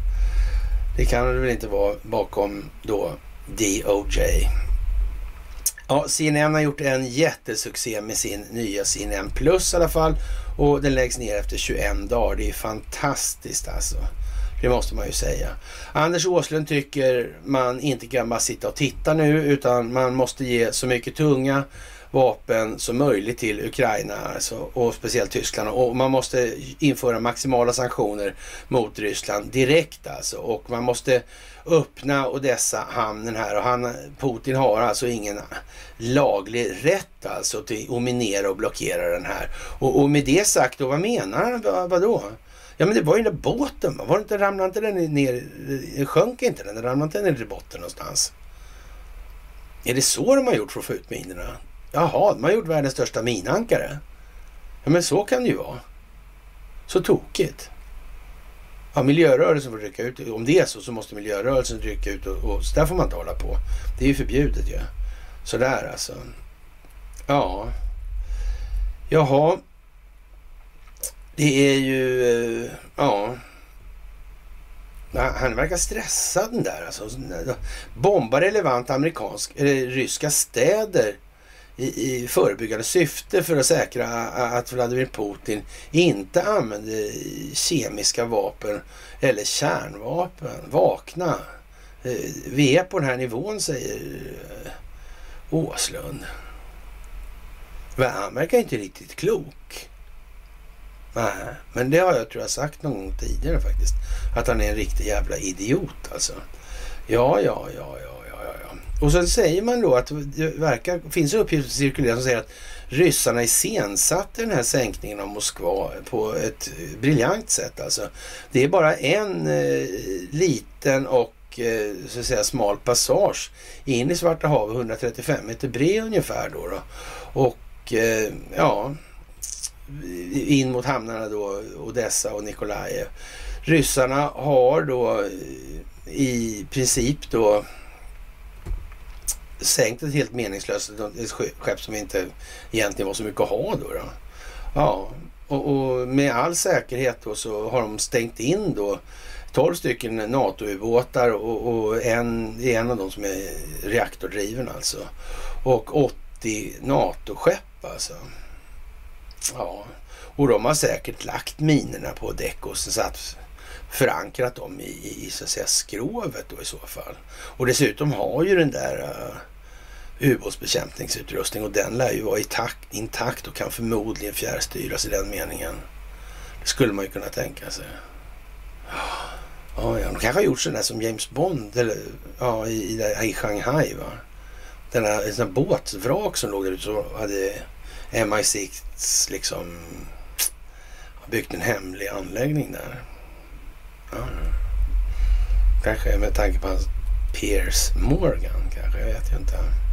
Det kan det väl inte vara bakom då DOJ. Ja, CNN har gjort en jättesuccé med sin nya CNN Plus i alla fall. Och den läggs ner efter 21 dagar. Det är fantastiskt alltså. Det måste man ju säga. Anders Åslund tycker man inte kan bara sitta och titta nu utan man måste ge så mycket tunga vapen som möjligt till Ukraina alltså, och speciellt Tyskland. Och man måste införa maximala sanktioner mot Ryssland direkt alltså. Och man måste öppna Odessa hamnen här och han, Putin har alltså ingen laglig rätt alltså till att minera och blockera den här. Och, och med det sagt då, vad menar han? Vad, vadå? Ja men det var ju den där båten, var det inte, ramlade inte den ner, eh, sjönk inte den? Den ramlade inte ner i botten någonstans? Är det så de har gjort för att få ut minerna? Jaha, de har gjort världens största minankare. Ja men så kan det ju vara. Så tokigt. Ja, miljörörelsen får rycka ut. Om det är så så måste miljörörelsen rycka ut och, och så där får man inte hålla på. Det är ju förbjudet ju. Ja. Sådär alltså. Ja. Jaha. Det är ju, eh, ja. Han verkar stressad den där alltså. Bombar relevant amerikansk, eller ryska städer i, i förebyggande syfte för att säkra att Vladimir Putin inte använder kemiska vapen eller kärnvapen. Vakna! Eh, vi är på den här nivån, säger eh, Åslund. Men han verkar inte riktigt klok. Nej, men det har jag tror jag sagt någon gång tidigare faktiskt. Att han är en riktig jävla idiot alltså. Ja, ja, ja, ja. Och så säger man då att det verkar, finns uppgifter som cirkulerar som säger att ryssarna iscensatte den här sänkningen av Moskva på ett briljant sätt alltså. Det är bara en eh, liten och eh, så att säga smal passage in i Svarta havet, 135 meter bred ungefär då. då. Och eh, ja, in mot hamnarna då, Odessa och Nikolajev. Ryssarna har då eh, i princip då sänkt ett helt meningslöst ett skepp som inte egentligen var så mycket att ha då. då. Ja, och, och, med all säkerhet då så har de stängt in då 12 stycken NATO-ubåtar och, och, en, en av dem som är reaktordriven alltså. Och 80 NATO-skepp alltså. Ja, och de har säkert lagt minerna på däck och satt förankrat dem i, i så att säga skrovet då i så fall. Och dessutom har ju den där uh, ubåtsbekämpningsutrustning och den lär ju vara intakt, intakt och kan förmodligen fjärrstyras i den meningen. Det skulle man ju kunna tänka sig. Ja, ja. De kanske har gjort sådana som James Bond eller, ja, i, i, i Shanghai. Va? Den här, båtvrak som låg där ute så hade MI6 liksom byggt en hemlig anläggning där. Ja. Kanske med tanke på hans Piers Morgan kanske, jag vet ju inte.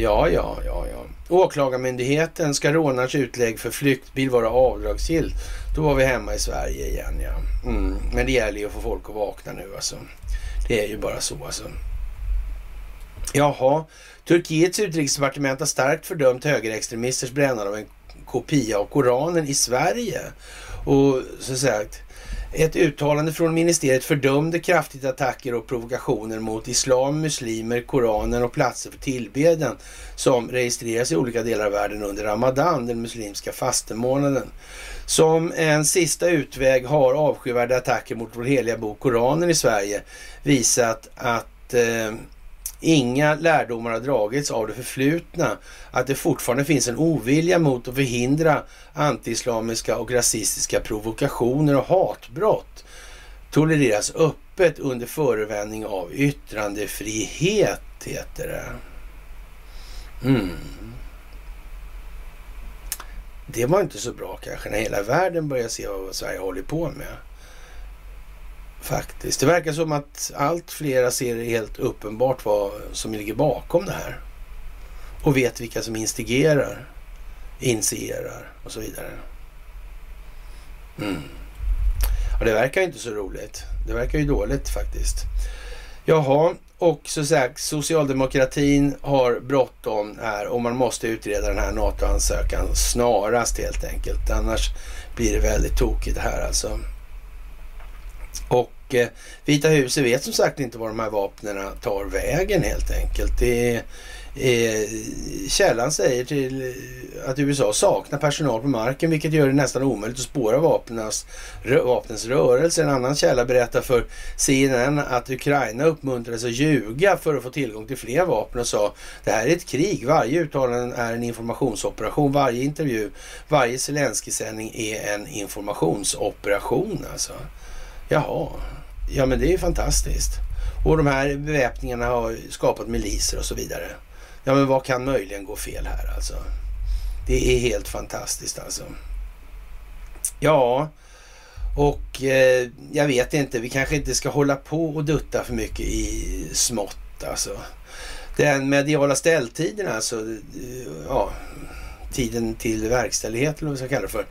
Ja, ja, ja, ja. Åklagarmyndigheten ska rånarens utlägg för flyktbil vara avdragsgillt. Då var vi hemma i Sverige igen ja. Mm. Men det gäller ju att få folk att vakna nu alltså. Det är ju bara så alltså. Jaha, Turkiets utrikesdepartement har starkt fördömt högerextremisters brännande av en kopia av Koranen i Sverige. Och så sagt, ett uttalande från ministeriet fördömde kraftigt attacker och provokationer mot islam, muslimer, Koranen och platser för tillbedjan som registreras i olika delar av världen under Ramadan, den muslimska fastemånaden. Som en sista utväg har avskyvärda attacker mot vår heliga bok Koranen i Sverige visat att eh, Inga lärdomar har dragits av det förflutna, att det fortfarande finns en ovilja mot att förhindra antiislamiska och rasistiska provokationer och hatbrott tolereras öppet under förevändning av yttrandefrihet, heter det. Mm. Det var inte så bra kanske när hela världen började se vad Sverige håller på med. Faktiskt. Det verkar som att allt flera ser det helt uppenbart vad som ligger bakom det här. Och vet vilka som instigerar, initierar och så vidare. Mm. Och det verkar inte så roligt. Det verkar ju dåligt faktiskt. Jaha, och så sagt, socialdemokratin har bråttom här och man måste utreda den här NATO-ansökan snarast helt enkelt. Annars blir det väldigt tokigt här alltså. Och eh, Vita huset vet som sagt inte var de här vapnen tar vägen helt enkelt. Det är, eh, källan säger till eh, att USA saknar personal på marken vilket gör det nästan omöjligt att spåra vapnens, vapnens rörelse. En annan källa berättar för CNN att Ukraina uppmuntrades att ljuga för att få tillgång till fler vapen och sa det här är ett krig. Varje uttalande är en informationsoperation. Varje intervju, varje Zelenskyj-sändning är en informationsoperation alltså. Jaha, ja men det är ju fantastiskt. Och de här beväpningarna har skapat miliser och så vidare. Ja men vad kan möjligen gå fel här alltså? Det är helt fantastiskt alltså. Ja, och eh, jag vet inte, vi kanske inte ska hålla på och dutta för mycket i smått alltså. Den mediala ställtiden alltså, eh, ja, tiden till verkställighet eller vad vi ska kalla det för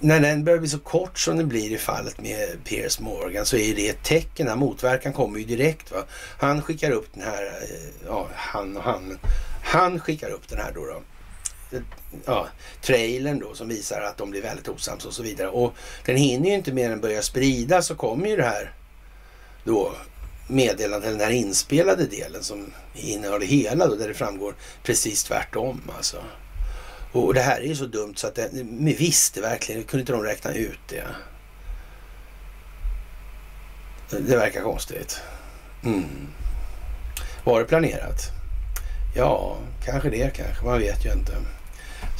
när den börjar bli så kort som den blir i fallet med Piers Morgan så är det ett tecken. Här motverkan kommer ju direkt. Va? Han skickar upp den här, eh, ja han och han, han skickar upp den här då. då ja, trailern då som visar att de blir väldigt osams och så vidare. Och den hinner ju inte mer än börja spridas så kommer ju det här då meddelandet, den här inspelade delen som innehåller hela då, där det framgår precis tvärtom alltså. Och det här är ju så dumt så att det, vi visste verkligen, kunde inte de räkna ut det? Det verkar konstigt. Mm. Var det planerat? Ja, kanske det kanske. Man vet ju inte.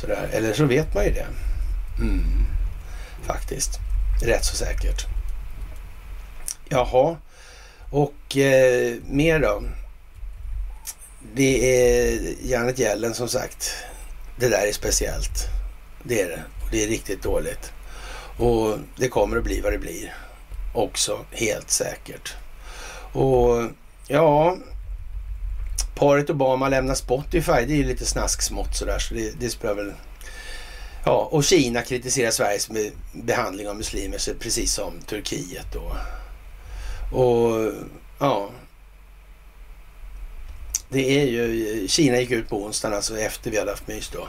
Sådär. Eller så vet man ju det. Mm. Faktiskt. Rätt så säkert. Jaha. Och eh, mer då? Det är Janet Yellen som sagt det där är speciellt. Det är det. Och det är riktigt dåligt. Och det kommer att bli vad det blir. Också helt säkert. Och ja, paret Obama lämnar Spotify. Det är ju lite snasksmått sådär. Så det, det spelar väl... Ja, och Kina kritiserar Sveriges behandling av muslimer precis som Turkiet då. Och ja, det är ju, Kina gick ut på onsdagen, alltså efter vi hade haft mys då,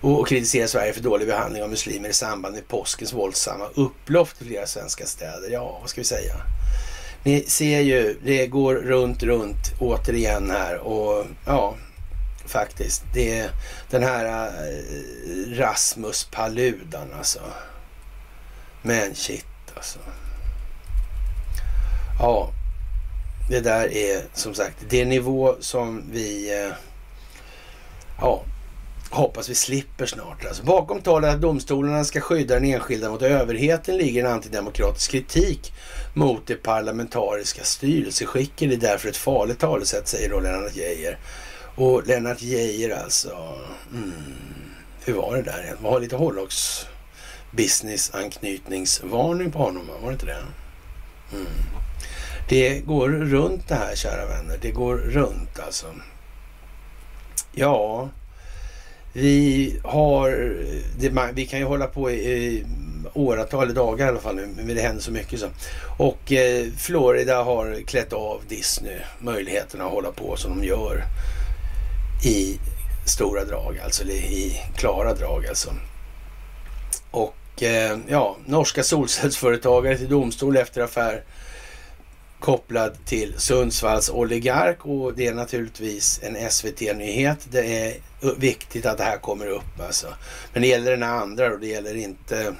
och, och kritiserade Sverige för dålig behandling av muslimer i samband med påskens våldsamma upplopp i flera svenska städer. Ja, vad ska vi säga? Ni ser ju, det går runt, runt återigen här och ja, faktiskt. Det är den här eh, äh, Rasmus Paludan alltså. Men shit alltså. Ja, det där är som sagt det nivå som vi eh, ja, hoppas vi slipper snart. Alltså, bakom talet att domstolarna ska skydda den enskilda mot överheten ligger en antidemokratisk kritik mot det parlamentariska styrelseskicket. Det är därför ett farligt talesätt, säger då Lennart Geijer. Och Lennart Geijer alltså, mm, hur var det där egentligen? Var lite hårdrocks business anknytningsvarning på honom, var det inte det? Mm. Det går runt det här, kära vänner. Det går runt alltså. Ja, vi har... Det, vi kan ju hålla på i, i åratal, eller dagar i alla fall nu, men det händer så mycket så. Och eh, Florida har klätt av Disney möjligheterna att hålla på som de gör i stora drag, alltså i klara drag alltså. Och Och eh, ja, norska solcellsföretagare till domstol efter affär kopplad till Sundsvalls oligark och det är naturligtvis en SVT-nyhet. Det är viktigt att det här kommer upp alltså. Men det gäller den andra och det gäller inte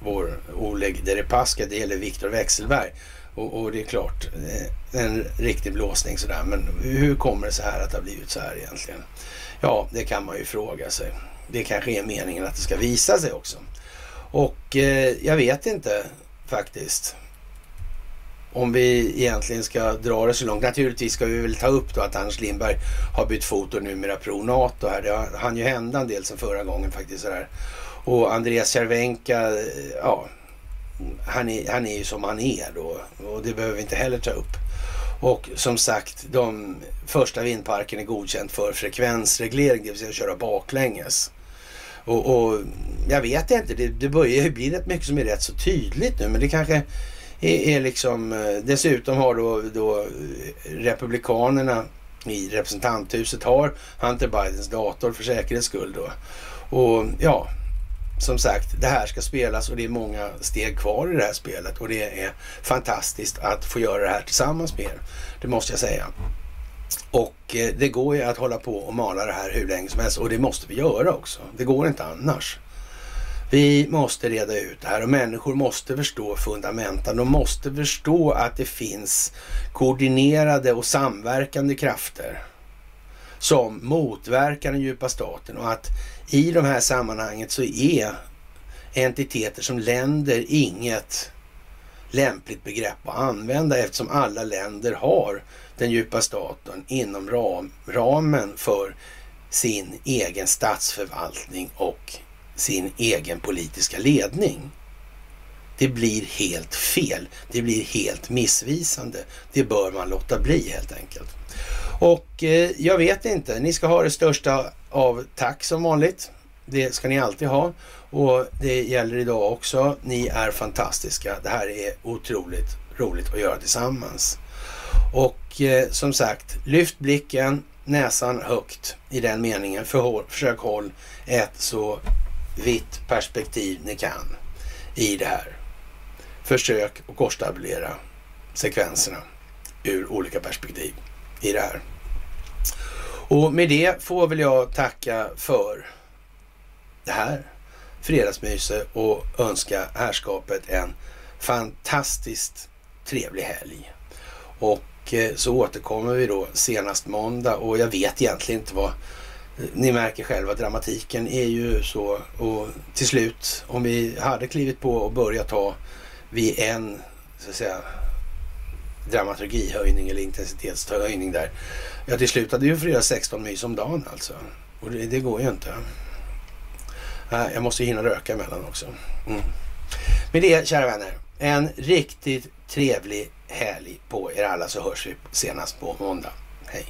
vår Oleg Deripaska, det gäller Viktor Wexelberg. Och, och, det är klart, eh, en riktig blåsning sådär. Men hur kommer det så här att det har blivit så här egentligen? Ja, det kan man ju fråga sig. Det kanske är meningen att det ska visa sig också. Och eh, jag vet inte faktiskt om vi egentligen ska dra det så långt. Naturligtvis ska vi väl ta upp då att Anders Lindberg har bytt fot och numera pro NATO här. Det hann ju hända en del sen förra gången faktiskt. Sådär. Och Andreas Cervenka, eh, ja, han är, han är ju som han är då och det behöver vi inte heller ta upp. Och som sagt, de första vindparken är godkänt för frekvensreglering, det vill säga att köra baklänges. Och, och jag vet inte, det, det börjar ju bli rätt mycket som är rätt så tydligt nu, men det kanske är, är liksom... Eh, dessutom har då, då Republikanerna i representanthuset har Hunter Bidens dator för säkerhets skull då. Och ja, som sagt, det här ska spelas och det är många steg kvar i det här spelet och det är fantastiskt att få göra det här tillsammans med er. Det måste jag säga. Och eh, det går ju att hålla på och mala det här hur länge som helst och det måste vi göra också. Det går inte annars. Vi måste reda ut det här och människor måste förstå fundamenten. De måste förstå att det finns koordinerade och samverkande krafter som motverkar den djupa staten och att i de här sammanhanget så är entiteter som länder inget lämpligt begrepp att använda eftersom alla länder har den djupa staten inom ram, ramen för sin egen statsförvaltning och sin egen politiska ledning. Det blir helt fel. Det blir helt missvisande. Det bör man låta bli helt enkelt. Och eh, jag vet inte, ni ska ha det största av tack som vanligt. Det ska ni alltid ha och det gäller idag också. Ni är fantastiska. Det här är otroligt roligt att göra tillsammans. Och eh, som sagt, lyft blicken, näsan högt i den meningen. För, försök håll ett så vitt perspektiv ni kan i det här. Försök att korstabulera sekvenserna ur olika perspektiv i det här. Och med det får väl jag tacka för det här fredagsmyset och önska härskapet en fantastiskt trevlig helg. Och eh, så återkommer vi då senast måndag och jag vet egentligen inte vad ni märker själva, dramatiken är ju så och till slut om vi hade klivit på och börjat ta vid en så att säga dramaturgihöjning eller intensitetshöjning där. Ja, till slut hade ju flera 16 mys om dagen alltså. Och det, det går ju inte. Jag måste hinna röka emellan också. Mm. Med det, kära vänner, en riktigt trevlig helg på er alla så hörs vi senast på måndag. Hej!